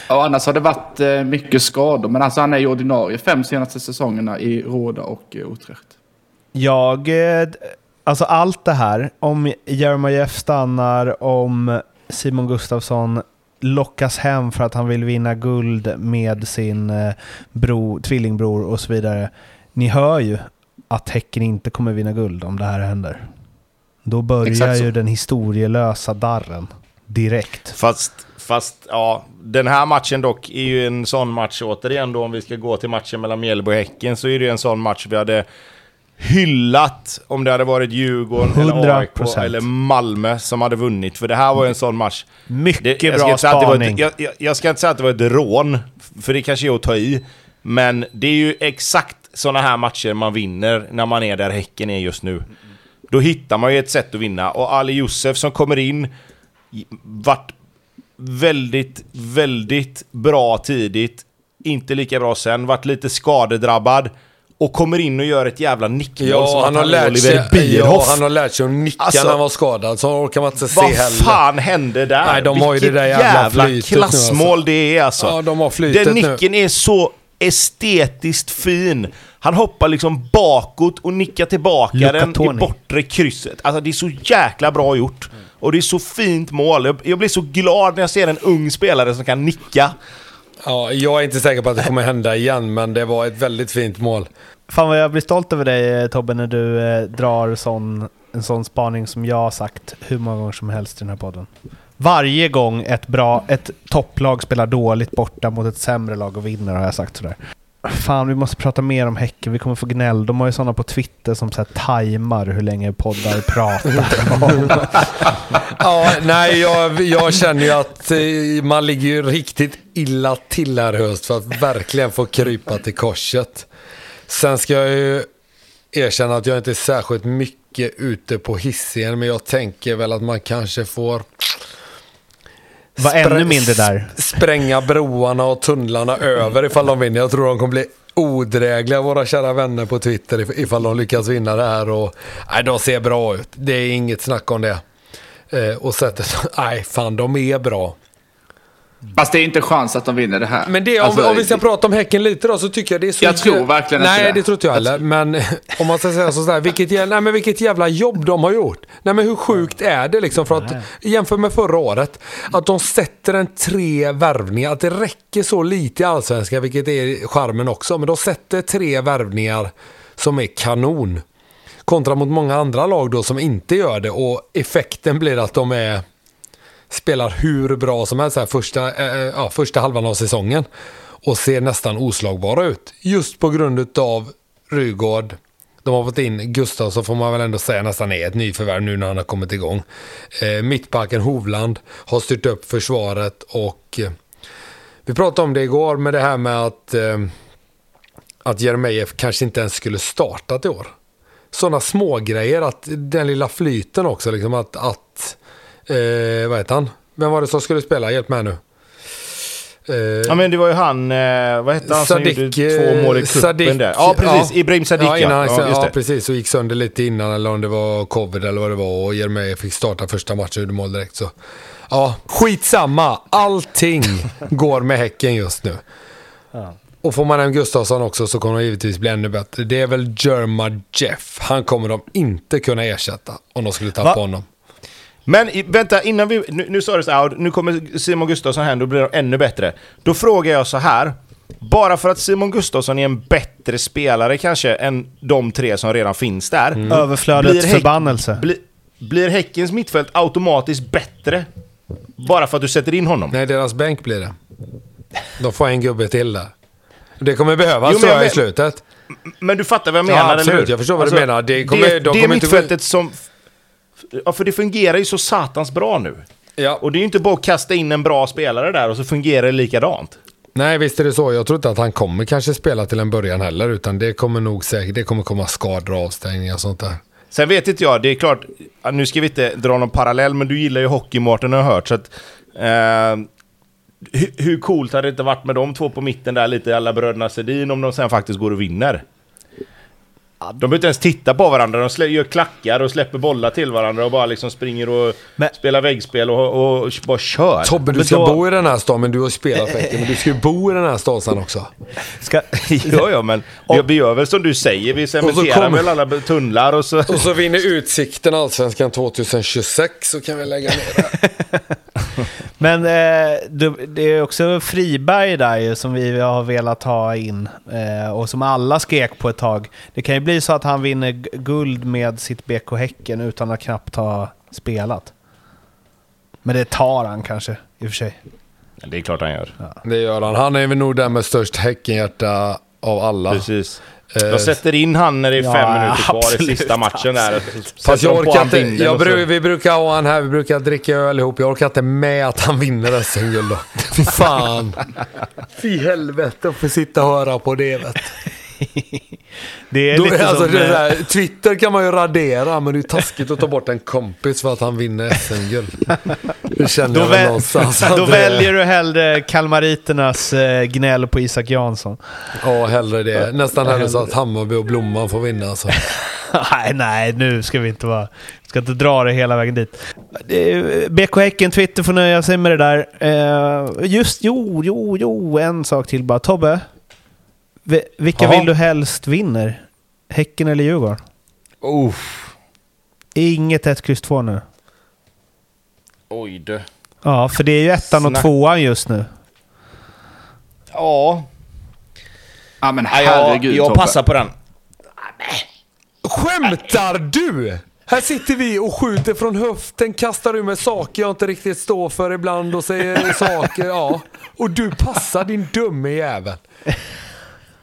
Speaker 4: Och annars har det varit eh, mycket skador, men alltså han är ju ordinarie fem senaste säsongerna i Råda och eh, Utrecht.
Speaker 2: Jag... eh, Alltså allt det här, om Jeremejeff stannar, om Simon Gustafsson lockas hem för att han vill vinna guld med sin eh, bro, tvillingbror och så vidare. Ni hör ju att Häcken inte kommer vinna guld om det här händer. Då börjar ju den historielösa darren direkt.
Speaker 3: Fast, fast ja, den här matchen dock är ju en sån match återigen då om vi ska gå till matchen mellan Mjällby och Häcken så är det ju en sån match vi hade hyllat om det hade varit Djurgården eller AIK
Speaker 2: 100%.
Speaker 3: eller Malmö som hade vunnit. För det här var ju en sån match.
Speaker 2: Mycket
Speaker 3: Det,
Speaker 2: bra spaning.
Speaker 3: ett, jag, jag, jag ska inte säga att det var ett rån, för det kanske är att ta i. Men det är ju exakt såna här matcher man vinner när man är där Häcken är just nu. Då hittar man ju ett sätt att vinna. Och Ali Youssef som kommer in, vart väldigt, väldigt bra tidigt. Inte lika bra sen. Varit lite skadedrabbad. Och kommer in och gör ett jävla nickmål som
Speaker 1: Ja,
Speaker 3: att
Speaker 1: han har,
Speaker 3: är
Speaker 1: lärt
Speaker 3: Oliver
Speaker 1: sig, ja, han har lärt sig att nicka
Speaker 3: Alltså,
Speaker 1: när han var skadad. Så orkar man inte se
Speaker 3: Vad
Speaker 1: heller.
Speaker 3: fan hände där?
Speaker 1: Nej, de har ju
Speaker 3: Vilket
Speaker 1: det där jävla nu,
Speaker 3: klassmål
Speaker 1: alltså.
Speaker 3: det är alltså.
Speaker 1: Ja, de har flytet
Speaker 3: Den
Speaker 1: nu.
Speaker 3: nicken är så estetiskt fin. Han hoppar liksom bakåt och nickar tillbaka
Speaker 2: Luca
Speaker 3: den i bortre krysset. Alltså det är så jäkla bra gjort. Och det är så fint mål. Jag, jag blir så glad när jag ser en ung spelare som kan nicka.
Speaker 1: Ja, jag är inte säker på att det kommer hända igen, men det var ett väldigt fint mål.
Speaker 2: Fan vad jag blir stolt över dig eh, Tobbe när du eh, drar sån, en sån spaning som jag har sagt hur många gånger som helst i den här podden. Varje gång ett, bra, ett topplag spelar dåligt borta mot ett sämre lag och vinner har jag sagt sådär. Fan, vi måste prata mer om Häcken. Vi kommer få gnäll. De har ju sådana på Twitter som så här tajmar hur länge poddar pratar.
Speaker 1: Ja, nej, jag, jag känner ju att eh, man ligger ju riktigt illa till här i höst för att verkligen få krypa till korset. Sen ska jag ju erkänna att jag inte är särskilt mycket ute på hissen, men jag tänker väl att man kanske får
Speaker 2: var ännu mindre där.
Speaker 1: spränga broarna och tunnlarna över ifall de vinner. Jag tror de kommer bli odrägliga, våra kära vänner på Twitter, if- ifall de lyckas vinna det här. Och, nej, de ser bra ut. Det är inget snack om det. Eh, och sättet, nej, fan, de är bra.
Speaker 4: Fast det är inte chans att de vinner det här.
Speaker 1: Men det, om,
Speaker 4: Alltså,
Speaker 1: om vi ska prata om Häcken lite då, så tycker jag det är så...
Speaker 4: Jag tror verkligen inte
Speaker 1: Nej,
Speaker 4: det.
Speaker 1: det tror inte jag heller. Men om man ska säga så här, vilket, jä- nej, men vilket jävla jobb de har gjort. Nej, men hur sjukt är det liksom? För att jämför med förra året, att de sätter en tre värvningar, att det räcker så lite i Allsvenskan, vilket är charmen också, men de sätter tre värvningar som är kanon. Kontra mot många andra lag då som inte gör det och effekten blir att de är spelar hur bra som helst här första, eh, eh, ja, första halvan av säsongen. Och ser nästan oslagbara ut. Just på grund av Rygård. De har fått in Gustav får man väl ändå säga nästan är ett nyförvärv nu när han har kommit igång. Eh, mittbacken Hovland har styrt upp försvaret och eh, vi pratade om det igår med det här med att, eh, att Jeremejeff kanske inte ens skulle startat i år. Sådana små grejer att den lilla flyten också, liksom att, att eh, vad heter han? Vem var det som skulle spela? Hjälp mig nu. Eh,
Speaker 3: Ja men det var ju han, eh, vad hette han som
Speaker 1: Sadik,
Speaker 3: gjorde två mål i
Speaker 1: eh,
Speaker 3: cupen
Speaker 1: Sadik,
Speaker 3: där? Ja precis,
Speaker 1: ja.
Speaker 3: Ibrahim Sadiq
Speaker 1: ja, innan, han-
Speaker 3: ja,
Speaker 1: ja, precis. Och gick sönder lite innan eller om det var covid eller vad det var. Och Jeremejeff fick starta första matchen och gjorde mål direkt. Så. Ja, skitsamma. Allting går med Häcken just nu. Och får man hem Gustafsson också så kommer de givetvis bli ännu bättre. Det är väl Jerma Jeff. Han kommer de inte kunna ersätta om de skulle tappa
Speaker 2: Va?
Speaker 1: honom.
Speaker 3: Men i, vänta, innan vi... Nu, nu sa du så här, nu kommer Simon Gustafsson hem, då blir de ännu bättre. Då frågar jag så här. Bara för att Simon Gustafsson är en bättre spelare kanske än de tre som redan finns där.
Speaker 2: Mm. Överflödets
Speaker 3: Blir
Speaker 2: förbannelse.
Speaker 3: Bli, blir Häckens mittfält automatiskt bättre? Bara för att du sätter in honom?
Speaker 1: Nej, deras bänk blir det. De får en gubbe till där. Det kommer behövas
Speaker 3: Jo, men
Speaker 1: tror jag
Speaker 3: jag
Speaker 1: i
Speaker 3: men-
Speaker 1: slutet.
Speaker 3: Men du fattar vad jag
Speaker 1: Ja,
Speaker 3: menar,
Speaker 1: absolut.
Speaker 3: eller hur?
Speaker 1: Jag förstår vad du menar. Det kommer-
Speaker 3: det,
Speaker 1: de
Speaker 3: det
Speaker 1: kommer inte
Speaker 3: mittfältet som... Ja, för det fungerar ju så satans bra nu.
Speaker 1: Ja.
Speaker 3: Och det är ju inte bara att kasta in en bra spelare där och så fungerar det likadant.
Speaker 1: Nej, visst är det så. Jag tror inte att han kommer kanske spela till en början heller. Utan det kommer nog säkert, det kommer komma skador och avstängningar och sånt där.
Speaker 3: Sen vet inte jag, det är klart, nu ska vi inte dra någon parallell, men du gillar ju hockey Mårten har jag hört. Så att, eh, hur, hur coolt hade det inte varit med de två på mitten där, lite alla bröderna Sedin, om de sen faktiskt går och vinner? De behöver inte ens titta på varandra, de gör klackar och släpper bollar till varandra och bara liksom springer och
Speaker 2: Men-
Speaker 3: spelar väggspel och, och bara kör.
Speaker 1: Tobbe, du
Speaker 2: Men
Speaker 1: ska
Speaker 2: då-
Speaker 1: bo i den här stan, men du har spelat för. Men du ska ju bo i den här stan sen också.
Speaker 2: Ska,
Speaker 3: ja, ja, men vi, vi gör väl som du säger, vi cementerar
Speaker 1: kommer-
Speaker 3: väl alla tunnlar och så...
Speaker 1: Och så vinner Utsikten Allsvenskan 2026 så kan vi lägga ner det.
Speaker 2: Men eh, du, det är också Friberg där ju som vi har velat ha in eh, och som alla skrek på ett tag. Det kan ju bli så att han vinner guld med sitt BK Häcken utan att knappt ha spelat. Men det tar han kanske, i och för sig.
Speaker 3: Det är klart han gör.
Speaker 1: Det gör han. Han är väl nog den med störst Häckenhjärta av alla.
Speaker 3: Precis.
Speaker 1: Eh,
Speaker 3: De sätter in han när det är
Speaker 2: Ja,
Speaker 3: fem minuter kvar
Speaker 2: absolut,
Speaker 3: i sista matchen där.
Speaker 1: Fast jag orkar inte.
Speaker 3: Jag
Speaker 1: Jag bru, vi brukar ha han här, vi brukar dricka öl ihop. Jag orkar inte med att han vinner SM-guld då. Fy fan. Fy helvete att få sitta och höra på det vet.
Speaker 2: Det är
Speaker 1: Då,
Speaker 2: lite
Speaker 1: alltså,
Speaker 2: som...
Speaker 1: det
Speaker 2: eh,
Speaker 1: där, Twitter kan man ju radera, men det är taskigt att ta bort en kompis för att han vinner SM-guld. Det känner
Speaker 2: Då,
Speaker 1: jag väl någonstans.
Speaker 2: då
Speaker 1: det-
Speaker 2: väljer du hellre kalmariternas eh, gnäll på Isak Jansson.
Speaker 1: Ja, hellre det. Nästan hellre så att Hammarby och Blomman får vinna. Alltså.
Speaker 2: nej, nej, nu ska vi inte vara... ska inte dra det hela vägen dit. Eh, BK Häcken, Twitter får nöja sig med det där. Just, jo, jo, jo, en sak till bara. Tobbe, vi- vilka
Speaker 3: Ja.
Speaker 2: vill du helst vinner? Häcken eller Djurgården?
Speaker 3: Uff.
Speaker 2: Inget 1, kryss 2 nu.
Speaker 3: Oj du.
Speaker 2: Ja, för det är ju ettan och
Speaker 3: Snack.
Speaker 2: tvåan just nu.
Speaker 3: Ja,
Speaker 4: Ja men
Speaker 3: jag,
Speaker 4: herregud
Speaker 3: jag passar på den.
Speaker 1: Skämtar du? Här sitter vi och skjuter från höften, kastar ur med saker jag inte riktigt står för ibland och säger saker, ja. Och du passar din dumme jävel.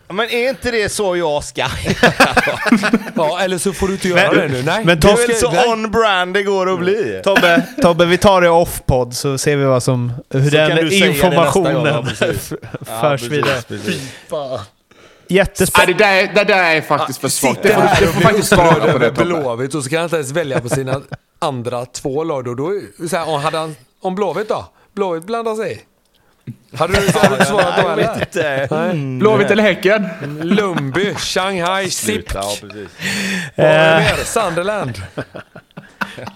Speaker 3: Men är inte det så jag ska?
Speaker 1: Ja, eller så får du inte göra
Speaker 2: Men-
Speaker 1: det nu. Nej.
Speaker 2: men
Speaker 1: du
Speaker 2: ta-
Speaker 1: ska-
Speaker 3: så
Speaker 1: nej.
Speaker 3: on-brand det går att bli.
Speaker 2: Tobbe, Tobbe, vi tar det off-podd så ser vi vad som, hur
Speaker 3: Så
Speaker 2: den
Speaker 3: du det
Speaker 2: informationen förs
Speaker 3: Ja,
Speaker 2: vidare. Jättespännande.
Speaker 4: det, där, det där är faktiskt för svagt. Det
Speaker 1: Sitter
Speaker 4: får, det
Speaker 1: och
Speaker 4: får faktiskt svara på det Tobbe.
Speaker 1: Blåvitt och så kan han inte ens välja på sina andra två lag då. då är- så här, om, hade han, om Blåvitt då? Blåvitt blandar sig i. Hade du, hade du svarat då eller?
Speaker 3: inte.
Speaker 1: Nej.
Speaker 4: Blåvitt eller Häcken?
Speaker 1: Lundby, Shanghai, SIP.
Speaker 3: Ja, precis.
Speaker 1: Vad
Speaker 2: Eh.
Speaker 1: var det mer? Sunderland.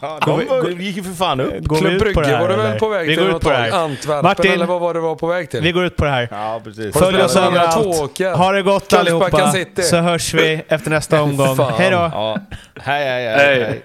Speaker 3: Ja, de var- gick ju för fan upp.
Speaker 2: Går vi
Speaker 1: Klubb Brygge var du väl på väg
Speaker 2: Vi
Speaker 1: till
Speaker 2: går ut på det
Speaker 1: tag?
Speaker 2: här.
Speaker 1: Antwerpen
Speaker 2: Martin.
Speaker 1: eller vad var det var på väg till?
Speaker 2: Vi går ut på det här.
Speaker 3: Ja, precis.
Speaker 2: Följ oss överallt. Ha det gott allihopa. Så hörs vi efter nästa omgång. Hej då!
Speaker 3: Ja. Hej, hej, hej.
Speaker 4: Hej.
Speaker 3: hej.